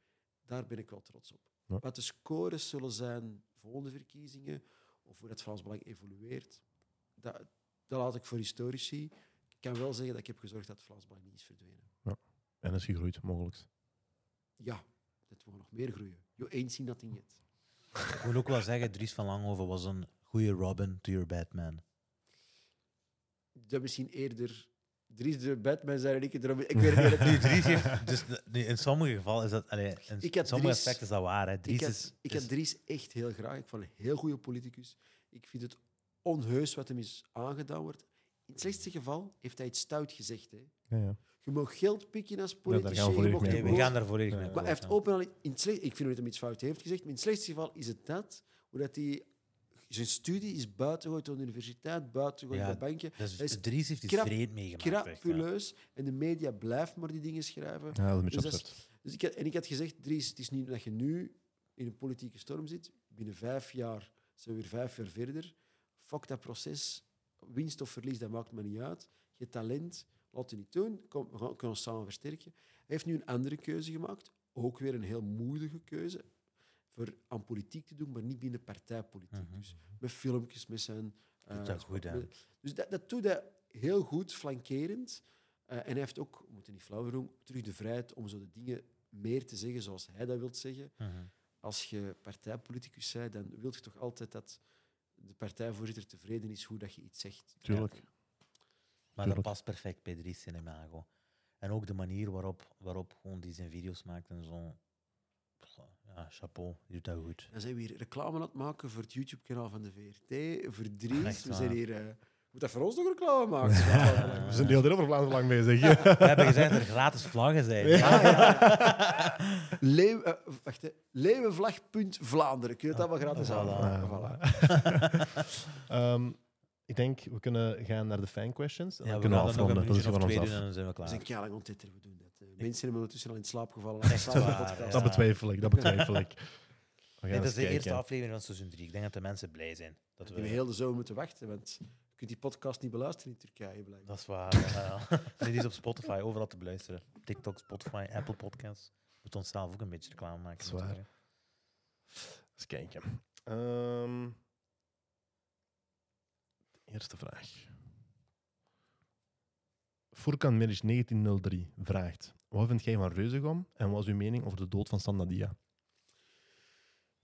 Daar ben ik wel trots op. Ja. Wat de scores zullen zijn volgende verkiezingen, of hoe het Frans Belang evolueert, dat, dat laat ik voor historici. Ik kan wel zeggen dat ik heb gezorgd dat het Frans Belang niet is verdwenen. En is gegroeid, mogelijk. Ja, dat we nog meer groeien. Je eens zien dat ding niet. Ik wil ook wel zeggen, Dries van Langhoven was een goede Robin to your Batman. Dat misschien eerder Dries de Batman zijn en ik het. Ik weet het niet. Nu, Dries heeft, dus nu, in sommige gevallen is dat, allee, in Ik had sommige Dries- aspecten is dat waar. Hè. Dries ik is, had, ik is- had Dries echt heel graag. Ik vond hem een heel goede politicus. Ik vind het onheus wat hem is aangedaan wordt. In het slechtste geval heeft hij iets stout gezegd. Hè. Ja, ja. Je mag geld pikken als daar politici. gaan we je volledig mag mee Nee, niet we akkoord. gaan daar volledig Ja. mee Maar Maar hij heeft open al in het slecht, ik vind dat hij iets fout heeft gezegd, maar in het slechtste geval is het dat, hoe dat hij zijn studie is buitengegooid door de universiteit, buitengegooid Ja, bij banken. ja. Dus Hij is Dries heeft iets vreemd meegemaakt. echt, ja. Crapuleus. En de media blijft maar die dingen schrijven. Ja, dat is een beetje Dus absurd. Dus ik had, en ik had gezegd, Dries, het is niet dat je nu in een politieke storm zit. Binnen vijf jaar zijn we weer vijf jaar verder. Fuck dat proces. Winst of verlies, dat maakt me niet uit. Je talent, laat het niet doen. Kom, we gaan, kunnen ons samen versterken. Hij heeft nu een andere keuze gemaakt. Ook weer een heel moedige keuze. Voor aan politiek te doen, maar niet binnen partijpolitiek. Mhm. Dus met filmpjes, met zijn... Doet eh, dat goed, hè? dus dat, dat doet hij heel goed, flankerend. Eh, en hij heeft ook, we moeten niet flauw doen, terug de vrijheid om zo de dingen meer te zeggen zoals hij dat wil zeggen. Mhm. Als je partijpoliticus bent, dan wil je toch altijd dat de partijvoorzitter tevreden is hoe dat je iets zegt. Tuurlijk. Ja. Maar dat past perfect bij Dries zijn imago. En ook de manier waarop, waarop gewoon die zijn video's maakt en zo. Ja, chapeau, die doet dat goed. Dan zijn we hier reclame aan het maken voor het YouTube-kanaal van de VRT, voor Dries. Echt We zijn hier... eh, moet dat voor ons nog reclame maken? We zijn de hele tijd over Vlaanderen lang bezig. We hebben gezegd dat er gratis vlaggen zijn. Ah, ja, ja. Leeuw, eh, wacht, hè. Leeuwenvlag.Vlaanderen. Kun je dat allemaal gratis Voilà. halen? Ah, Voilà. Ehm, ik denk, we kunnen gaan naar de fan questions. En Ja, dan we kunnen we nog afronden. een Dat is ons af. en dan zijn we We klaar. zijn keihard we doen dat. hè. Mensen hebben ondertussen al in slaap gevallen. Echt waar, ja. Dat betwijfel ik, dat betwijfel ik. We Nee, dat is de eerste aflevering van seizoen 3. Ik denk dat de mensen blij zijn. Dat We we, heel de zomer moeten wachten, want je kunt die podcast niet beluisteren in Turkije. Blijkbaar. Dat is waar. ja. Die is op Spotify, overal te beluisteren. TikTok, Spotify, Apple Podcasts. We moeten onszelf ook een beetje reclame maken. Dat is waar. Eens kijken. Ehm, eerste vraag. Furkan Meric 1903 vraagt: Wat vind jij van Reuzegom en wat is uw mening over de dood van Sandadia?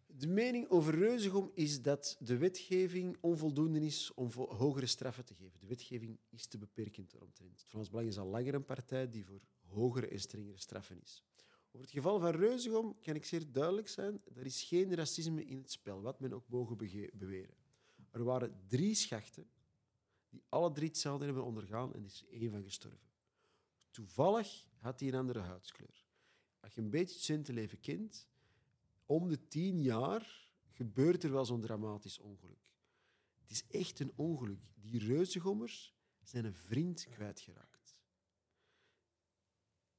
De mening over Reuzegom is dat de wetgeving onvoldoende is om hogere straffen te geven. De wetgeving is te beperkend daaromtrent. Het Frans Belang is al langer een partij die voor hogere en strengere straffen is. Over het geval van Reuzegom kan ik zeer duidelijk zijn. Er is geen racisme in het spel, wat men ook mogen beweren. Er waren drie schachten die alle drie hetzelfde hebben ondergaan en er is één van gestorven. Toevallig had hij een andere huidskleur. Als je een beetje het studentenleven kent, om de tien jaar gebeurt er wel zo'n dramatisch ongeluk. Het is echt een ongeluk. Die reuzengommers zijn een vriend kwijtgeraakt.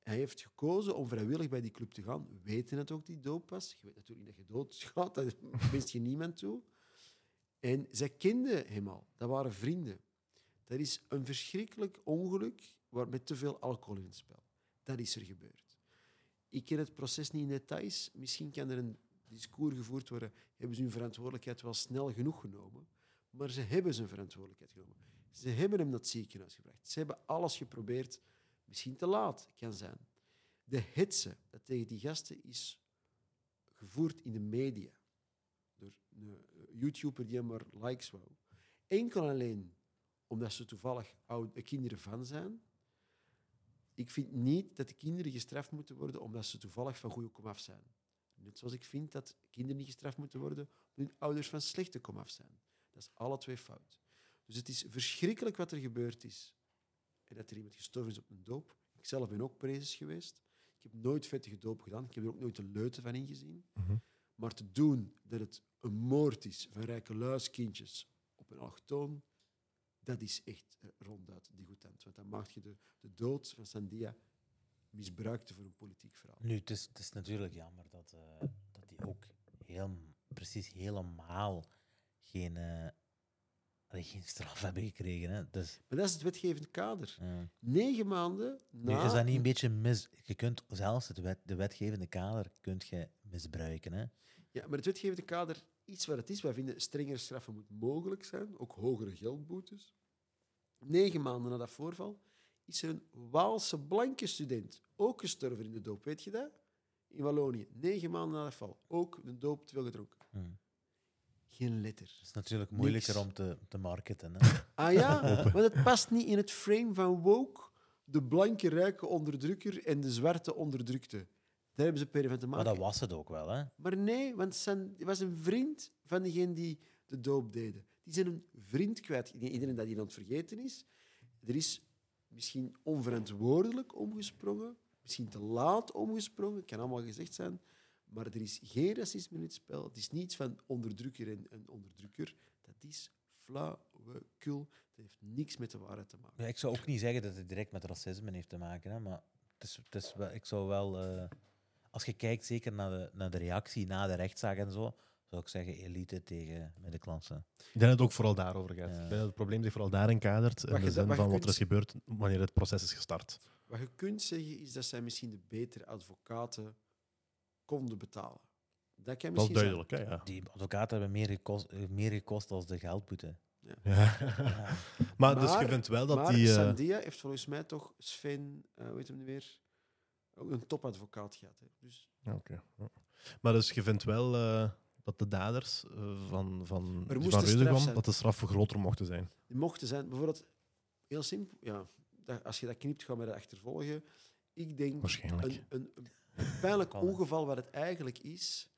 Hij heeft gekozen om vrijwillig bij die club te gaan. We weten het ook, die doop was. Je weet natuurlijk niet dat je doodgaat, dat wist je niemand toe. En zij kenden hem al. Dat waren vrienden. Dat is een verschrikkelijk ongeluk waar met te veel alcohol in het spel. Dat is er gebeurd. Ik ken het proces niet in details. Misschien kan er een discours gevoerd worden. Hebben ze hun verantwoordelijkheid wel snel genoeg genomen? Maar ze hebben zijn verantwoordelijkheid genomen. Ze hebben hem naar het ziekenhuis gebracht. Ze hebben alles geprobeerd. Misschien te laat, kan zijn. De hetze dat tegen die gasten is gevoerd in de media. Door een eh, YouTuber die hem maar likes wou. Enkel en alleen omdat ze toevallig oude kinderen van zijn. Ik vind niet dat de kinderen gestraft moeten worden omdat ze toevallig van goede komaf zijn. Net zoals ik vind dat kinderen niet gestraft moeten worden omdat hun ouders van slechte komaf zijn. Dat is alle twee fout. Dus het is verschrikkelijk wat er gebeurd is. En dat er iemand gestorven is op een doop. Ik zelf ben ook prezes geweest. Ik heb nooit vettige doop gedaan. Ik heb er ook nooit de leuten van ingezien. Mhm. Maar te doen dat het een moord is van rijke luiskindjes op een allochtoon, dat is echt eh, ronduit degoutant. Want dan maak je de, de dood van Sandia misbruikte voor een politiek verhaal. Nu, het is, het is natuurlijk jammer dat, eh, dat die ook heel, precies helemaal geen, eh, geen straf hebben gekregen. Hè. Dus, Maar dat is het wetgevend kader. ja. Negen maanden Nu, na... is dat niet een beetje mis... Je kunt zelfs het wet, de wetgevende kader kunt je misbruiken. Hè. Ja, maar het wetgevende kader is wat het is. Wij vinden strengere straffen moet mogelijk zijn, ook hogere geldboetes. Negen maanden na dat voorval is er een Waalse blanke student ook gestorven in de doop. Weet je dat? In Wallonië. Negen maanden na dat val. Ook de doop te veel gedronken. Geen letter. Het is natuurlijk moeilijker Niks. om te, te marketen. Hè. Ah ja, maar het past niet in het frame van woke. De blanke rijke onderdrukker en de zwarte onderdrukte. Daar hebben ze per van te Maar maken. dat was het ook wel. Hè. Maar nee, want zijn, hij was een vriend van degene die de doop deden. Die zijn een vriend kwijt. Iedereen dat hier aan het vergeten is. Er is misschien onverantwoordelijk omgesprongen, misschien te laat omgesprongen, kan allemaal gezegd zijn. Maar er is geen racisme in het spel. Het is niets van onderdrukker en, en onderdrukker. Dat is flauwekul. Dat heeft niks met de waarheid te maken. Ja, ik zou ook niet zeggen dat het direct met racisme heeft te maken. Hè, maar het is, het is wel, ik zou wel... eh, als je kijkt zeker naar de, naar de reactie na de rechtszaak en zo, zou ik zeggen elite tegen middenklasse. Ik denk dat het ook vooral daarover gaat. Ja. Ik denk dat het probleem zich vooral daarin kadert. In de zin van wat er is gebeurd wanneer het proces is gestart. Wat je kunt zeggen is dat zij misschien de betere advocaten konden betalen. Dat kan Dat is misschien duidelijk, hè? Ja. Die advocaten hebben meer gekost, eh, meer gekost als de geldboete. Ja. Ja. maar, dus je vindt wel dat Maar die... eh, Sandia heeft volgens mij toch Sven, eh weet hem niet meer, ook een topadvocaat gehad. Hè. Dus oké. Maar dus je vindt wel eh, dat de daders eh, van, van, van dat de straf groter mochten zijn. die mochten zijn, bijvoorbeeld, heel simpel, ja, dat, als je dat knipt, gaan we dat achtervolgen. Ik denk Waarschijnlijk. een, een, een pijnlijk hè. ongeval wat het eigenlijk is,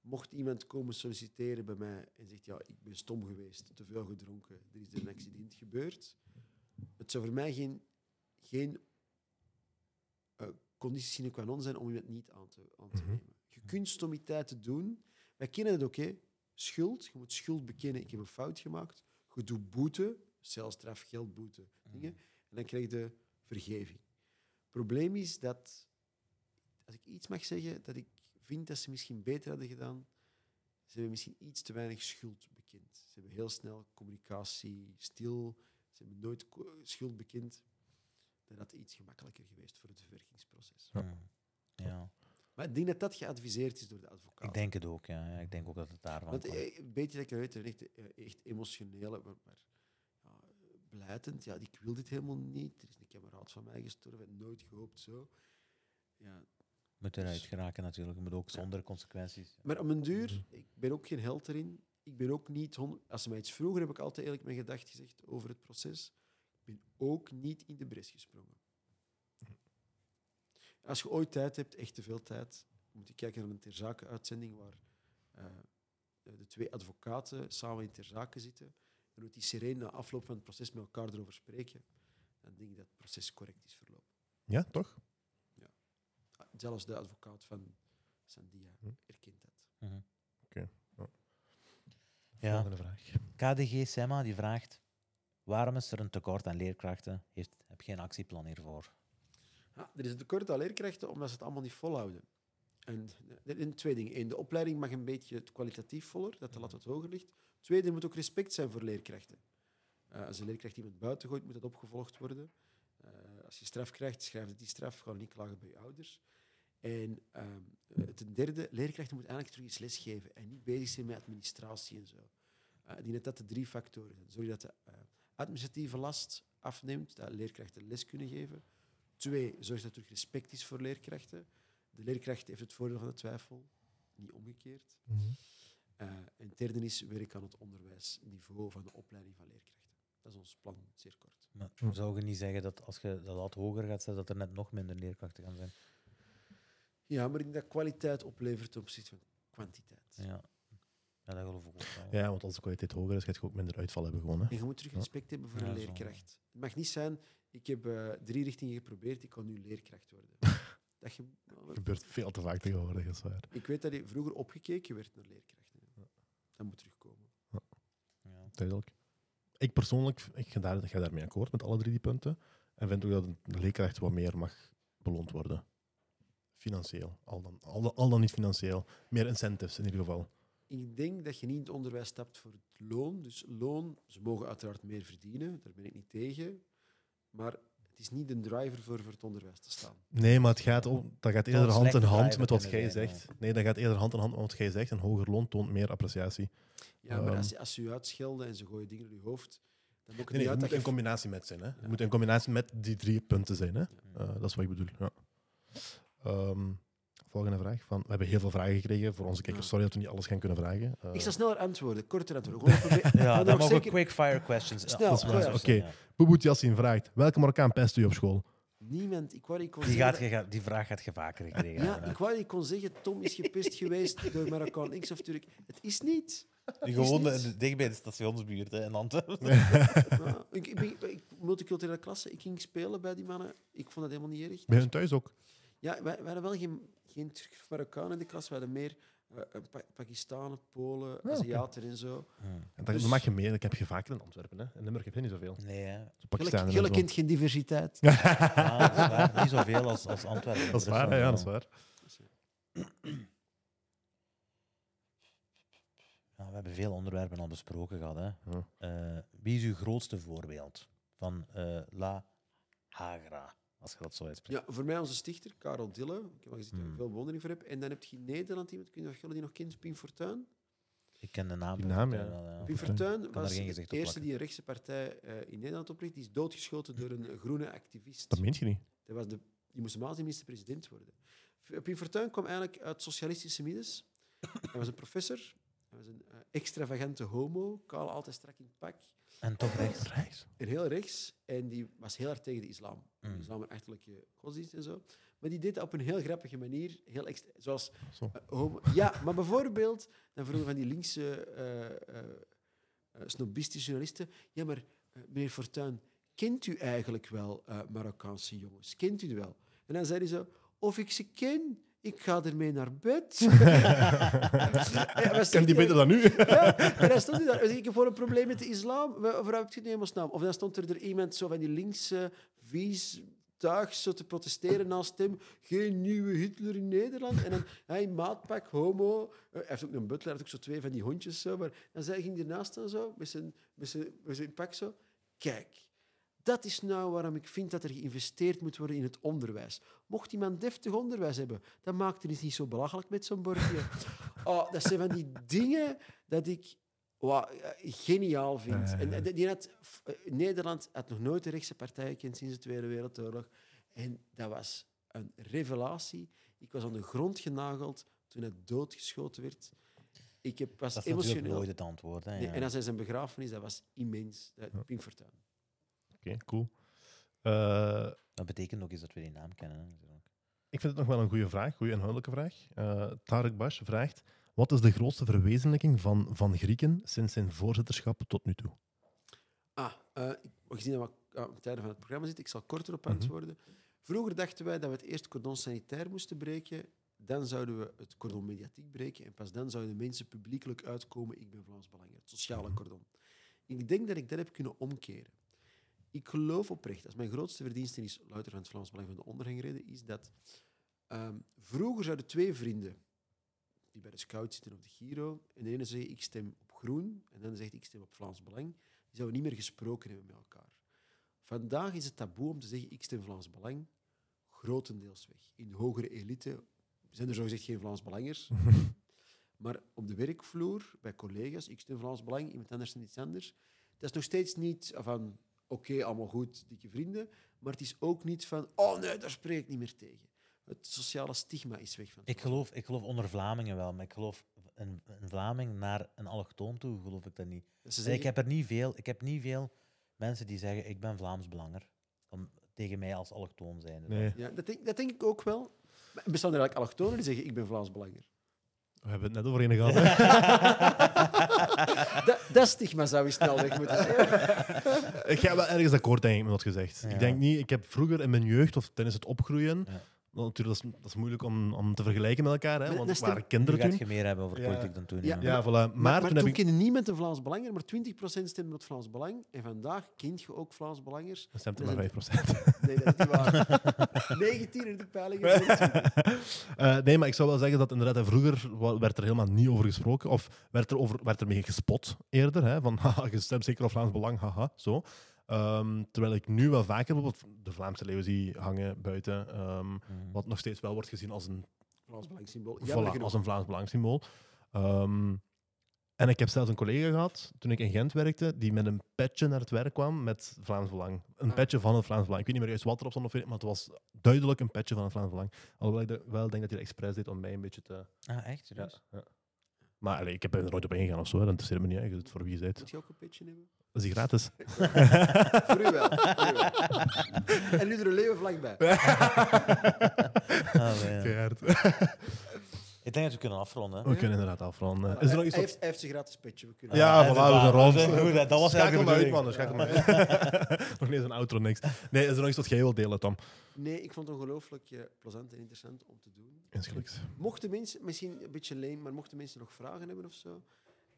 mocht iemand komen solliciteren bij mij en zegt, ja, ik ben stom geweest, te veel gedronken, er is een accident gebeurd. Het zou voor mij geen, geen eh, conditie sine qua non zijn om iemand niet aan te, aan te Mhm. nemen. Je kunt stommiteiten doen. Wij kennen het ook, hè. Schuld, je moet schuld bekennen, ik heb een fout gemaakt. Je doet boete, celstraf, geldboete, dingen. En dan krijg je vergeving. Het probleem is dat, als ik iets mag zeggen, dat ik vind dat ze misschien beter hadden gedaan. Ze hebben misschien iets te weinig schuld bekend. Ze hebben heel snel communicatie stil. Ze hebben nooit schuld bekend. Dat had iets gemakkelijker geweest voor het verwerkingsproces. Ja. Hm. ja, Maar ik denk dat dat geadviseerd is door de advocaat. ik denk het ook. Ja. Ik denk ook dat het daarvan Want komt. eh, een beetje dat ik weet, echt, eh, echt emotionele, maar, maar ja, blijtend. Ja, ik wil dit helemaal niet. Er is een kameraad van mij gestorven, nooit gehoopt zo. Ja, moet eruit geraken natuurlijk. Je moet ook zonder consequenties. maar om een duur, ik ben ook geen held erin. Ik ben ook niet... hon- Als ze mij iets vroeger, heb ik altijd eerlijk mijn gedacht gezegd over het proces. Ik ben ook niet in de bres gesprongen. Als je ooit tijd hebt, echt te veel tijd, moet je kijken naar een ter zake uitzending waar eh, de twee advocaten samen in ter zake zitten. En hoe die sereen na afloop van het proces met elkaar erover spreken. Dan denk ik dat het proces correct is verlopen. Ja, toch? Zelfs de advocaat van Sandia Hm. erkent dat. Mhm. Ja. Ja. Volgende vraag. KDG Semma die vraagt: waarom is er een tekort aan leerkrachten? Heeft, heb je een actieplan hiervoor? Ja, er is een tekort aan leerkrachten omdat ze het allemaal niet volhouden. En er zijn twee dingen. Eén, de opleiding mag een beetje kwalitatief voller, dat de lat wat hoger ligt. Tweede, er moet ook respect zijn voor leerkrachten. Eh, als een leerkracht iemand buiten gooit, moet dat opgevolgd worden. Eh, als je straf krijgt, schrijf je die straf. Ga niet klagen bij je ouders. En eh, ten derde, leerkrachten moeten eigenlijk terug eens lesgeven en niet bezig zijn met administratie en zo. Eh, ik denk dat dat de drie factoren zijn. Zorg dat de eh, administratieve last afneemt, dat leerkrachten les kunnen geven. Twee, zorg dat er respect is voor leerkrachten. De leerkracht heeft het voordeel van de twijfel, niet omgekeerd. Mhm. Eh, en het derde is werk aan het onderwijsniveau van de opleiding van leerkrachten. Dat is ons plan, zeer kort. Maar zou je niet zeggen dat als je de lat hoger gaat zetten, dat er net nog minder leerkrachten gaan zijn? Ja, maar ik denk dat kwaliteit oplevert ten opzichte van kwantiteit. Ja, ja dat geloof ik ook wel. Ja, want als de kwaliteit hoger is, gaat je ook minder uitval hebben gewoon. Hè. En je moet terug Ja. respect hebben voor Ja, een zo. leerkracht. Het mag niet zijn, ik heb eh, drie richtingen geprobeerd, ik kan nu leerkracht worden. dat gebeurt veel te vaak tegenwoordig, is waar. ik weet dat je vroeger opgekeken werd naar leerkrachten. Dat moet terugkomen. Ja. Duidelijk. Ik persoonlijk ik ga, daar, ga daarmee akkoord met alle drie die punten. En vind ook dat een leerkracht wat meer mag beloond worden. financieel. Al dan, al, dan- al dan niet financieel. Meer incentives in ieder geval. Ik denk dat je niet in het onderwijs stapt voor het loon. Dus loon, ze mogen uiteraard meer verdienen, daar ben ik niet tegen. Maar het is niet een driver voor, voor het onderwijs te staan. Nee, maar het gaat om, dat gaat eerder hand in hand met wat jij zegt. Nee, dat gaat eerder hand in hand met wat jij zegt. Een hoger loon toont meer appreciatie. Ja, maar Ehm. als, je- als ze je uitschelden en ze gooien dingen in je hoofd, dan moet het Nee, nee, niet het uit moet dat in combinatie met zijn. Hè. Ja. Het moet in combinatie met die drie punten zijn. Hè. Ja. Eh, dat is wat ik bedoel. Ja. Ehm, volgende vraag. Van, we hebben heel veel vragen gekregen voor onze kijkers. Sorry dat we niet alles gaan kunnen vragen. Eh, Ik zal sneller antwoorden, korter antwoorden. Gewoon Ja, dan mogen we zeker- quick-fire questions. Snel, Oké. ja. Boeboet Yassin vraagt: welke Marokkaan pest u op school? Niemand. Ik wou niet kon Die, gaat, die vraag gaat je vaker gekregen Ja, ik wou niet kon zeggen, Tom is gepest geweest door Marokkaan X of Turk. Het is niet. niet. dicht bij de stationsbuurt hè, in Antwerpen. Ja, ik, ik, ik, multiculturele klasse, ik ging spelen bij die mannen. Ik vond dat helemaal niet erg. Bij hun thuis ook. Ja, wij, wij hadden wel geen, geen Turk of Marokkaan in de klas. We hadden meer eh, eh, Pa- Pakistanen, Polen. Aziaten en zo. En dat, Dus- mag je meer. Ik heb je vaker in Antwerpen. Hè. In Limburg heb je niet zoveel. Nee, en Jullie kent geen diversiteit. Ja, dat is waar. Niet zoveel als, als Antwerpen. Dat is waar, ja, dat is waar. Ja, we hebben veel onderwerpen al besproken gehad. Hè. Ja. Eh, wie is uw grootste voorbeeld van eh, La Hagra, als je dat zo uitspreekt? Ja, voor mij onze stichter, Karel Dille. Ik heb al gezien dat ik Hmm. veel bewondering voor heb. En dan heb je in Nederland iemand, kun je jullie die nog kent, Pim Fortuyn. Ik ken de naam. Die naam, Fortuyn ja. wel, ja. Pim Fortuyn. Was de eerste plakken. die een rechtse partij eh, in Nederland opricht. Die is doodgeschoten door een groene activist. Dat meent je niet. Dat was de, die moest normaal minister-president worden. Pim Fortuyn kwam eigenlijk uit socialistische middens. Hij was een professor. Hij was een eh, extravagante homo. Kaal, altijd strak in het pak. En toch rechts. Reis. En heel rechts. En die was heel erg tegen de islam. Mm. De islam een achterlijke godsdienst en zo. Maar die deed dat op een heel grappige manier. Heel zoals Zo. eh, ja, maar bijvoorbeeld, dan vroegen van die linkse eh, eh, eh, snobistische journalisten. Ja, maar meneer Fortuyn, kent u eigenlijk wel Marokkaanse jongens? Kent u die wel? En dan zei hij zo, of ik ze ken, ik ga ermee naar bed. Ja, Ken die beter dan nu? Ja, en dan stond hij daar. Ik heb gewoon een probleem met de islam. Wa- Waarom heb je het niet naam? Of dan stond er, er iemand zo van die linkse vies tuig zo te protesteren naast hem. Geen nieuwe Hitler in Nederland. En dan hij maatpak, homo. Eh, Hij heeft ook een butler, hij heeft ook zo twee van die hondjes. Zo, maar dan zei, ging hij ernaast staan zo, met zijn, met, zijn, met zijn pak zo. Kijk, dat is nou waarom ik vind dat er geïnvesteerd moet worden in het onderwijs. Mocht iemand deftig onderwijs hebben, dan maakt het niet zo belachelijk met zo'n bordje. Oh, dat zijn van die dingen dat ik wauw, eh, geniaal vind. En, die had, eh, Nederland had nog nooit een rechtse partij gekend sinds de Tweede Wereldoorlog. En dat was een revelatie. Ik was aan de grond genageld toen hij doodgeschoten werd. Ik heb, was Dat is natuurlijk emotioneel. nooit het antwoord. Hè, Nee, ja. en als hij zijn begrafenis, dat was immens. Pim Fortuyn. Oké, cool. Eh, Dat betekent ook eens dat we die naam kennen. Hè, ik vind het nog wel een goede vraag, goede inhoudelijke vraag. Eh Tarek Bash vraagt: Wat is de grootste verwezenlijking van Van Grieken sinds zijn voorzitterschap tot nu toe? Ah, eh, ik- gezien dat we aan het einde van het programma zitten, ik zal korter op Mhm. antwoorden. Vroeger dachten wij dat we het eerst cordon sanitair moesten breken. Dan zouden we het cordon mediatiek breken. En pas dan zouden mensen publiekelijk uitkomen: ik ben Vlaams Belang, het sociale Mhm. cordon. Ik denk dat ik dat heb kunnen omkeren. Ik geloof oprecht, als mijn grootste verdienste is, louter van het Vlaams Belang van de ondergang is dat ehm, vroeger zouden twee vrienden die bij de scout zitten op de Giro, en de ene zegt ik stem op groen, en de andere zegt ik stem op Vlaams Belang, die zouden niet meer gesproken hebben met elkaar. Vandaag is het taboe om te zeggen ik stem Vlaams Belang grotendeels weg. In de hogere elite zijn er zogezegd geen Vlaams Belangers. Maar op de werkvloer, bij collega's, ik stem Vlaams Belang, iemand anders stemt iets anders. Dat is nog steeds niet van, oké, allemaal goed, dikke vrienden. Maar het is ook niet van, oh nee, daar spreek ik niet meer tegen. Het sociale stigma is weg van Ik geloof, ik geloof onder Vlamingen wel, maar ik geloof een, een Vlaming naar een allochtoon toe, geloof ik dat niet. Ik heb er niet veel, ik heb niet veel mensen die zeggen ik ben Vlaams Belanger. Dan tegen mij als allochtoon zijn. Nee, ja, dat, denk, dat denk ik ook wel. Er bestaan er eigenlijk allochtonen die zeggen, ik ben Vlaams Belanger. We hebben het net over een gehad. hè. dat, dat stigma zou je snel weg moeten. ik ga wel ergens akkoord denk ik, met wat gezegd. Ja. Ik denk niet, ik heb vroeger in mijn jeugd of tijdens het opgroeien, Ja. Want natuurlijk, dat is, dat is moeilijk om, om te vergelijken met elkaar, hè, want dat het waren kinderen toen. je meer hebben over Ja. politiek dan toen. Ja, Ja, Ja, voilà. Maar, Maar, toen toen heb ik... kende niemand een Vlaams Belanger, maar 20% stemde op Vlaams Belang. En vandaag kent je ook Vlaams Belangers. Dan stemt er maar is 5%. Nee, dat is niet waar. 19 in de peilingen. Eh, nee, maar ik zou wel zeggen dat inderdaad, vroeger werd er helemaal niet over gesproken. Of werd er, over, werd er mee gespot eerder. Hè, van, haha, je stemt zeker op Vlaams Belang, haha, zo. Ehm, terwijl ik nu wel vaker bijvoorbeeld de Vlaamse leeuw zie hangen buiten. ehm, Mhm. wat nog steeds wel wordt gezien als een, Vlaams Belang symbool. voilà, als een Vlaams Belangsymbool. Ehm, en ik heb zelfs een collega gehad, toen ik in Gent werkte, die met een petje naar het werk kwam met Vlaams Belang. Een Ah. petje van het Vlaams Belang. Ik weet niet meer juist wat erop stond, of maar het was duidelijk een petje van het Vlaams Belang. Alhoewel ik de- wel denk dat hij dat expres deed om mij een beetje te... Ah, echt? Ja, ja. Maar allee, ik heb er nooit op ingegaan of zo, hè. dat interesseert me niet. hè. Voor wie je bent. Moet je ook een petje hebben? Dat is gratis. Voor u wel. voor u wel. en nu er een leeuwenvlag bij. Ah, nee, ja. Keihard. Ik denk dat we kunnen afronden. We kunnen inderdaad afronden. Is er hij, nog iets hij wat... heeft, hij heeft zijn gratis petje. We kunnen Ja, voilà, we zijn rond. We zijn goed, hè. Dat was Schakel eigenlijk maar de uit, man. Schakel maar uit. nog niet eens een outro, niks. Nee, is er nog iets wat jij wilt delen, Tom? Nee, ik vond het ongelooflijk eh, plezant en interessant om te doen. Insgelijks. Mochten mensen, misschien een beetje lame, maar mochten mensen nog vragen hebben of zo,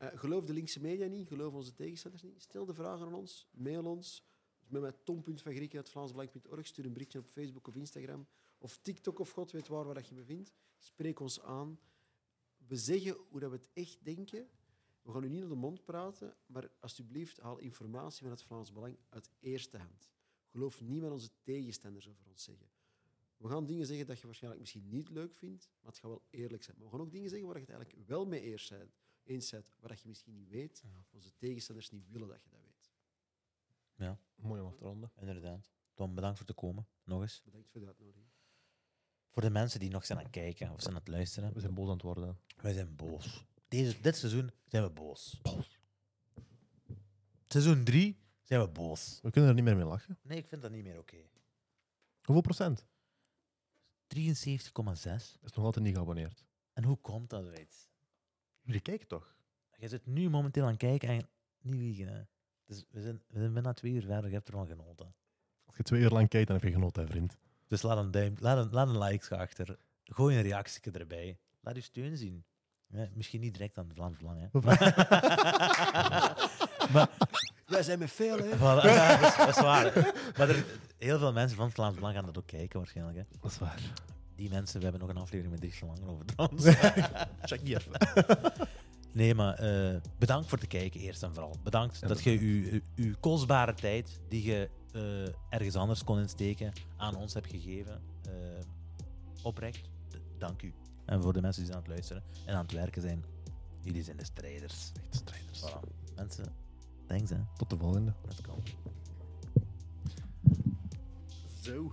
eh, geloof de linkse media niet, geloof onze tegenstanders niet, stel de vragen aan ons, mail ons. Met mij tom.vangrieken.vlaamsbelang.org, stuur een berichtje op Facebook of Instagram of TikTok of god weet waar, waar dat je me vindt. Spreek ons aan. We zeggen hoe dat we het echt denken. We gaan u niet naar de mond praten, maar alsjeblieft haal informatie van het Vlaams Belang uit eerste hand. Geloof niet wat onze tegenstanders over ons zeggen. We gaan dingen zeggen dat je waarschijnlijk misschien niet leuk vindt, maar het gaat wel eerlijk zijn. Maar we gaan ook dingen zeggen waar je het eigenlijk wel mee eens bent, eens bent waar dat je misschien niet weet, of onze tegenstanders niet willen dat je dat weet. Mooi om af te ronden. Inderdaad. Tom, bedankt voor te komen. Nog eens. Bedankt voor de uitnodiging. Voor de mensen die nog zijn aan het kijken of zijn aan het luisteren. We zijn boos aan het worden. Wij zijn boos. Deze, dit seizoen zijn we boos. Seizoen 3 zijn we boos. We kunnen er niet meer mee lachen. Nee, ik vind dat niet meer oké. Hoeveel procent? 73,6. Is nog altijd niet geabonneerd. En hoe komt dat uit? Jullie kijken toch? Je zit nu momenteel aan het kijken en niet liegen. Hè. Dus we zijn, we zijn bijna twee uur verder, je hebt ervan genoten. Als je twee uur lang kijkt, dan heb je genoten, hè, vriend. Dus laat een duim, laat een, laat een like achter. Gooi een reactie erbij. Laat je steun zien. Ja, misschien niet direct aan het Vlaams Belang, hè. maar, Wij zijn met veel, hè? voilà, ja, dat, is, dat is waar. Maar er, heel veel mensen van het Vlaams Belang gaan dat ook kijken, waarschijnlijk. Hè. Dat is waar. Die mensen, we hebben nog een aflevering met Dries van Langen over trouwens. Check die even. Nee, maar eh, bedankt voor het kijken, eerst en vooral. Bedankt Ja, dat je uw kostbare tijd, die je eh, ergens anders kon insteken, aan ons hebt gegeven. eh, oprecht, dank u. En voor de mensen die aan het luisteren en aan het werken zijn, jullie zijn de strijders. Echt strijders. Voilà. Mensen, thanks hè. Tot de volgende. Let's go. Zo.